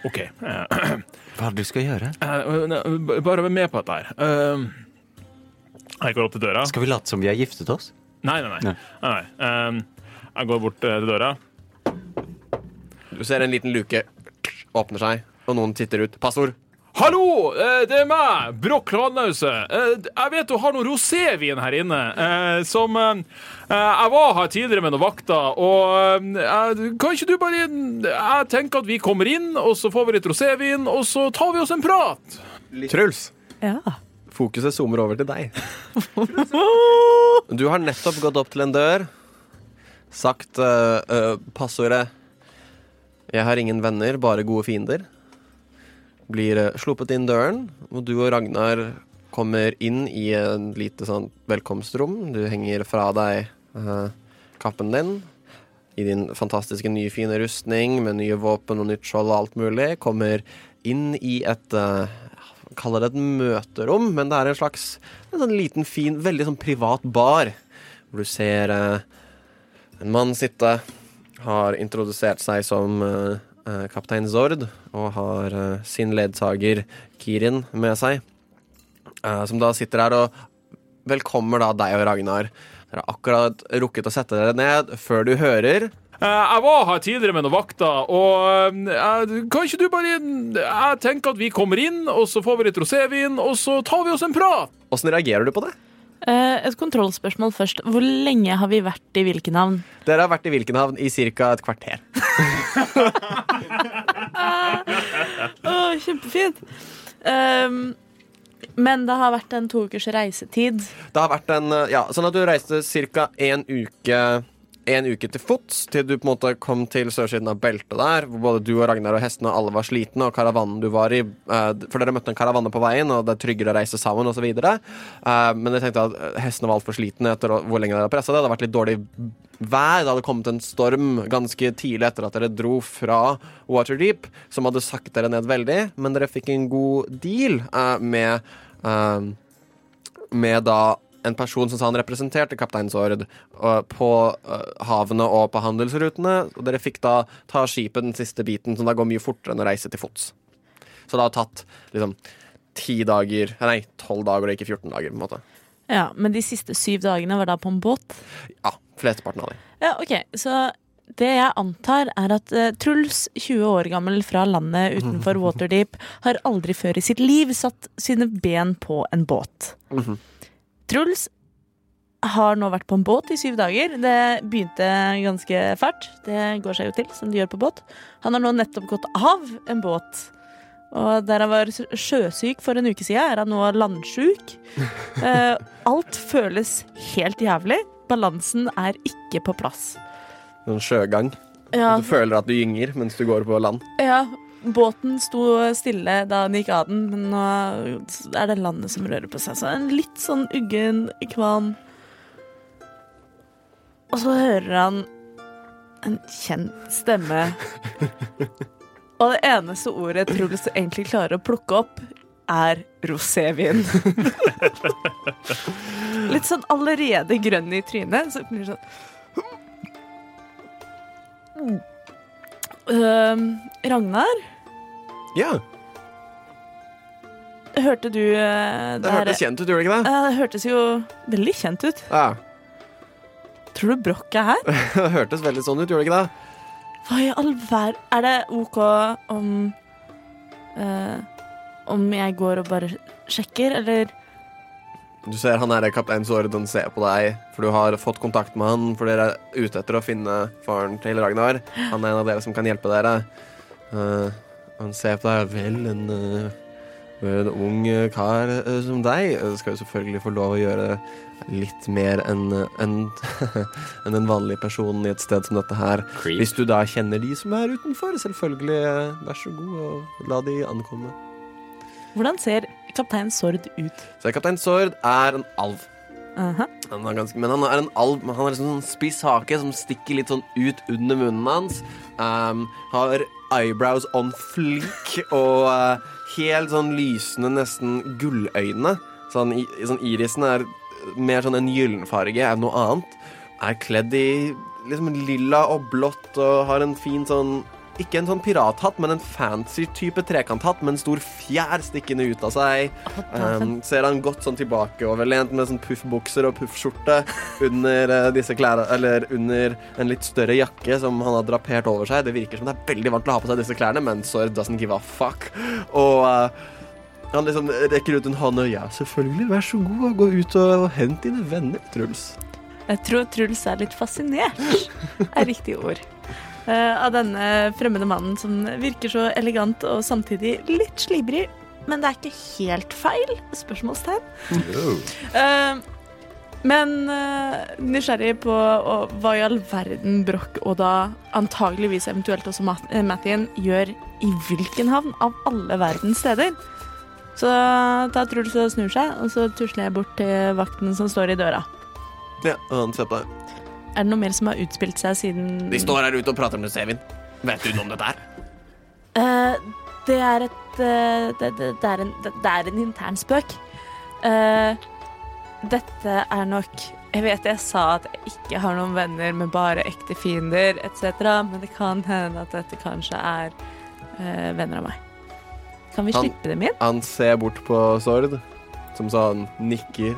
OK. eh, Hva er det du skal gjøre? eh, bare vær med på dette her. Um, jeg går opp til døra. Skal vi late som vi har giftet oss? Nei, nei, nei. Nei. nei. Um, jeg går bort eh, til døra. Du ser en liten luke åpner seg, og noen titter ut. Passord. Hallo, eh, det er meg, Broch Kladnause. Eh, Jeg vet du har noe rosévin her inne, eh, som Jeg var her tidligere med noen vakter, og kan ikke du bare Jeg tenker at vi kommer inn, og så får vi litt rosévin, og så tar vi oss en prat. Truls. Ja. Fokuset zoomer over til deg. Du har nettopp gått opp til en dør, sagt uh, uh, passordet 'Jeg har ingen venner, bare gode fiender'. Blir uh, sluppet inn døren, og du og Ragnar kommer inn i en lite sånn velkomstrom. Du henger fra deg uh, kappen din i din fantastiske nye fine rustning med nye våpen og nytt skjold og alt mulig. Kommer inn i et uh, kaller det et møterom, men det er en slags en sånn liten, fin, veldig sånn privat bar. Hvor du ser eh, en mann sitte, har introdusert seg som eh, eh, kaptein Zord, og har eh, sin ledsager Kirin med seg. eh, som da sitter her og velkommer da deg og Ragnar. Dere har akkurat rukket å sette dere ned før du hører Eh, Jeg var her tidligere med noen vakter, og eh, kan ikke du bare Jeg tenker at vi kommer inn, og så får vi litt rosévin, og så tar vi oss en prat. Åssen reagerer du på det? Eh, et kontrollspørsmål først. Hvor lenge har vi vært i Vilkenhavn? Dere har vært i Vilkenhavn i ca. et kvarter. Å, kjempefint. Um, men det har vært en to ukers reisetid. Det har vært en, ja, sånn at du reiste ca. en uke en uke til fots til du på en måte kom til sørsiden av beltet der, hvor både du og Ragnar og hestene og alle var slitne, og karavanen du var i eh, For dere møtte en karavane på veien, og det er tryggere å reise sammen, osv. Uh, men jeg tenkte at eh, hestene var altfor slitne etter hvor lenge dere hadde pressa det. Det hadde vært litt dårlig vær. Det hadde kommet en storm ganske tidlig etter at dere dro fra Waterdeep, som hadde sagt dere ned veldig, men dere fikk en god deal eh, med eh, med da en person som sa han representerte Kaptein Sord på øh, havene og på handelsrutene. Og dere fikk da ta skipet den siste biten, som da går mye fortere enn å reise til fots. Så det har tatt liksom ti dager Nei, tolv dager og ikke 14 dager, på en måte. Ja, Men de siste syv dagene var da på en båt? Ja, flesteparten av dem. Ja, ok. Så det jeg antar, er at uh, Truls, 20 år gammel fra landet utenfor Waterdeep, har aldri før i sitt liv satt sine ben på en båt. Mhm. Truls har nå vært på en båt i syv dager. Det begynte ganske fælt. Det går seg jo til, som det gjør på båt. Han har nå nettopp gått av en båt. Og der han var sjøsyk for en uke siden, er han nå landsjuk. Eh, alt føles helt jævlig. Balansen er ikke på plass. Sånn sjøgang. Ja, Du føler at du gynger mens du går på land. ja, båten sto stille da han gikk av den, men nå er det landet som rører på seg. Så en litt sånn uggen kvam. Og så hører han en kjent stemme. Og det eneste ordet Truls egentlig klarer å plukke opp, er rosévin. Litt sånn allerede grønn i trynet. Så blir det sånn Øhm, Ragnar, Ja, hørte du uh, det hørtes kjent ut, gjorde det ikke det? Uh, det hørtes jo veldig kjent ut. Ja, Tror du Broch er her? det hørtes veldig sånn ut, gjorde det ikke det? Hva i all ver... Er det OK om eh, Om jeg går og bare sjekker, eller Du ser han er kaptein Sorden ser på deg, for du har fått kontakt med han, for dere er ute etter å finne faren til Ragnar. Han er en av dere som kan hjelpe dere. Uh, han ser på deg. Vel, en, uh, en ung kar uh, som deg eh, skal jo selvfølgelig få lov å gjøre litt mer enn en, en en vanlig person i et sted som dette her. Hvis du da kjenner de som er utenfor, selvfølgelig, eh, vær så god og la de ankomme. Hvordan ser kaptein Sord ut? Så kaptein Sord er en alv. Aha. Han er ganske, men han er en alv Han har liksom sånn spiss hake som stikker litt sånn ut under munnen hans. Um, har eyebrows on flink og uh, helt sånn lysende, nesten gulløyne. Sånn, i, sånn Irisen er mer sånn en gyllenfarge enn noe annet. Er kledd i liksom lilla og blått og har en fin sånn ikke en sånn pirathatt, men en fancy type trekanthatt med en stor fjær stikkende ut av seg. Um, ser han godt sånn tilbakeoverlent med sånn puffbukser og puffskjorte under uh, disse klærne Eller under en litt større jakke som han har drapert over seg. Det virker som det er veldig varmt å ha på seg disse klærne, men Sord doesn't give a fuck. Og uh, han liksom rekker ut en hånd og ja, selvfølgelig, vær så god, og gå ut og hent dine venner, Truls. Jeg tror Truls er litt fascinert, er riktig ord. Eh, av denne fremmede mannen som virker så elegant og samtidig litt slibrig. Men det er ikke helt feil? Spørsmålstegn. Uh, men uh, nysgjerrig på uh, hva i all verden Broch og da antageligvis eventuelt også Matt Mattien gjør i hvilken havn av alle verdens steder. Så da tror du så snur seg, og så tusler jeg bort til vakten som står i døra. Ja, og han ser på deg. Er det noe mer som har utspilt seg siden De står her ute og prater med Sevin. Vet du noe om dette her? Eh, det er et eh, det, det, det, er en, det, det er en intern spøk. Eh, dette er nok Jeg vet jeg sa at jeg ikke har noen venner, men bare ekte fiender etc., men det kan hende at dette kanskje er eh, venner av meg. Kan vi Han- slippe dem inn? Han ser bort på Sord, som sånn nikker.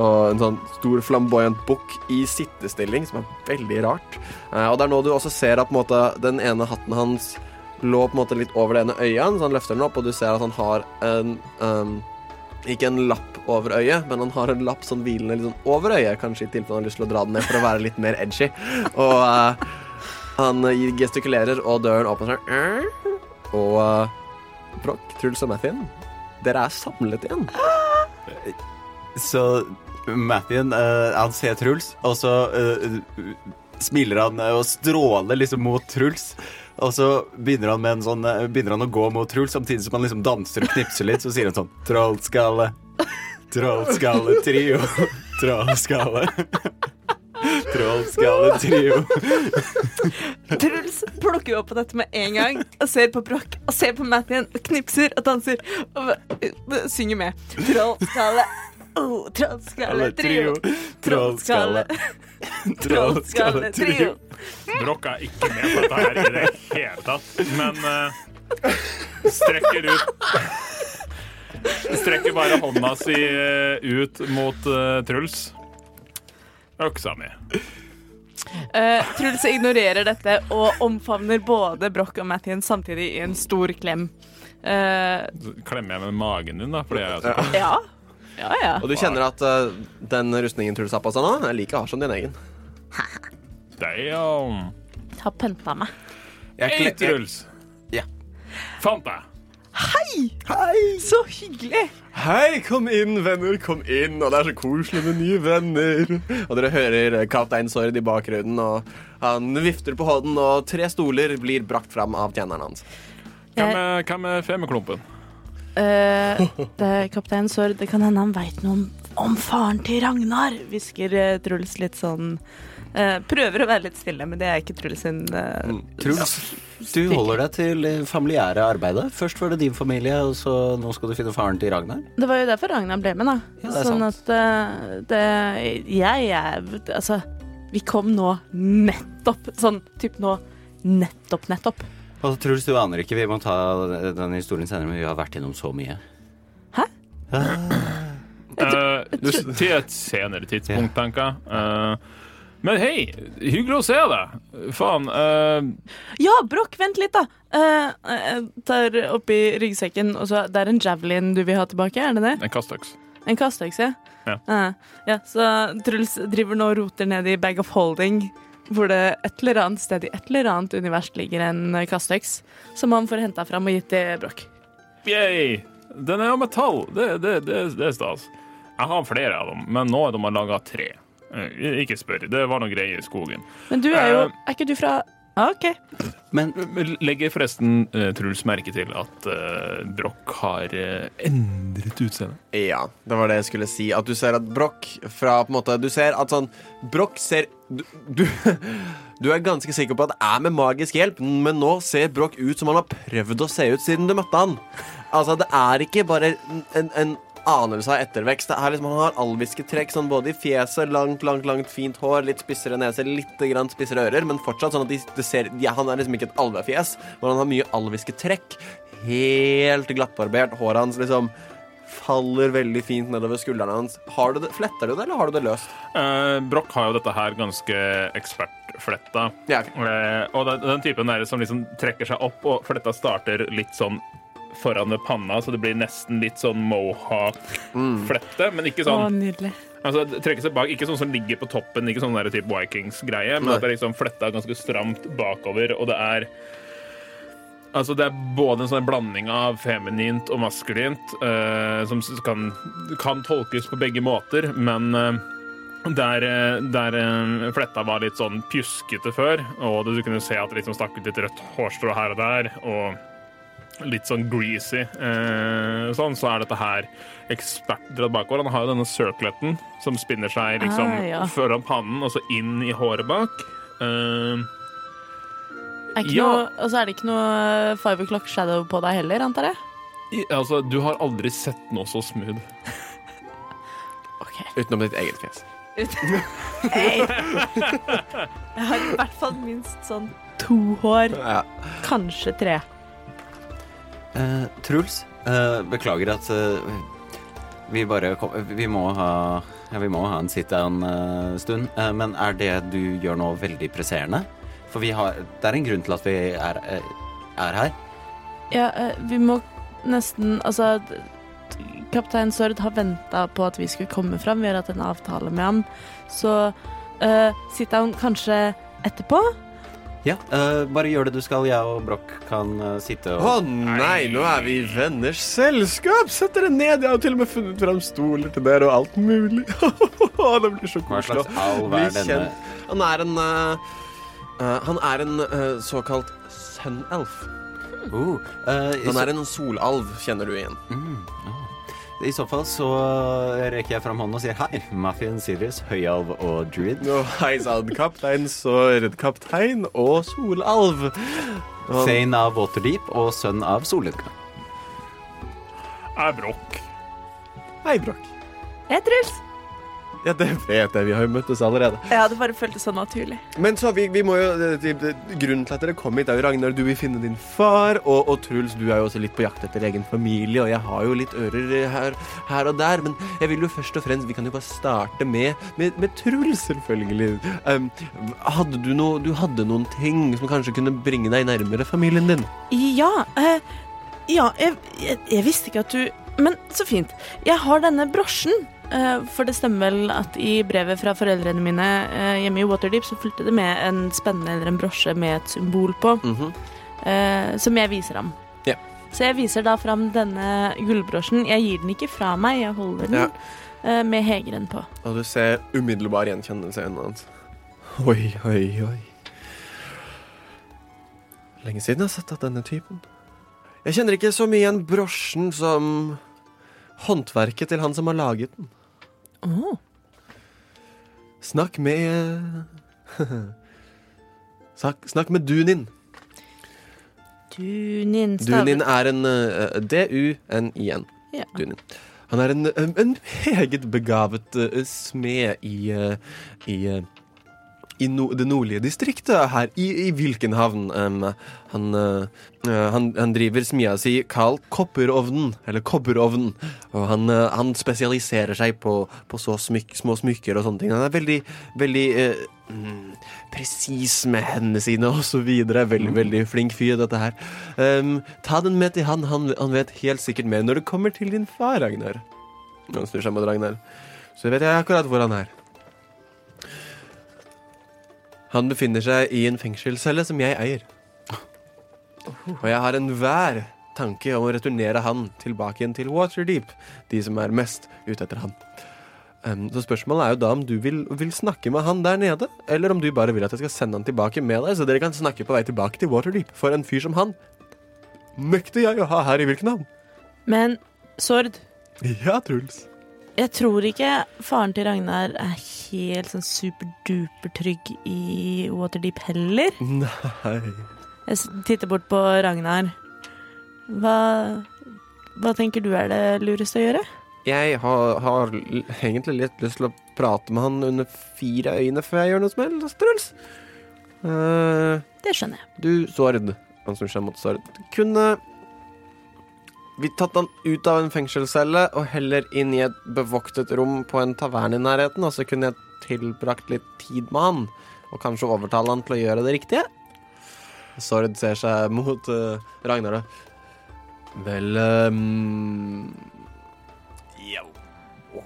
Og en sånn stor flamboyant bukk i sittestilling, som er veldig rart. Eh, og det er nå du også ser at måte, den ene hatten hans lå på en måte litt over det ene øyet, så han løfter den opp, og du ser at han har en um, Ikke en lapp over øyet, men han har en lapp sånn hvilende litt sånn over øyet, kanskje i tilfelle han har lyst til å dra den ned for å være litt mer edgy. Og uh, han gestikulerer, og døren åpner seg. Og uh, Broch, Truls og Mathien, dere er samlet igjen. Så Mathien, uh, han ser Truls, og så uh, smiler han eh, og stråler liksom mot Truls. Og så begynner han, med en sånn, eh, begynner han å gå mot Truls, samtidig som han liksom danser og knipser litt. Så sier han sånn Trollskalle, trollskalle, trio, trollskalle. Trollskalle, trio. Truls plukker jo opp på dette med en gang og ser på Broch og ser på Mathien knipser og danser og synger med. Trollskalle, oh, trollskalle, trio. Trollskalle, trollskalle, trio. Broch er ikke med på dette her i det hele tatt, men uh, strekker ut Strekker bare hånda si eh, ut mot uh, Truls. Øksa mi. Uh, Truls ignorerer dette og omfavner både Broch og Mathien samtidig i en stor klem. Uh, klemmer jeg med magen din, da, fordi jeg er så ja. Ja, ja. Og du kjenner at uh, den rustningen Truls har på seg nå, er like hard som din egen. Damn. Har pynta meg. Hei, Truls. Ja. Fant deg. Hei, Så hyggelig! Hei, kom inn, venner, kom inn. Og det er så koselig med nye venner. Og dere hører eh, kaptein Sord i bakgrunnen, og han vifter på hånden, og tre stoler blir brakt fram av tjeneren hans. Hvem er, hvem er Femmerklumpen? Det, kaptein Sord, det kan hende han veit noe om, om faren til Ragnar, hvisker uh, Truls litt sånn uh, Prøver å være litt stille, men det er ikke Truls sin eh, Truls, du holder deg til det familiære arbeidet. Først var det din familie, og så nå skal du finne faren til Ragnar. Det var jo derfor Ragnar ble med, da. Ja, det sånn sant. at det Jeg er Altså, vi kom nå nettopp. Sånn typ nå nettopp, nettopp. Og Truls, du aner ikke, vi må ta den historien senere, men vi har vært gjennom så mye. Hæ? Eh, til et senere tidspunkt, tenker jeg. Uh, men hei, hyggelig å se deg. Faen. Uh... Ja, Broch, vent litt, da. Uh, jeg tar oppi ryggsekken, og så Det er en javelin du vil ha tilbake, er det det? en kastøks. En kastøks, Ja. Eh, ja. Så Truls driver nå og roter ned i bag of holding, hvor det et eller annet sted i et eller annet univers ligger en kastøks som han får henta fram og gitt til Broch. Yay! Den er av metall. Det, det, det, det er stas. Jeg har flere av dem, men nå er de laga tre. Eh, Ikke spør. Det var noe greier i skogen. Men du er jo Eh. Er ikke du fra ah, OK. Men Men Legger forresten uh, Truls merke til at uh, Broch har uh, endret utseende? Ja, det var det jeg skulle si. At du ser at Broch fra på en måte Du ser at sånn Broch ser du, du, du er ganske sikker på at det er med magisk hjelp, men nå ser Broch ut som han har prøvd å se ut siden du møtte han. Altså, det er ikke bare en, en anelse av ettervekst. Det er liksom, Han har alviske trekk sånn både i fjeset, langt, langt, langt fint hår, litt spissere nese, litt grann spissere ører, men fortsatt sånn at de, de ser, ja, han er liksom ikke et alvefjes, men han har mye alviske trekk. Helt glattbarbert. Håret hans liksom faller veldig fint nedover skuldrene hans. Har du det, fletter du det, eller har du det løst? Eh, Broch har jo dette her ganske ekspertfletta. Ja, Eh, og den, den typen der som liksom trekker seg opp, og fletta starter litt sånn foran ved panna, så det blir nesten litt sånn mohawk-flette, men ikke Å, sånn nydelig. Altså, det trekker seg bak, Ikke sånn som ligger på toppen, ikke sånn der type Vikings-greie, men Nei. at det er liksom fletta ganske stramt bakover, og det er Altså, det er både en sånn blanding av feminint og maskulint, eh, som kan, kan tolkes på begge måter, men eh, der, eh, der eh, fletta var litt sånn pjuskete før, og du kunne se at det liksom stakk ut litt rødt hårstrå her og der, og litt sånn greasy, eh, sånn, så er dette her ekspertdratt bakover. Han har jo denne circleten som spinner seg liksom Ah, ja. foran pannen og så inn i håret bak. Eh, Ja. noe, og så er det ikke noe eh, five o'clock shadow på deg heller, antar jeg? i, altså, du har aldri sett noe så smooth. Ok. Utenom ditt eget fjes. Jeg har i hvert fall minst sånn to hår. Ja. Kanskje tre. Uh, Truls, uh, beklager at uh, vi bare kom, Vi må ha ja, vi må ha en sit-down-stund, eh, men er det du gjør nå, veldig presserende? For vi har, det er en grunn til at vi er, eh, er her. Ja, eh, vi må nesten Altså, kaptein Sord har venta på at vi skulle komme fram. Vi har hatt en avtale med ham. Så uh, sitter han kanskje etterpå? Ja, uh, bare gjør det du skal. Jeg og Broch kan uh, sitte og Å nei, nå er vi i venners selskap! Sett dere ned. Jeg har til og med funnet fram stoler til dere og alt mulig. det blir så Hva koselig. slags alv er denne? Han er en eh, Han er en eh, såkalt sun-elf. Uh, eh, Han er en solalv, kjenner du igjen. mm, ah. I så fall så rekker jeg fram hånden og sier hei, Mafian Sirius, høyalv og druid. Og hei sann, kaptein Sord, kaptein og solalv. Og han- Thane av Waterdeep og sønn av Solnedgang. Er Broch. Hei, Broch. Jeg Truls. Ja, det vet jeg. Vi har jo møttes allerede. Ja, det bare føltes så naturlig. Men så, vi, vi må jo det- Grunnen til at dere kom hit, er jo Ragnar, du vil finne din far. Og, og Truls, du er jo også litt på jakt etter egen familie, og jeg har jo litt ører her, her og der. Men jeg vil jo først og fremst Vi kan jo bare starte med, med, med Truls, selvfølgelig. Um, hadde du noe Du hadde noen ting som kanskje kunne bringe deg nærmere familien din? Ja, Uh, ja jeg, jeg, jeg visste ikke at du Men så fint. Jeg har denne brosjen. Eh, for det stemmer vel at i brevet fra foreldrene mine eh, hjemme i Waterdeep så fulgte det med en spennende eller en brosje med et symbol på, mm -hmm. som jeg viser ham. Ja. Så jeg viser da fram denne gullbrosjen. Jeg gir den ikke fra meg, jeg holder den Ja. med hegeren på. Og du ser umiddelbar gjenkjennelse i øynene hans. Oi, oi, oi. Lenge siden jeg har sett at denne typen. Jeg kjenner ikke så mye igjen brosjen som håndverket til han som har laget den. Åh. Snakk med Snakk, snakk med Dunin. Dunin Dunin er en uh, D-U-N-I-N. Ja. Dunin. Han er en, en, en meget begavet uh, smed i, uh, i, eh, i no, det nordlige distriktet her i, i Vilkenhavn. Um, han, eh, han, han driver smia si kalt Kopperovnen, eller Kobberovnen. Og han, uh, han spesialiserer seg på, på så smyk, små smykker og sånne ting. Han er veldig, veldig uh, presis med hendene sine og så videre. Veldig, veldig flink fyr, dette her. Um, ta den med til han. han. Han vet helt sikkert mer når det kommer til din far, Ragnar. Han snur seg mot Ragnar, så vet jeg akkurat hvor han er. Han befinner seg i en fengselscelle som jeg eier. Og jeg har enhver tanke om å returnere han tilbake igjen til Waterdeep, de som er mest ute etter han. Um, så spørsmålet er jo da om du vil, vil snakke med han der nede, eller om du bare vil at jeg skal sende han tilbake med deg, så dere kan snakke på vei tilbake til Waterdeep. For en fyr som han nekter jeg å ha her i Vilkenhavn. Men Sord, Ja, Truls. Jeg tror ikke faren til Ragnar er helt sånn superduper trygg i Waterdeep heller. Nei. Jeg titter bort på Ragnar. Hva, hva tenker du er det lureste å gjøre? Jeg har, har egentlig litt lyst til å prate med han under fire øyne før jeg gjør noe som helst, Truls. Uh, Det skjønner jeg. du, Sord, han som kommer mot Svord, kunne vi tatt han ut av en fengselscelle og heller inn i et bevoktet rom på en tavern i nærheten, og så kunne jeg tilbrakt litt tid med han, og kanskje overtale han til å gjøre det riktige? Sord ser seg mot uh, Ragnar. Vel ehm, Ja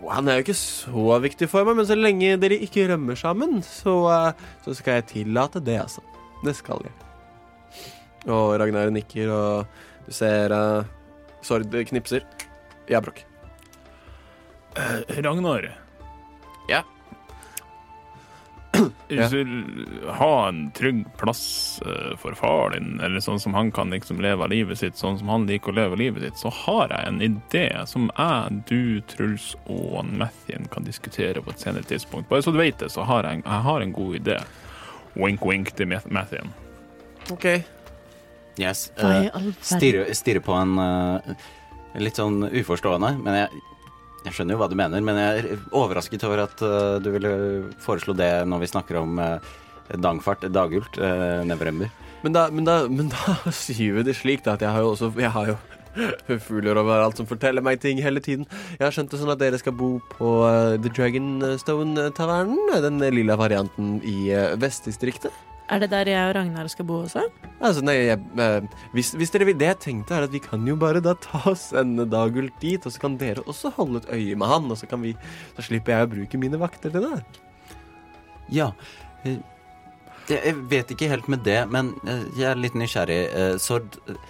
Han er jo ikke så viktig for meg, men så lenge dere ikke rømmer sammen, så, uh, så skal jeg tillate det, altså. Det skal jeg. Og Ragnar nikker, og du ser uh, Sord knipser. Ja, Brokk. Eh, Ragnar. Ja. Hvis du vil ha en trygg plass eh, for far din, eller sånn som han kan liksom leve livet sitt, sånn som han liker å leve livet sitt, så har jeg en idé som jeg, du, Truls og Mathien kan diskutere på et senere tidspunkt. Bare så du vet det, så har jeg, jeg har en god idé. Wink, wink til Math- Mathien. OK. Yes. Uh, Stirre på en uh, litt sånn uforstående, men jeg, jeg skjønner jo hva du mener. Men jeg er overrasket over at uh, du ville foreslå det når vi snakker om uh, dangfart, dagult, uh, nevrember. Men da, men, da, men da sier vi det slik, da, at jeg har jo også Jeg har jo fugler overalt som forteller meg ting hele tiden. Jeg har skjønt det sånn at dere skal bo på uh, The Dragonstone-tavernen. Den lilla varianten i uh, vestdistriktet. Er det der jeg og Ragnar skal bo også? Altså, nei, jeg, eh, hvis, hvis dere vil Det jeg tenkte, er at vi kan jo bare da ta oss en Dagult dit, og så kan dere også holde et øye med han, og så kan vi Så slipper jeg å bruke mine vakter til det. Ja. eh, Jeg vet ikke helt med det, men eh, jeg er litt nysgjerrig. Eh, Sord, eh,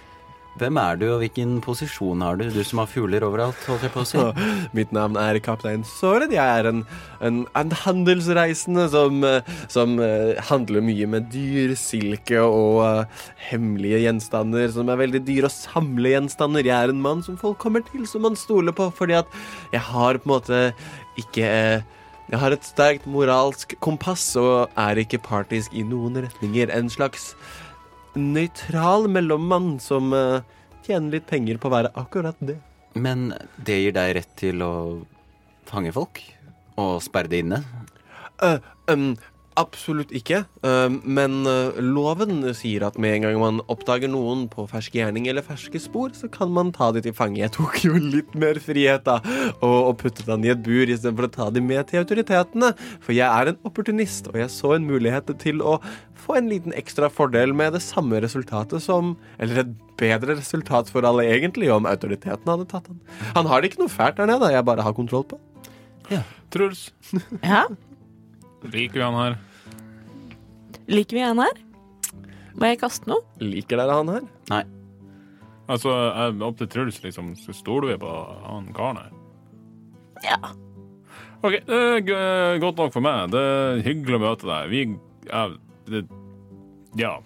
hvem er du, og hvilken posisjon har du? Du som har fugler overalt, holdt jeg på å si. Mitt navn er kaptein Soren. Jeg er en, en, en handelsreisende som, eh, som eh, handler mye med dyr, silke og uh, hemmelige gjenstander som er veldig dyre å samle gjenstander. Jeg er en mann som folk kommer til, som man stoler på, fordi at jeg har på en måte ikke uh, jeg har et sterkt moralsk kompass og er ikke partisk i noen retninger. En slags nøytral mellommann som eh, tjener litt penger på å være akkurat det. Men det gir deg rett til å fange folk? og sperre det inne? Uh, um, absolutt ikke. Um, men eh, loven sier at med en gang man oppdager noen på fersk gjerning eller ferske spor, så kan man ta de til fange. Jeg tok jo litt mer frihet, da, og, puttet han i et bur istedenfor å ta de med til autoritetene. For jeg er en opportunist, og jeg så en mulighet til å få en liten ekstra fordel med det samme resultatet som Eller et bedre resultat for alle, egentlig, om autoritetene hadde tatt han. Han har det ikke noe fælt der nede, jeg bare har kontroll på. Truls, Ja, liker vi han her? liker vi han her? Må jeg kaste noe? Liker dere han her? Nei. Altså, jeg- opp til Truls, liksom. Så stoler vi på han karen her? Ja. OK, det er godt nok for meg. Det er hyggelig å møte deg. Vi er det, ja.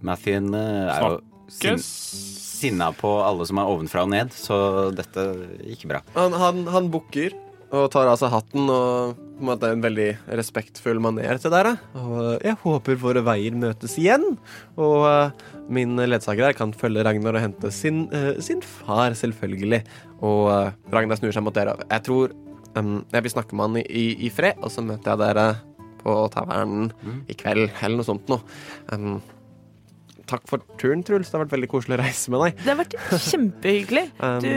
Mathien eh, er jo sin, sinna på alle som er ovenfra og ned, så dette gikk bra. Han, han, han bukker og tar av seg hatten og på en måte en veldig respektfull maner til dere. Og jeg håper våre veier møtes igjen. Og eh, min ledsager her kan følge Ragnar og hente sin, eh, sin far, selvfølgelig. Og eh, Ragnar snur seg mot dere. Jeg tror um, jeg vil snakke med han i, i, i fred, og så møter jeg dere på tavernen i kveld, eller noe sånt noe. Um, takk for turen, Truls. Det har vært veldig koselig å reise med deg. Det har vært kjempehyggelig. Um, Du,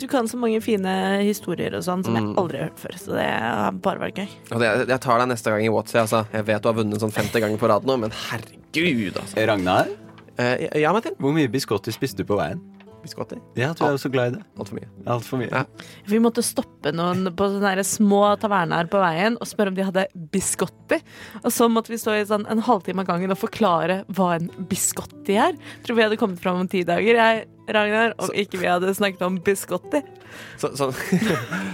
du kan så mange fine historier og sånn som jeg Mm. aldri har hørt før, så det har bare vært gøy. Og det, jeg tar deg neste gang i Watsy. Altså. Jeg vet du har vunnet sånn 50 ganger på rad nå, men herregud, altså. Ragnar, Eh, ja, Martin? hvor mye biscotti spiste du på veien? Biscotti? Ja, du er jo så glad i det. Altfor mye. Altfor mye. Ja. Vi måtte stoppe noen på sånne små taverner på veien og spørre om de hadde biscotti. Og så måtte vi stå i sånn en halvtime av gangen og forklare hva en biscotti er. Tror vi hadde kommet fram om ti dager, jeg, Ragnar, om ikke vi hadde snakket om biscotti. Så, så,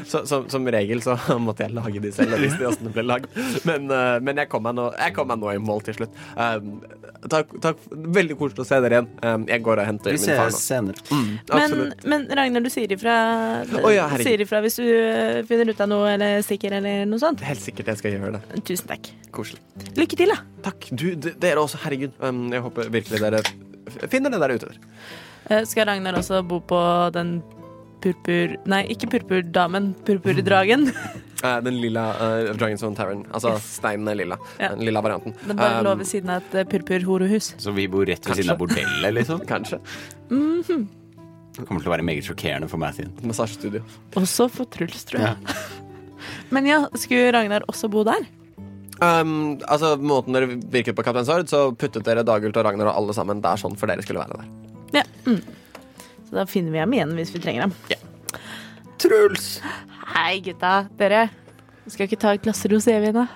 så, som, som regel så måtte jeg lage de selv. Jeg visste åssen det ble lagd. Men, eh, men jeg, kom meg nå, jeg kom meg nå i mål til slutt. Um, takk, takk. Veldig koselig å se dere igjen. Um, jeg går og henter Vi min far ses nå. senere. Mm, Men, men Ragnar, du sier ifra, oh, ja, sier ifra hvis du finner ut av noe eller stikker eller noe sånt. Helt sikkert jeg skal gjøre det. Tusen takk. Koselig. Lykke til, da. Takk. Du, dere også. Herregud. Um, jeg håper virkelig dere finner det der ute. Eh, Skal Ragnar også bo på den purpur... Nei, ikke purpurdamen. Purpurdragen. Eh, den lilla uh, Dragonstone Tavern. Altså Yes. steinen er lilla. Ja. Den lilla varianten. Den bare Um, lå ved siden av et eh, purpurhorehus. Så vi bor rett ved siden av bordellet, liksom? Kanskje. Det kommer til å være meget sjokkerende for Mathien. Et massasjestudio. Også for Truls, tror jeg. Men ja, skulle Ragnar også bo der? Um, altså, måten dere virket på Kaptein Sard, så puttet dere Dagult og Ragnar og alle sammen der sånn for dere skulle være der. Ja. Mm. Så da finner vi ham igjen hvis vi trenger ham. Truls! Hei, gutta. Dere. Skal ikke ta et glass rosévin, da?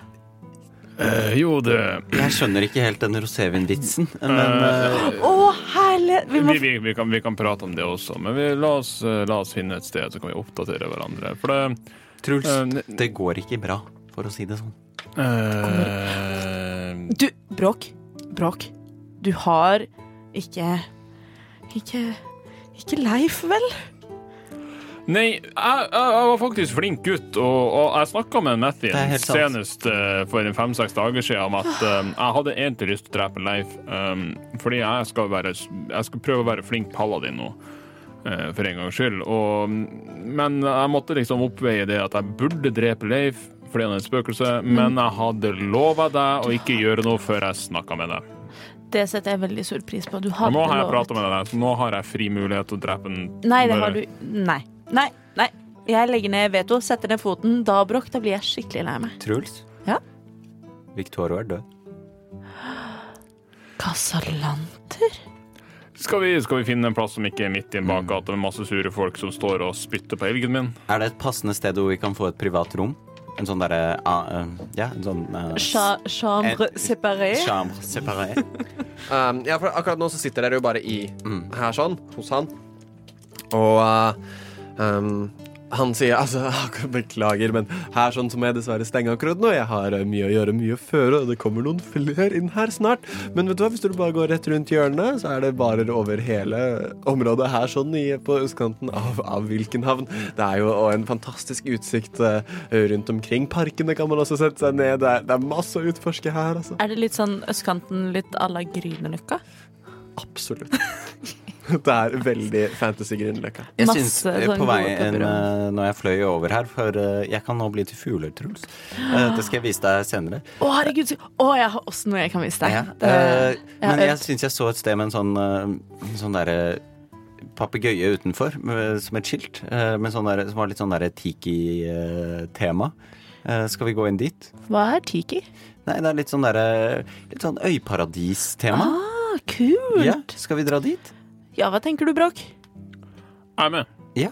Eh, jo, det Jeg skjønner ikke helt den rosévin-vitsen, men eh, Å, herlig! Vi må vi, vi, vi, kan, vi kan prate om det også, men vi, la, oss, eh, la oss finne et sted, så kan vi oppdatere hverandre. For det Truls, eh, det går ikke bra, for å si det sånn. eh, Du, Bråk. Bråk. Du har ikke Ikke Ikke Leif, vel? Nei, jeg, jeg, jeg var faktisk flink gutt, og, og jeg snakka med Mathien senest uh, for en fem-seks dager siden om at uh, jeg hadde egentlig lyst til å drepe Leif, um, fordi jeg skal, være, jeg skal prøve å være flink paladin nå. uh, for en gangs skyld. Og, men jeg måtte liksom oppveie det at jeg burde drepe Leif fordi han er et spøkelse, men jeg hadde lova deg å ikke gjøre noe før jeg snakka med deg. Det setter jeg veldig stor pris på. Du har nå har jeg prata med deg, så nå har jeg fri mulighet til å drepe den. Nei, det har du Nei. Nei. Nei. Jeg legger ned veto, setter ned foten. Da, Brokk, da blir jeg skikkelig lei meg. Truls? Ja? Victorio er død. Kasalanter? Skal vi, skal vi finne en plass som ikke er midt i en bakgate med masse sure folk som står og spytter på elgen min? Er det et passende sted hvor vi kan få et privat rom? En sånn derre uh, eh, Ja, en sånn uh, Chambre séparé. Chambre séparé. Um, ja, for akkurat nå så sitter dere jo bare i Mm. her sånn, hos han. Og uh, um, han sier altså Beklager, men her sånn så må jeg dessverre stenge akkurat nå. Jeg har uh, mye å gjøre, mye å føre, og det kommer noen flere inn her snart. Men vet du hva, hvis du bare går rett rundt hjørnet, så er det barer over hele området her sånn i, på østkanten av, av Wilkenhavn. Det er jo en fantastisk utsikt uh, rundt omkring. Parkene kan man også sette seg ned. Det er, det er masse å utforske her, altså. Er det litt sånn østkanten litt à la Grünerløkka? Absolutt. Det er veldig fantasy Grünerløkka. Jeg syns eh, sånn på vei en, pupper og- eh, når jeg fløy over her, for eh, jeg kan nå bli til fugler, Truls. Eh, Det skal jeg vise deg senere. Å, herregud. Å, oh, jeg har også noe jeg kan vise deg. Ja, Det- eh, jeg men jeg syns jeg så et sted med en sånn, sånn derre papegøye utenfor, med, som et skilt, eh, med sånn der, som var litt sånn derre tiki-tema. Eh, Skal vi gå inn dit? Hva er tiki? Nei, det er litt sånn derre Litt sånn øyparadis-tema. Ah, kult. Ja, skal vi dra dit? Ja, hva tenker du, Bråk? Jeg er med. Ja.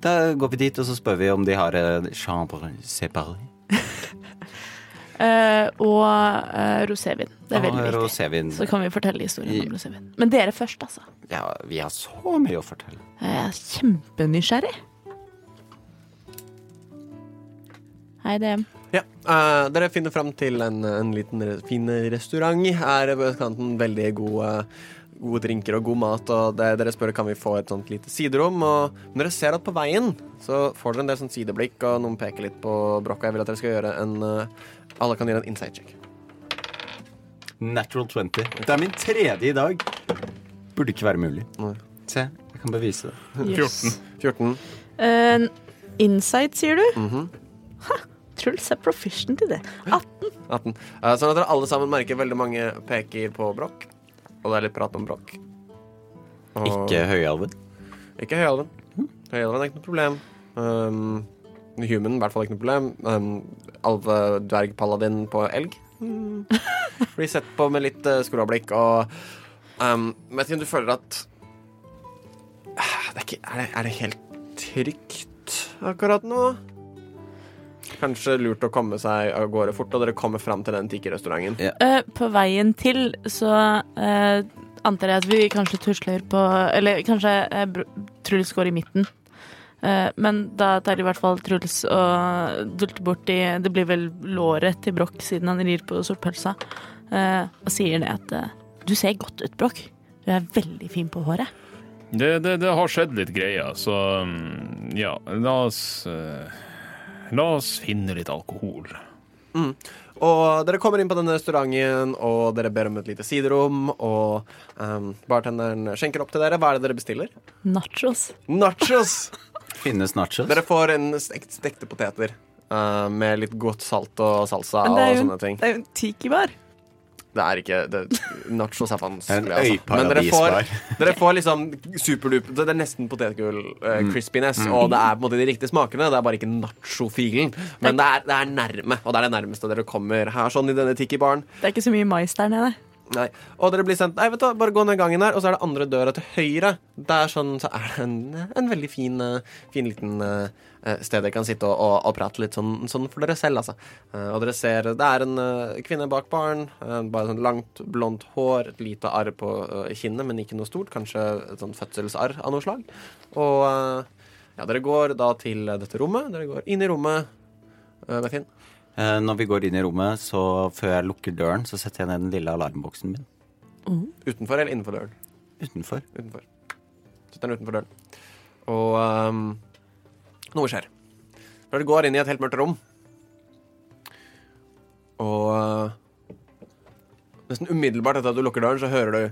Da går vi dit, og så spør vi om de har eh, chambre séparé. Eh, og eh, rosévin. Det er veldig viktig. rosévin. Så kan vi fortelle historien om rosévin. Men dere først, altså. Ja, vi har så mye å fortelle. Jeg er kjempenysgjerrig. Hei, DM. Ja, eh, Dere finner fram til en, en liten re- fin restaurant. Her ved kanten veldig god gode, gode drinker og god mat. Og det, dere spør kan vi få et sånt lite siderom. Og når dere ser at på veien så får dere en del sånn sideblikk, og noen peker litt på brokk, og Jeg vil at dere skal gjøre en eh, Alle kan gjøre en insight check. Natural 20. Det er min tredje i dag. Burde ikke være mulig. Nei. Se, jeg kan bevise det. Yes. 14. 14. Uh, insight, sier du? Mhm. Truls er proficient i det. 18. 18. Uh, sånn at dere alle sammen merker veldig mange peker på brokk. Og det er litt prat om. Og- Ikke høyalven. Ikke høyalven. Høyalven er ikke noe problem. Um, human i hvert fall ikke noe problem. Um, alve, dverg, paladin på elg. Mm. Blir sett på med litt uh, skråblikk og um, Vet ikke om du føler at Ah, det er, ikke, er, det, er det helt trygt akkurat nå? Kanskje lurt å komme seg av gårde fort, og dere kommer fram til den tikkerrestauranten. Ja. Uh, på veien til så uh, antar jeg at vi kanskje tusler på Eller kanskje uh, Truls går i midten. Eh, men da tar i hvert fall Truls og dulter bort i Det blir vel låret til Brokk siden han rir på sortpølsa, eh, og sier det at Du ser godt ut, Brokk. Du er veldig fin på håret. Det, det, det har skjedd litt greier, så mm, ja, la oss La oss finne litt alkohol. Og dere kommer inn på denne restauranten, og dere ber om et lite siderom, og um, bartenderen skjenker opp til dere. Hva er det dere bestiller? Nachos. Nachos! Finnes nachos? Dere får en stekt, stekte poteter. uh, med litt godt salt og salsa og sånne ting. Det er jo en tiki-bar. Det er ikke det, Nachos er er vanskelig, altså. Men dere får, dere får liksom superdup Det er nesten potetgull uh, crispiness, og det er på en måte de riktige smakene. Det er bare ikke nacho-filen. Men det er, det er nærme, og det er det nærmeste dere kommer her sånn i denne tiki-baren. Det er ikke så mye mais der nede. Nei. Og dere blir sendt Nei, vet du, bare gå ned gangen her, og så er det andre døra til høyre. Der sånn, så er det en, en veldig fin, eh, fin liten eh, sted dere kan sitte og, og, og prate litt sånn, sånn for dere selv, altså. Eh, og dere ser Det er en eh, kvinne bak baren. eh, bare sånn langt, blondt hår, et lite arr på eh, kinnet, men ikke noe stort. Kanskje et sånn fødselsarr av noe slag. Og eh, ja, dere går da til dette rommet. Dere går inn i rommet. Bethin. Eh, Når vi går inn i rommet, så før jeg lukker døren, så setter jeg ned den lille alarmboksen min. Utenfor eller innenfor døren? Utenfor. Utenfor. Setter den utenfor døren. Og ehm, noe skjer. Når du går inn i et helt mørkt rom, og eh, nesten umiddelbart etter at du lukker døren, så hører du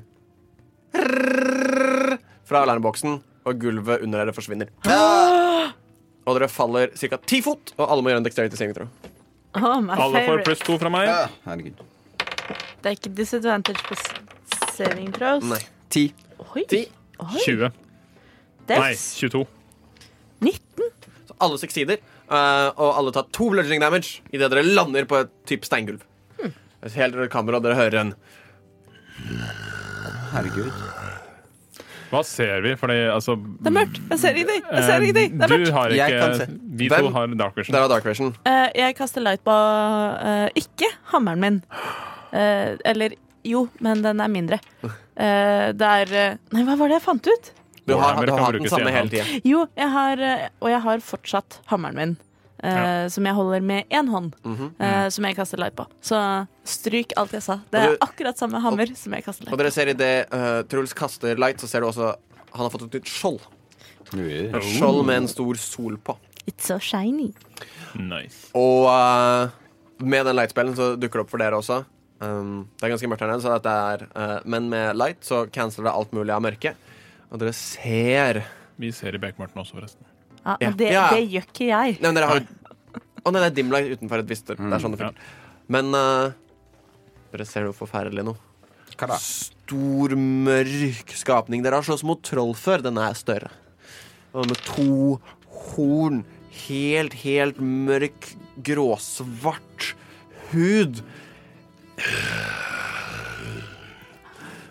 fra alarmboksen, og gulvet under dere forsvinner. Og dere faller ca. ti fot, og alle må gjøre en dexterity saving throw. Oh, Alle får pluss to fra meg. Herregud. Det er ikke disadvantage på saving throws. Nei. Ti. Oi. Ti. Oi. 20. Det Nei, s- 22. 19. Alle succeeder, uh, og alle tar to bludging damage idet dere lander på et type steingulv. Helt rødt kamera, og dere hører en Herregud. Hva ser vi? Fordi altså Det er mørkt. Jeg ser ingenting. Jeg ser ingenting. Det er Du mørkt. har Jeg kan ikke se. Vi to har dark vision. Der var Dark Vision. Uh, jeg kaster light på uh, ikke hammeren min. Uh, eller jo, men den er mindre. Eh, det er eh, Nei, hva var det jeg fant ut? Du har, du har hatt den samme hele tida. Jo, jeg har eh, Og jeg har fortsatt hammeren min. eh, Som jeg holder med én hånd, mm -hmm. uh, som jeg kaster light på. Så stryk alt jeg sa. Det er du- akkurat samme hammer som jeg kaster light Og light dere ser idet uh, Truls kaster light, så ser du også han har fått et nytt skjold. Ui. Et skjold med en stor sol på. It's so shiny. Nice. Og uh, med den lightspellen så dukker det opp for dere også. Um, det er ganske mørkt her nede, så dette er, eh, men med light så canceler det alt mulig av mørke. Og dere ser Vi ser i Bekmarten også, forresten. Ja, Ja. men det, Ja. det gjør ikke jeg. Nei, men dere har Å nei, det er dimlight utenfor et visst Det er sånn det ja. funker. Men eh, dere ser noe forferdelig nå. Hva da? Stor, mørk skapning. Dere har slåss mot troll før. Den er større. Og med to horn. Helt, helt mørk, gråsvart hud.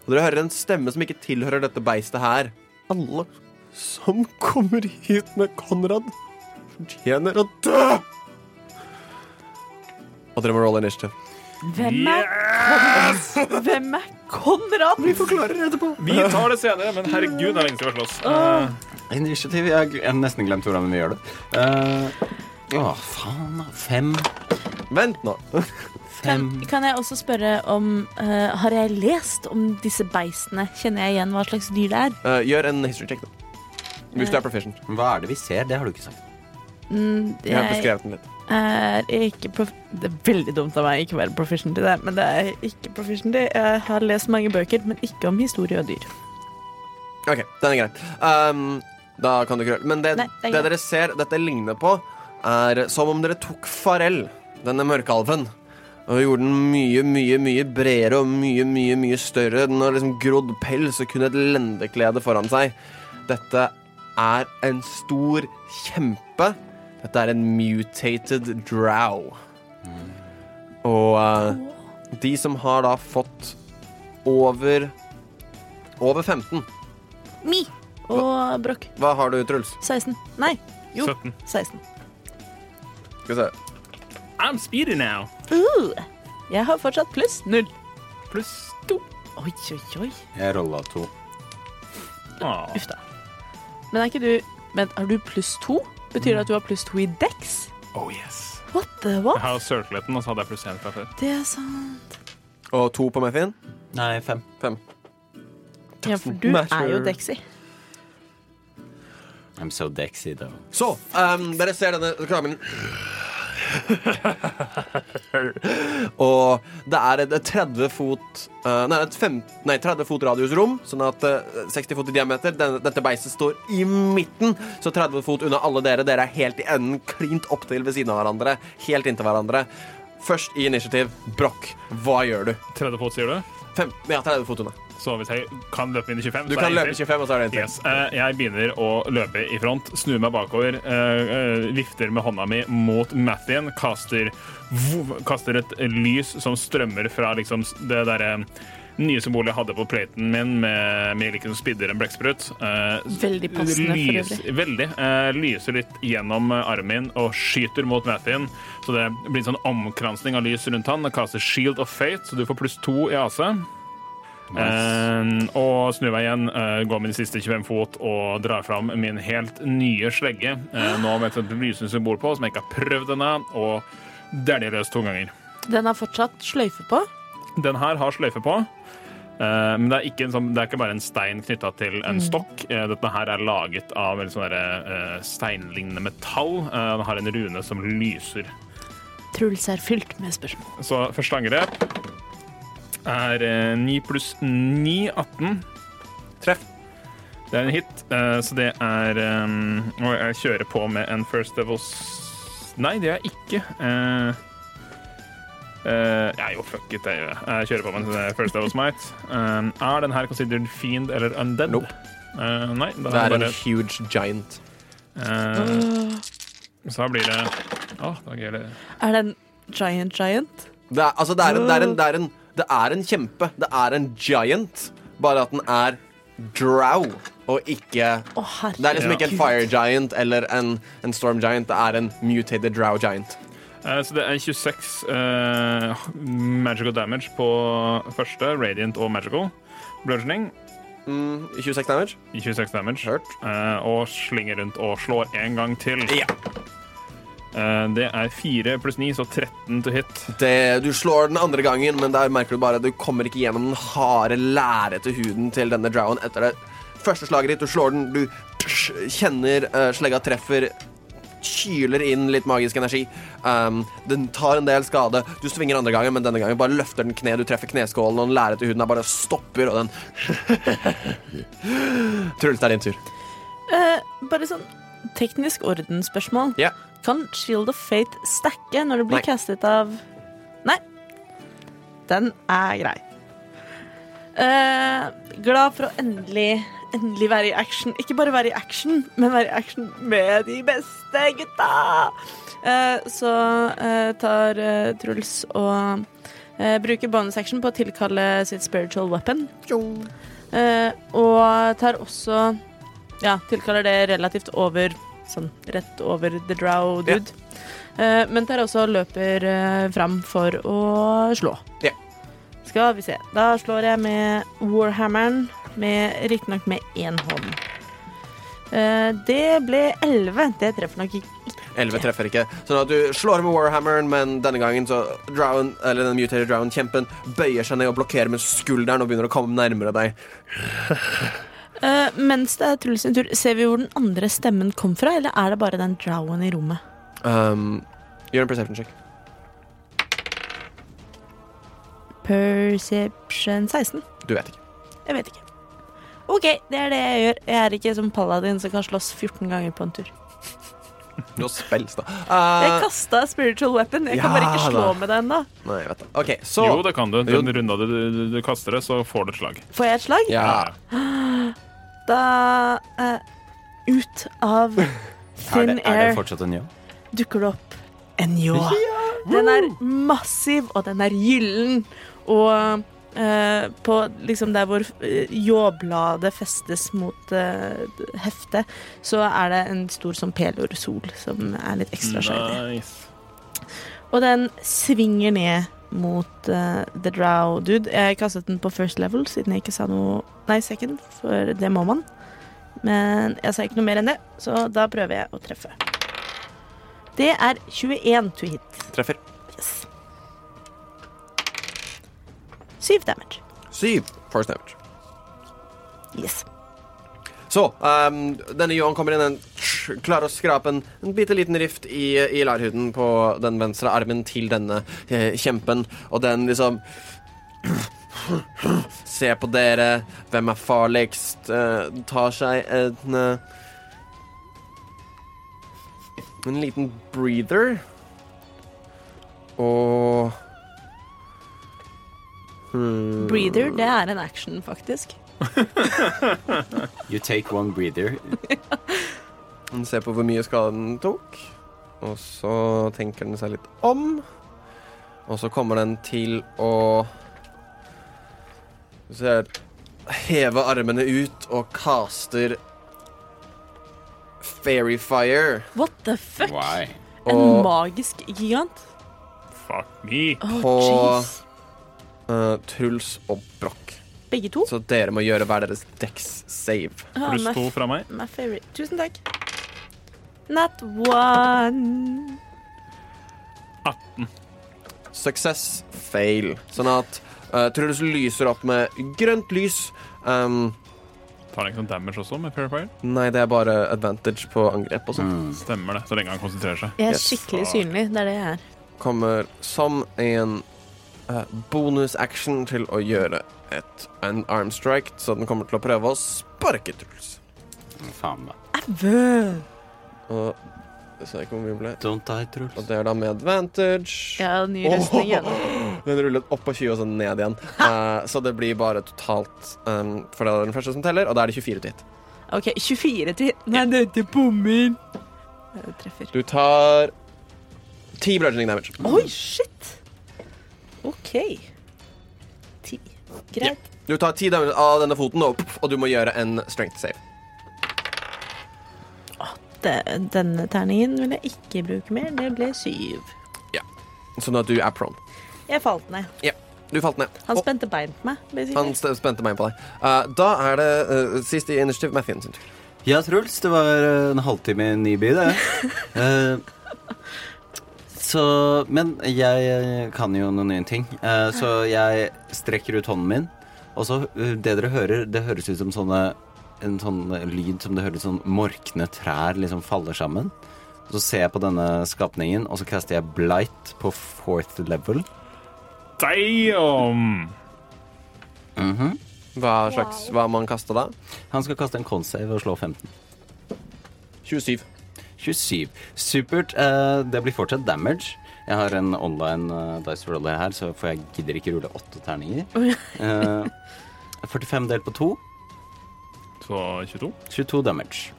Og dere hører en stemme som ikke tilhører dette beistet her. Alle som kommer hit med Konrad, fortjener å dø! Og dere må rolle initiativ. Hvem er Konrad? Hvem er Konrad? Vi forklarer etterpå. Vi tar det senere, men herregud, det er lenge siden vi har slåss. Uh. Initiativ. Jeg jeg har nesten glemt hvordan vi gjør det. Uh, Å, faen. Fem. Vent nå. Kan, Fem. kan jeg også spørre om uh, Har jeg lest om disse beistene? Kjenner jeg igjen hva slags dyr det er? Uh, gjør en history check, da. Hvis du er proficient. Hva er det vi ser? Det har du ikke sagt. Mm, Jeg har beskrevet den litt. er ikke prof Det er veldig dumt av meg ikke å være proficient i det, men det er ikke proficient i. Jeg har lest mange bøker, men ikke om historie og dyr. OK, den er grei. Um, da kan du ikke Men det, Nei, det det dere ser dette ligner på, er som om dere tok Farell, denne mørkealven, og gjorde den mye, mye, mye bredere og mye, mye, mye større. Den har liksom grodd pels og kun et lendeklede foran seg. Dette er en stor kjempe. Dette er en mutated drow. Og uh, de som har da fått over over 15 Mi og Brokk. Hva har du, Truls? 16. Nei, jo. 17. 16. Skal vi se. I'm speedy now. Uh, jeg har fortsatt pluss null. Pluss to. Oi, oi, oi. Jeg rolla to. Ah. Uff da. Men er ikke du Men har du pluss to? Betyr det at du har pluss to i dex? Oh yes. What the Jeg har circleten, og så hadde jeg pluss én fra før. Det er sant. Og to på Muffin? Nei, fem. Fem. Ja, for du Matter. er jo Dexy. I'm so dexy, though. Så, um, dere ser denne kramen Og det er et 30 fot uh, Nei, et fem, nei, 30 fot radiusrom, sånn at uh, 60 fot i diameter. Denne, dette beistet står i midten, så 30 fot unna alle dere. Dere er helt i enden, klint opptil ved siden av hverandre. Helt inntil hverandre. Først i initiativ. Brokk, hva gjør du? 30 fot, sier du? Fem, ja, 30 fot unna. Så hvis jeg kan løpe inn i 25, Du så kan løpe inntil. 25, og så er det en til. Yes. eh, jeg begynner å løpe i front, snur meg bakover, eh, eh, vifter med hånda mi mot Mathien, kaster, kaster et lys som strømmer fra liksom det derre nye symbolet jeg hadde på platen min med, med liksom spidder en blekksprut. Uh, Veldig passende for øvrig. Veldig. Uh, lyser litt gjennom armen min og skyter mot Mathien. Så det blir en sånn omkransning av lys rundt han. Kaster Shield of Fate, så du får pluss to i AC. Eh, og snur meg igjen, eh, går min siste 25 fot og drar fram min helt nye slegge. eh, nå med et lysende symbol på, som jeg ikke har prøvd ennå, og dæljer løs to ganger. Den har fortsatt sløyfe på. Den her har sløyfe på. eh, men det er, ikke en sånn, det er ikke bare en stein knytta til en stokk. Eh, dette her er laget av sånn steinlignende metall. Eh, den har en rune som lyser. Truls er fylt med spørsmål. Så første angrep er eh, 9 pluss 9, 18. Treff. Det er en hit, eh, så det er eh, Og jeg kjører på med en First Devils Nei, det er jeg ikke. Eh, eh, ja, jo, fuck it, det gjør jeg. Jeg kjører på med en First Devils Might. Eh, er den her considered fiend eller undead? Nope. Eh, nei, da Det er bare... en huge giant. eh, Så blir det Å, da gøy det Er det en giant giant? Det er, altså, det er, en, det, er en, det, er en, det er en kjempe. Det er en giant, bare at den er drow og ikke oh. Det er liksom ikke en fire giant eller en, en storm giant. Det er en mutated drow giant. Eh, Så det er 26 eh, magical damage på første, radiant og magical. Bludgeoning Mm, 26 damage. 26 damage. Eh, og slinger rundt og slår en gang til. Ja. Eh, det er 4 pluss 9, så 13 to hit. Det, du slår den andre gangen, men der merker du bare at du kommer ikke gjennom den harde, lærete huden til denne drowen etter det første slaget ditt. Du slår den, du kjenner uh, slegga treffer kyler inn litt magisk energi. Um, den tar en del skade. Du svinger andre gangen, men denne gangen bare løfter den kne. Du treffer kneskålen, og den lærete huden er bare stopper, og den Truls, det er din tur. Uh, bare sånn teknisk ordensspørsmål. Ja. Kan Shield of Fate stacke når det blir Nei. castet av Nei. Den er grei. Uh, glad for å endelig Endelig være i action. Ikke bare være i action, men være i action med de beste gutta! Uh, så uh, tar Truls og eh, bruker bonus action på å tilkalle sitt spiritual weapon. Eh, og tar også Ja, tilkaller det relativt over Sånn rett over the drow dude. Eh, men der også løper uh, fram for å slå. Yeah. Skal vi se. Da slår jeg med warhammeren, med riktignok med én hånd. Uh, det ble elleve. Det treffer nok ikke. 11 treffer ikke. Sånn at du slår med warhammeren, men denne gangen så drown, eller den mutated drown-kjempen bøyer seg ned og blokkerer med skulderen og begynner å komme nærmere deg. Eh, mens det er Truls sin tur, ser vi hvor den andre stemmen kom fra, eller er det bare den drowen i rommet? Um, gjør en perception check. Perception 16. Du vet ikke. Jeg vet ikke. OK, det er det jeg gjør. Jeg er ikke som paladin som kan slåss 14 ganger på en tur. Nå spels spells, da. Jeg Uh, kasta spiritual weapon. Jeg kan bare ikke slå da. med det ennå. nei, jeg vet det. OK, så Jo, det kan du. Den runda du, du, du kaster det, så får du et slag. Får jeg et slag? Ja. Da eh, Ut av Er thin air. er det fortsatt en ljå? dukker det opp en ljå. Den er massiv, og den er gyllen. Og eh, på liksom der hvor eh, ljåbladet festes mot eh, heftet, så er det en stor sånn pelorsol som er litt ekstra shiny. Nice. Og den svinger ned mot uh, The Drow Dude. Jeg kastet den på first level, siden jeg ikke sa noe Nei, second, for det må man. Men jeg sa ikke noe mer enn det, så da prøver jeg å treffe. Det er 21 to hit. treffer. Yes. Syv damage. Syv force damage. Yes. Så, um, denne Johan kommer inn, en, klarer å skrape en, en bitte liten rift i, i lærhuden på den venstre armen til denne eh, kjempen, og den liksom Se på dere, hvem er farligst? Eh, tar seg en eh, En liten breather. Og hmm, Breather, det er en action, faktisk. You take one breather. Den ser på hvor mye skade den tok, og så tenker den seg litt om. Og så kommer den til å Du ser Heve armene ut og kaster Fairy Fire. What the fuck? Why? En Og magisk gigant? Fuck me. Oh, På- eh, Truls og Broch. Begge to? Så dere må gjøre hver deres dex save. Ah, Pluss to fra meg. My favorite. Tusen takk. Not one. Success, fail. Sånn at uh, Truls lyser opp med grønt lys. Um, Tar han ikke noen damage også med Fair Fire? nei, det er bare advantage på angrep og sånn. Mm. Stemmer det, så lenge han konsentrerer seg. Jeg er Yes. skikkelig synlig. Det er det jeg er. kommer som en uh, bonus action til å gjøre et en arm strike, så den kommer til å prøve å sparke Truls. Faen meg. Og det ser jeg ikke hvor mye ble. Don't die, Truls. Og det er da med advantage. Ja, ny rustning igjen. Den rullet opp på 20 og så ned igjen. Uh, så det blir bare totalt um, For det er den første som teller, og da er det 24 til hit. OK, 24 til Nei, dette bommer. Du treffer. Du tar 10 bludging damage. Oi, shit! OK. Ti. Greit. Du tar 10 damage av denne foten, og, og du må gjøre en strength save. Det- Denne terningen vil jeg ikke bruke mer. Det ble syv. Sånn at du er prone. Jeg falt ned. Ja. Du falt ned. Han Og- spente bein på meg. Han basically. spente bein på deg. Uh, da er det uh, siste i initiativ, Mathien sin tur. Ja, Truls, det var eh, en halvtime i en ny by, det. Eh, så Men jeg kan jo noen nye ting. Eh, så jeg strekker ut hånden min, og så eh, Det dere hører, det høres ut som sånne en sånn lyd som det høres sånn morkne trær liksom faller sammen. Så ser jeg på denne skapningen, og så kaster jeg blight på fourth level. Damn! Mhm. Hva slags Hva man kaster da? Han skal kaste en consave og slå 15. 27. 27. Supert. Eh, det blir fortsatt damage. Jeg har en online uh, dice roller her, så får jeg gidder ikke rulle åtte terninger. uh, 45 delt på to. Så 22. 22 damage.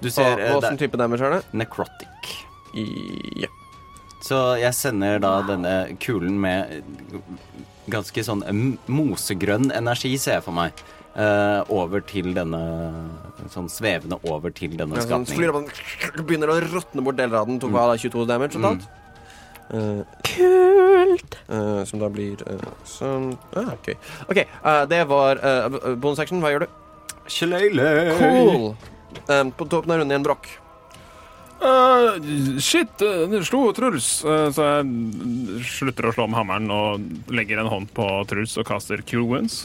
Du ser eh, Åssen det type damage er det? necrotic. Ja. Så jeg sender da denne kulen med ganske sånn mosegrønn energi, ser jeg for meg, eh, over til denne Sånn svevende over til denne Ja, sånn, skapningen. opp, begynner å råtne bort deler av den. Tok da 22 damage totalt? uh, Kult! Uh, som da blir sånn ah, OK. Ok, eh, det var uh, bonusaction. Hva gjør du? Shillelagh. Cool. På toppen av runden igjen, Brokk. Uh, shit, uh, det slo Truls. Uh, så jeg slutter å slå med hammeren og legger en hånd på Truls og kaster Cure Wounds.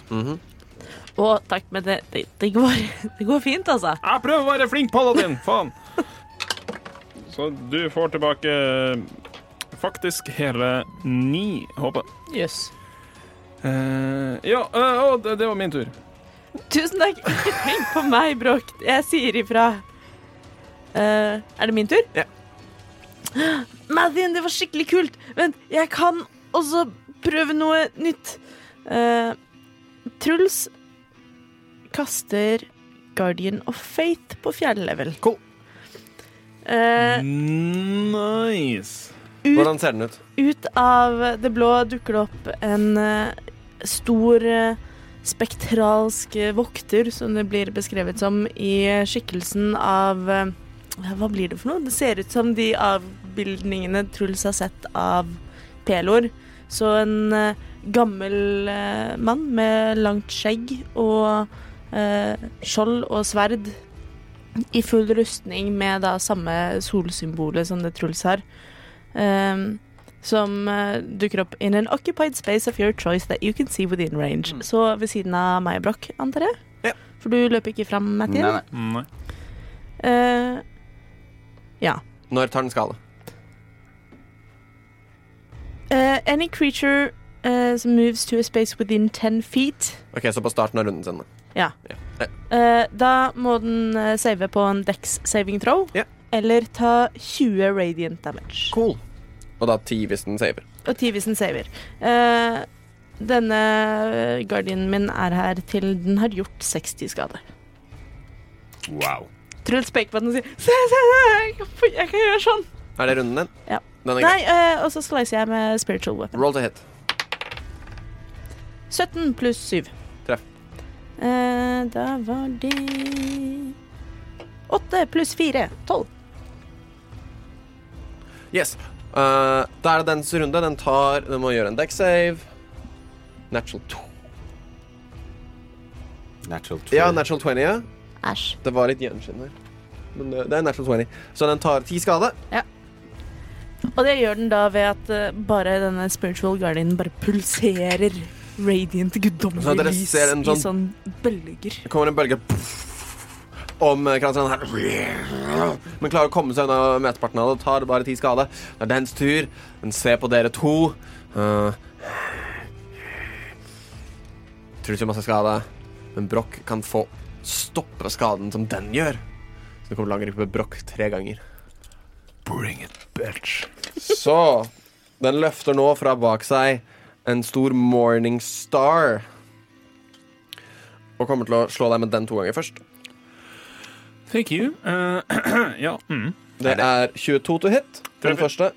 Å, takk, men det, det, det, går, det går fint, altså. Jeg prøver å være flink paladin, faen! Så du får tilbake faktisk hele ni HP. Jøss. Uh, ja, uh, å, det, det var min tur. Tusen takk. Ikke tenk på meg, Bråk. Jeg sier ifra. Uh, er det min tur? Ja. Mathien, det var skikkelig kult. Vent, jeg kan også prøve noe nytt. Eh, Truls kaster Guardian of Faith på fjerde level. Cool. Eh, Nice. ut, Hvordan ser den ut? ut av det blå dukker det opp en uh, stor uh, spektralsk eh, vokter, som det blir beskrevet som, i skikkelsen av uh, Hva blir det for noe? Det ser ut som de avbildningene Truls har sett av pelor. Så en gammel mann med langt skjegg og skjold og sverd i full rustning med da samme solsymbolet som det Truls har. Um, som uh, dukker opp in an occupied space of your choice that you can see within range. Så ved siden av meg, Broch, antar jeg? Ja. For du løper ikke fram, Nei, nei. Nei. Uh, ja. Når tar den skade? Uh, any creature eh, moves to a space within 10 feet Ok, Så på starten av runden sin. da. Ja. Eh, da må den eh, save på en dex saving throw. Ja. Eller ta 20 radiant damage. Cool. Og da 10 hvis den saver. Og 10 hvis den saver. Eh, denne guardianen min er her til den har gjort 60 skade. Wow. Truls peker på den og sier Se, se, se! Jeg kan gjøre sånn. Er det runden din? Ja. Den er Nei, grei. eh, og så slicer jeg med spiritual weapon. Roll to hit. 17 pluss 7. Eh, da var det 8 pluss 4. 12. Yes. Uh, da er det dens runde. Den tar Den må gjøre en deck save. Natural 2. Natural 20. Ja, natural 20. Ja. Æsj. Det var litt gjenskinn her. Men det, det er natural 20. Så den tar 10 skade. Og det gjør den da ved at eh, bare denne spiritual guardian bare pulserer radiant guddommelig lys sånn, i sånn- sånn bølger. Det kommer en bølge om eh, kranseren her. Men klarer å komme seg unna mesteparten av det. Tar bare ti skade. Det er dens tur. Men se på dere to. Uh, tror ikke masse skade, men Broch kan få stoppe skaden som den gjør. Så det kommer til å angripe Broch tre ganger. Bring it, bitch. Så den løfter nå fra bak seg en stor morning star. Og kommer til å slå deg med den to ganger først. Thank you. Uh, ja. Mm. Det er 22 to hit på den første.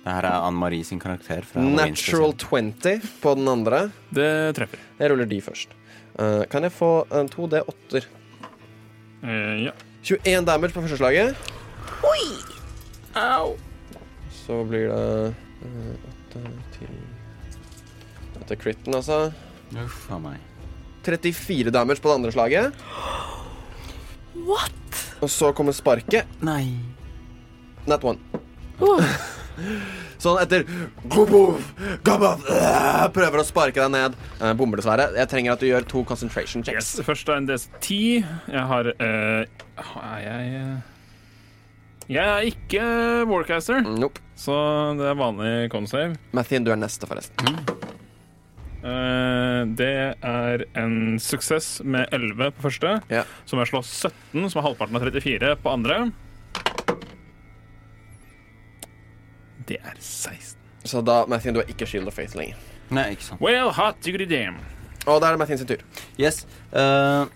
Det her er Anne-Marie sin karakter. Fra Natural 20 på den andre. Det treffer. Jeg ruller de først. Uh, kan jeg få en 2D8-er? Eh, ja. 21 damage på første slaget. Oi! Au. Så blir det 8, 10 Dette er critten, altså. Uff a meg. 34 damage på det andre slaget. What? Og så kommer sparket. Nei. Nat one. Oh, Sånn etter Gobov, Gobov, øh, Prøver å sparke deg ned. Eh, bomber, dessverre. Jeg trenger at du gjør to concentration checks. Yes, først er en DS10. Jeg har eh, Er jeg eh, Jeg er ikke Warcaster, Nope. så det er vanlig consave. Mathien, du er neste, forresten. Eh, det er en suksess med 11 på første, Ja. som er slå 17, som er halvparten av 34 på andre. Det er 16. Så da, Mathien, du har ikke Shield of Faith lenger. Nei, ikke sant. Well, hot diggity damn. Og da er det Mathien sin tur. Yes. Uh,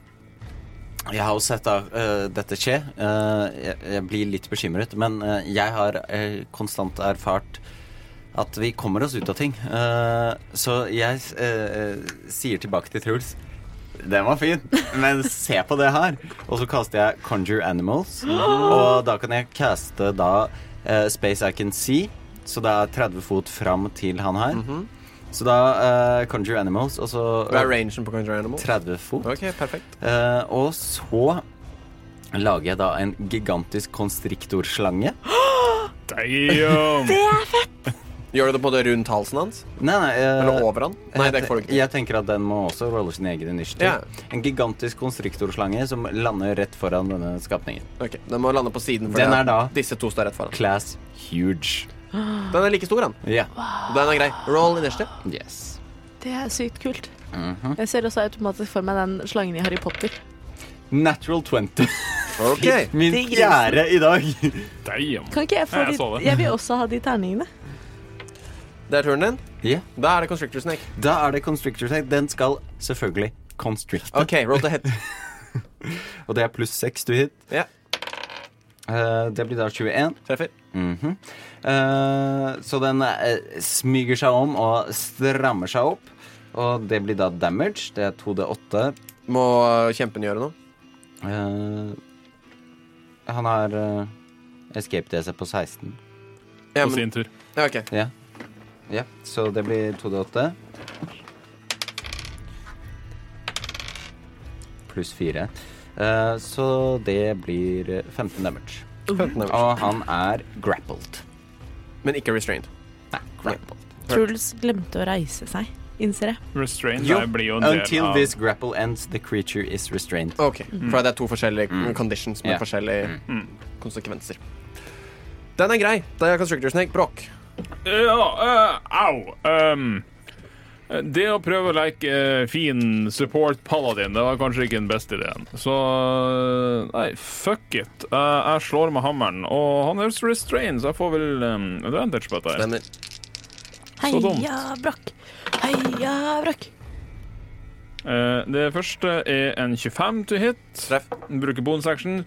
jeg har jo sett eh, dette skje. Uh, jeg, jeg blir litt bekymret, men eh, jeg har eh, konstant erfart at vi kommer oss ut av ting. Uh, så jeg uh, sier tilbake til Truls Den var fin, men se på det her. Og så kaster jeg Conjure Animals. Og da kan jeg caste da uh, Space I Can See. Så det er 30 fot fram til han her. Så da Conjure Animals, og så Hva er rangen på Conjure Animals? 30 fot. OK, perfekt. Eh, og så lager jeg da en gigantisk konstriktorslange. Damn. Gjør du det på det rundt halsen hans? Nei, nei, jeg, Eller over han? Nei, det får du ikke. jeg tenker at den må også rolle sin egen initiativ. Ja. En gigantisk konstriktorslange som lander rett foran denne skapningen. Ok, Den må lande på siden. For Den er da- Disse to står rett foran. Class huge. Den er like stor, han. Ja. Den er grei. Roll initiativ. Yes. Det er sykt kult. Mhm. Jeg ser også automatisk for meg den slangen i Harry Potter. Natural 20. OK. Min er fjerde i dag. Damn. Kan ikke jeg få de. Jeg vil også ha de terningene. Det er turen din. Ja. Da er det Constrictor Snake. Da er det constrictor Snake. Den skal selvfølgelig constricte. OK, roll to hit. Og det er pluss 6 du hit. Ja, Uh, det blir da 21. treffer. Mhm. uh, så den uh, smyger seg om og strammer seg opp. Og det blir da damage. Det er 2D8. Må kjempen gjøre noe? Eh, han har uh, escape DC på 16. Ja, På sin tur. ja, OK. Ja. Ja. Så det blir 2D8. Pluss 4. Uh, så det blir 15 damage. 15 damage. Og han er grappled. Men ikke restrained. Nei, grappled. Truls glemte å reise seg, innser jeg. Restrained Jo, blir jo en del Until av this grapple ends, the creature is restrained. OK. For det er to forskjellige conditions med yeah. forskjellige Mm. konsekvenser. Den er grei. Da er Constructor Snake Broch. Ja, eh, au. Um, det å prøve å leke eh, fin support paladin, det var kanskje ikke den beste ideen. Så eh, nei, fuck it. Eh, jeg slår med hammeren, og han er restrained, så jeg får vel um, advantage på dette. Stemmer. Så dumt. Heia brakk. Heia brakk. Eh, det første er en 25 to hit. Treff. Bruker bonus action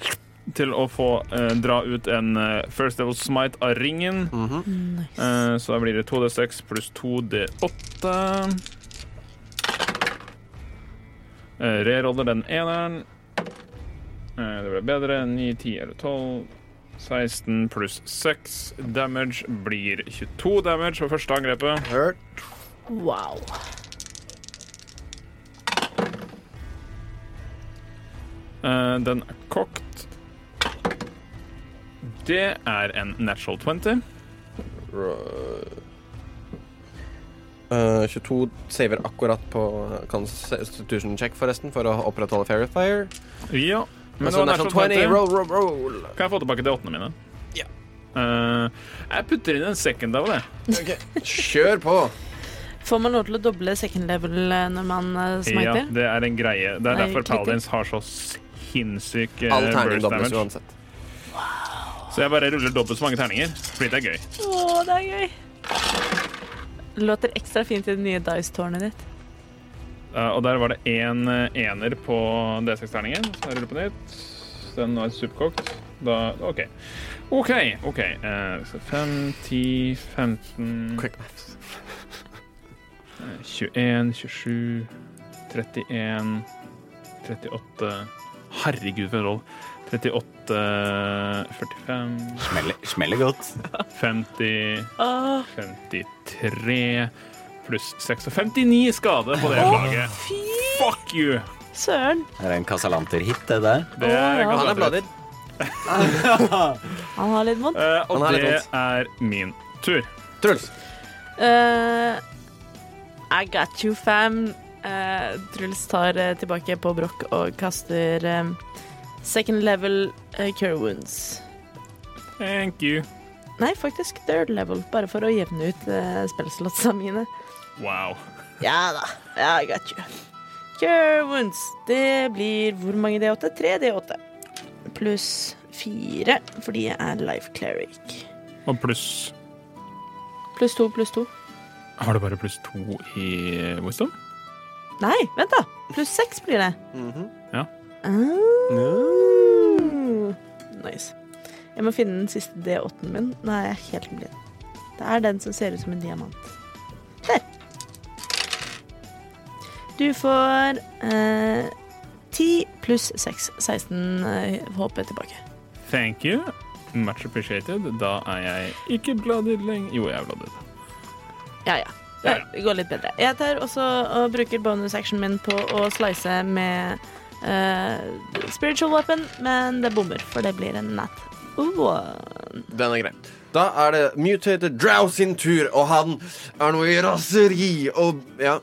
til å få eh, dra ut en eh, first Devil smite av ringen. Nice. Eh, så da blir det 2D6 pluss 2D8. Uh, Reroller den eneren. Eh, det ble bedre. 9, 10 eller 12. 16 pluss 6 damage blir 22 damage på første angrepet. Hurt. Wow. Eh, den er kokt. Det er en natural 20. Uh, 22 saver akkurat på Constitution check, forresten, for å opprettholde Fairy Fire. Ja. Men Altså, det var natural natural 20. 20. Roll, roll, roll. Kan jeg få tilbake de åttene mine? Ja. Uh, jeg putter inn en second av det. Kjør på. Får man lov til å doble second level eh, når man smiter? Ja, det er en greie. Det er Nei, derfor. Paladins har så sinnssyk eh, All terning burst dobles damage. uansett. Så jeg bare ruller dobbelt så mange terninger, fordi det er gøy. Å, det er gøy. Låter ekstra fint i det nye dice-tårnet ditt. Eh, og der var det én ener på D6-terningen. Så jeg ruller på nytt. Den var superkokt. Da OK. OK. ok. Eh, så 5, 10, 15 Quick maths. 21, 27, 31, 38 Herregud, for en roll. 38, 45, Smeller, smeller godt. 50, 53 pluss 6 og 59 skade på det slaget. fy Fuck you! søren. Er Det en Casalanter-hit, det der. Det er ja. Han er blooded. Han har litt vondt. Eh, og Han har litt det er min tur. Truls. Eh, I got you, fam. Eh, Truls tar eh, tilbake på brokk og kaster eh, second level uh, cure wounds. Thank you. Nei, faktisk third level, bare for å jevne ut uh, spillslotsa mine. Wow. Ja da, I got you. Cure wounds. Det blir hvor mange D8? Tre D8. Pluss fire, fordi jeg er life cleric. Og pluss Pluss to, pluss to. Har du bare pluss to i wisdom? Nei, vent da. Pluss seks blir det. Mhm. Ja. Ah. Nice. Jeg må finne den siste D8-en min. Nå er jeg helt blind. Det er den som ser ut som en diamant. Der. Du får eh, 10 pluss 6. 16 eh, HP tilbake. Thank you. Much appreciated. Da er jeg ikke bladet lenger. Jo, jeg er bladet. Ja, ja. Det går litt bedre. Jeg tar også og bruker bonus-actionen min på å slice med eh, spiritual weapon, men det bommer, for det blir en nat one. Den er grei. Da er det mutated Drow sin tur, og han er nå i raseri og Ja.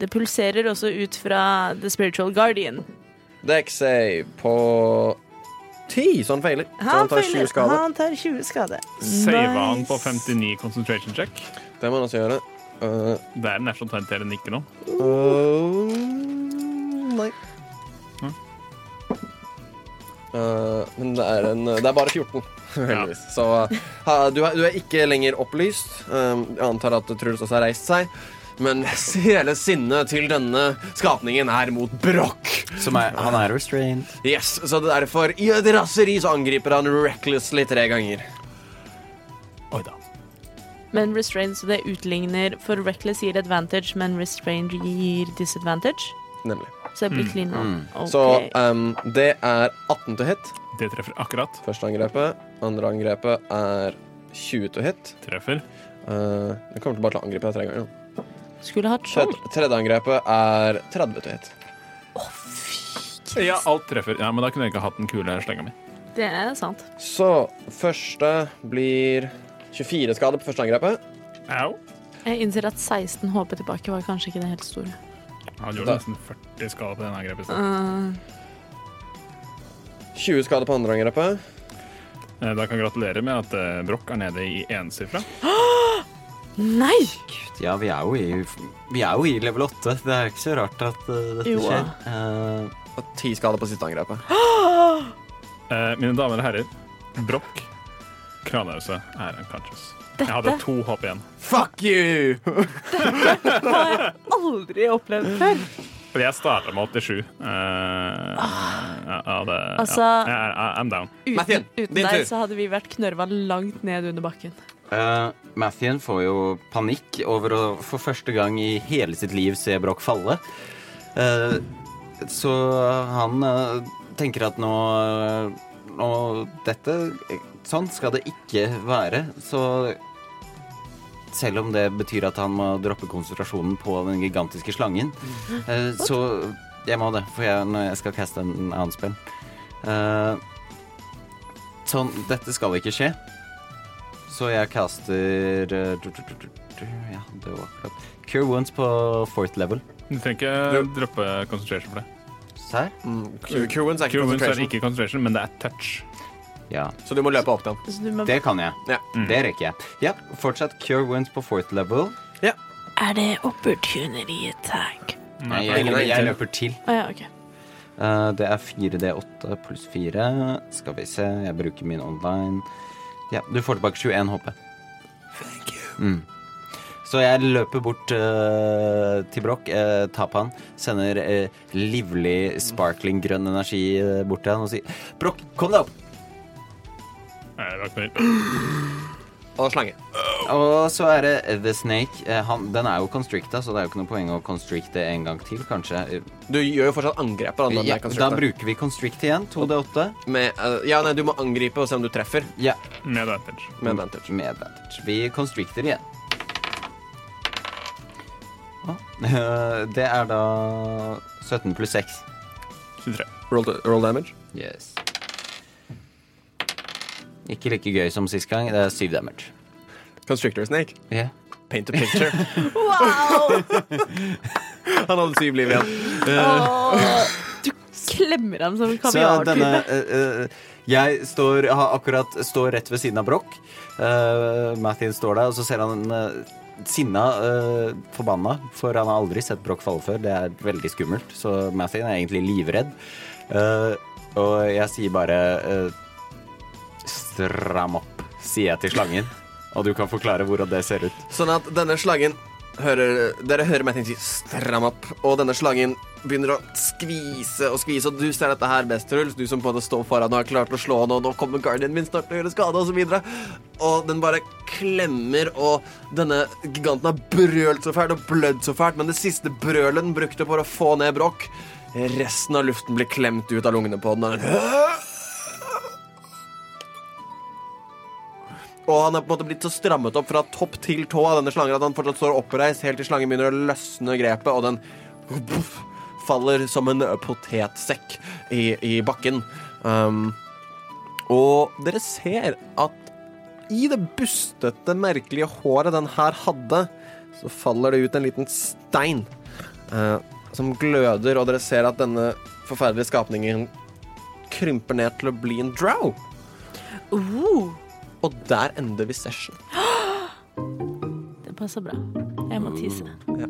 Det pulserer også ut fra The Spiritual Guardian. Dex save på ti, så han feiler. Så han tar 20 skade. Han tar 20 skade. Sava han på 59 concentration check. Det må han også gjøre. Uh, Det er nesten omtrent det den ikke nå. uh, nei. Uh, men det er, en, det er bare 14, heldigvis. Så uh, du, er, du er ikke lenger opplyst. Uh, jeg antar at Truls også har reist seg. Men hele sinnet til denne skapningen er mot. Som er, han er restrained. Yes, Så derfor, i et raseri, så angriper han recklessly tre ganger. Oi da. Men restrained, så det utligner For reckless gir advantage, men restrained gir disadvantage. Nemlig. Så det blir clean one. Okay. Så um, det er 18 to hit. Det treffer akkurat. Første angrepet. Andre angrepet er 20 to hit. Treffer. Uh, jeg kommer til bare til å angripe deg tre ganger. Skulle hatt skjold. tredje angrepet er 30 to hit. Ja, alt treffer. Ja, Men da kunne jeg ikke hatt den kule slenga mi. Det er sant. Så første blir 24 skade på første angrepet. Au. Jeg innser at 16 HP tilbake var kanskje ikke det helt store. Han Da- gjorde nesten 40 skader på den angrepet. Uh, 20 skader på andre angrepet. Eh, Da kan jeg gratulere med at Brokk Broch er nede i ensifra. nei! Ja, vi er jo i, vi er jo i level 8. Det er ikke så rart at uh, dette Jo, skjer. Uh, Og 10 skader på siste angrepet. Uh, mine damer og herrer, Broch Kranause er unconscious. Jeg hadde to hopp igjen. Fuck you! har jeg aldri opplevd før. Fordi jeg starta med 87. Uh, ja, ja, det, Altså- ja, I'm down. Uten, Mathien, uten din deg tur. så hadde vi vært knørva langt ned under bakken. Uh, Mathien får jo panikk over å for første gang i hele sitt liv se Broch falle. Uh, så han uh, tenker at nå, nå Dette Sånn skal det ikke være. Så selv om det betyr at han må droppe konsentrasjonen på den gigantiske slangen, Uh, så jeg må det, for jeg, når jeg skal caste en annen spill. Uh, sånn, dette skal ikke skje. Så jeg caster eh, du, du, du, du, du, Ja, det var akkurat Cure Wounds på fourth level. Du trenger ikke droppe concentration for det. Serr? Mm, Cure Cure wounds er ikke Cure wounds er ikke concentration, men det er touch. Ja. så du må løpe opp den. Så må, Det kan jeg. Ja. Det rekker jeg. Ja, fortsatt Cure Wounds på fourth level. Ja. er det opportunity attack? Nei, jeg, jeg, jeg løper til. Ah, ja, OK. uh, det er 4D8 pluss 4. Skal vi se, jeg bruker min online. Ja, du får tilbake 21 HP. Thank you. Mm. Så jeg løper bort uh, til Broch, uh, tar på han, sender uh, livlig, sparkling grønn energi eh, bort til han og sier Broch, kom deg opp! Og slange. Og så er det The Snake. Eh, han, den er jo constricta, så det er jo ikke noe poeng å constricte en gang til, kanskje. Du gjør jo fortsatt angrep på den. Ja, da bruker vi constrict igjen. 2D8 Med, uh, ja, nei, du må angripe og se om du treffer ja, Med advantage. med advantage. med advantage. Vi constricter igjen. Det er da 17 pluss 6. 23. Roll, roll damage. Yes. Ikke like gøy som sist gang. Det er syv damage. Constrictor snake. Yeah. Paint a picture. Wow! Han hadde syv liv igjen. Åh, du klemmer ham som kaviartube. eh, eh, Jeg står, har akkurat står rett ved siden av Broch. Uh, Mathien står der, og så ser han uh, sinna, uh, forbanna, for han har aldri sett Broch falle før. Det er veldig skummelt, så Mathien er egentlig livredd. Uh, og jeg sier bare eh, Stram opp, sier jeg til slangen. Og du kan forklare hvordan det ser ut. Sånn at denne slangen hører, Dere hører meg si 'stram opp', og denne slangen begynner å skvise og skvise, og du ser dette her best, Truls, du som på det står foran og har klart å slå han, og nå kommer guardianen min snart til å gjøre skade, og så. Og den bare klemmer, og denne giganten har brølt så fælt og blødd så fælt, men det siste brølet den brukte for å få ned Brokk, resten av luften blir klemt ut av lungene på den. Og han er på en måte blitt så strammet opp fra topp til tå av denne slangen at han fortsatt står oppreist helt til slangen begynner å løsne grepet, og den buff, faller som en potetsekk i, i bakken. Um, og dere ser at i det bustete, merkelige håret den her hadde, så faller det ut en liten stein uh, som gløder, og dere ser at denne forferdelige skapningen krymper ned til å bli en drow. Uh, Og der ender vi session. det passer bra. Jeg må tisse. Ja.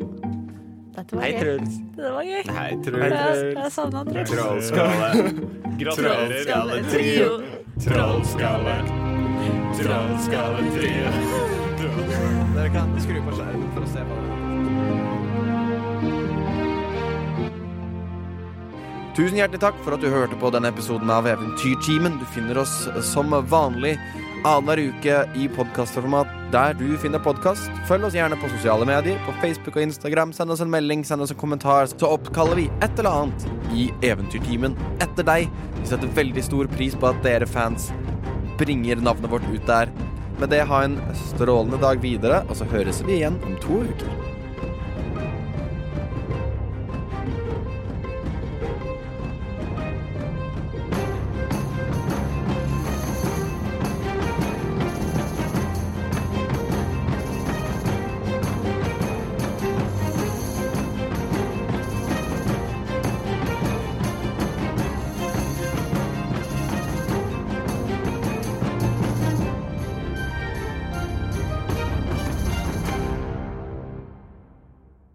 Dette var Hei, gøy. Truls. Det var gøy. Hei, Jeg, jeg savna Truls. Trollskalle. Gratulerer. Trio. Trollskalle. Trollskalle trio. Dere kan skru på skjermen for å se på det. Tusen hjertelig takk for at du hørte på denne episoden av Eventyrtimen. Du finner oss som vanlig annenhver uke i podkastformat der du finner podkast. Følg oss gjerne på sosiale medier, på Facebook og Instagram. Send oss en melding, send oss en kommentar, så oppkaller vi et eller annet i Eventyrtimen etter deg. Vi setter veldig stor pris på at dere fans bringer navnet vårt ut der. Med det, ha en strålende dag videre, og så høres vi igjen om to uker.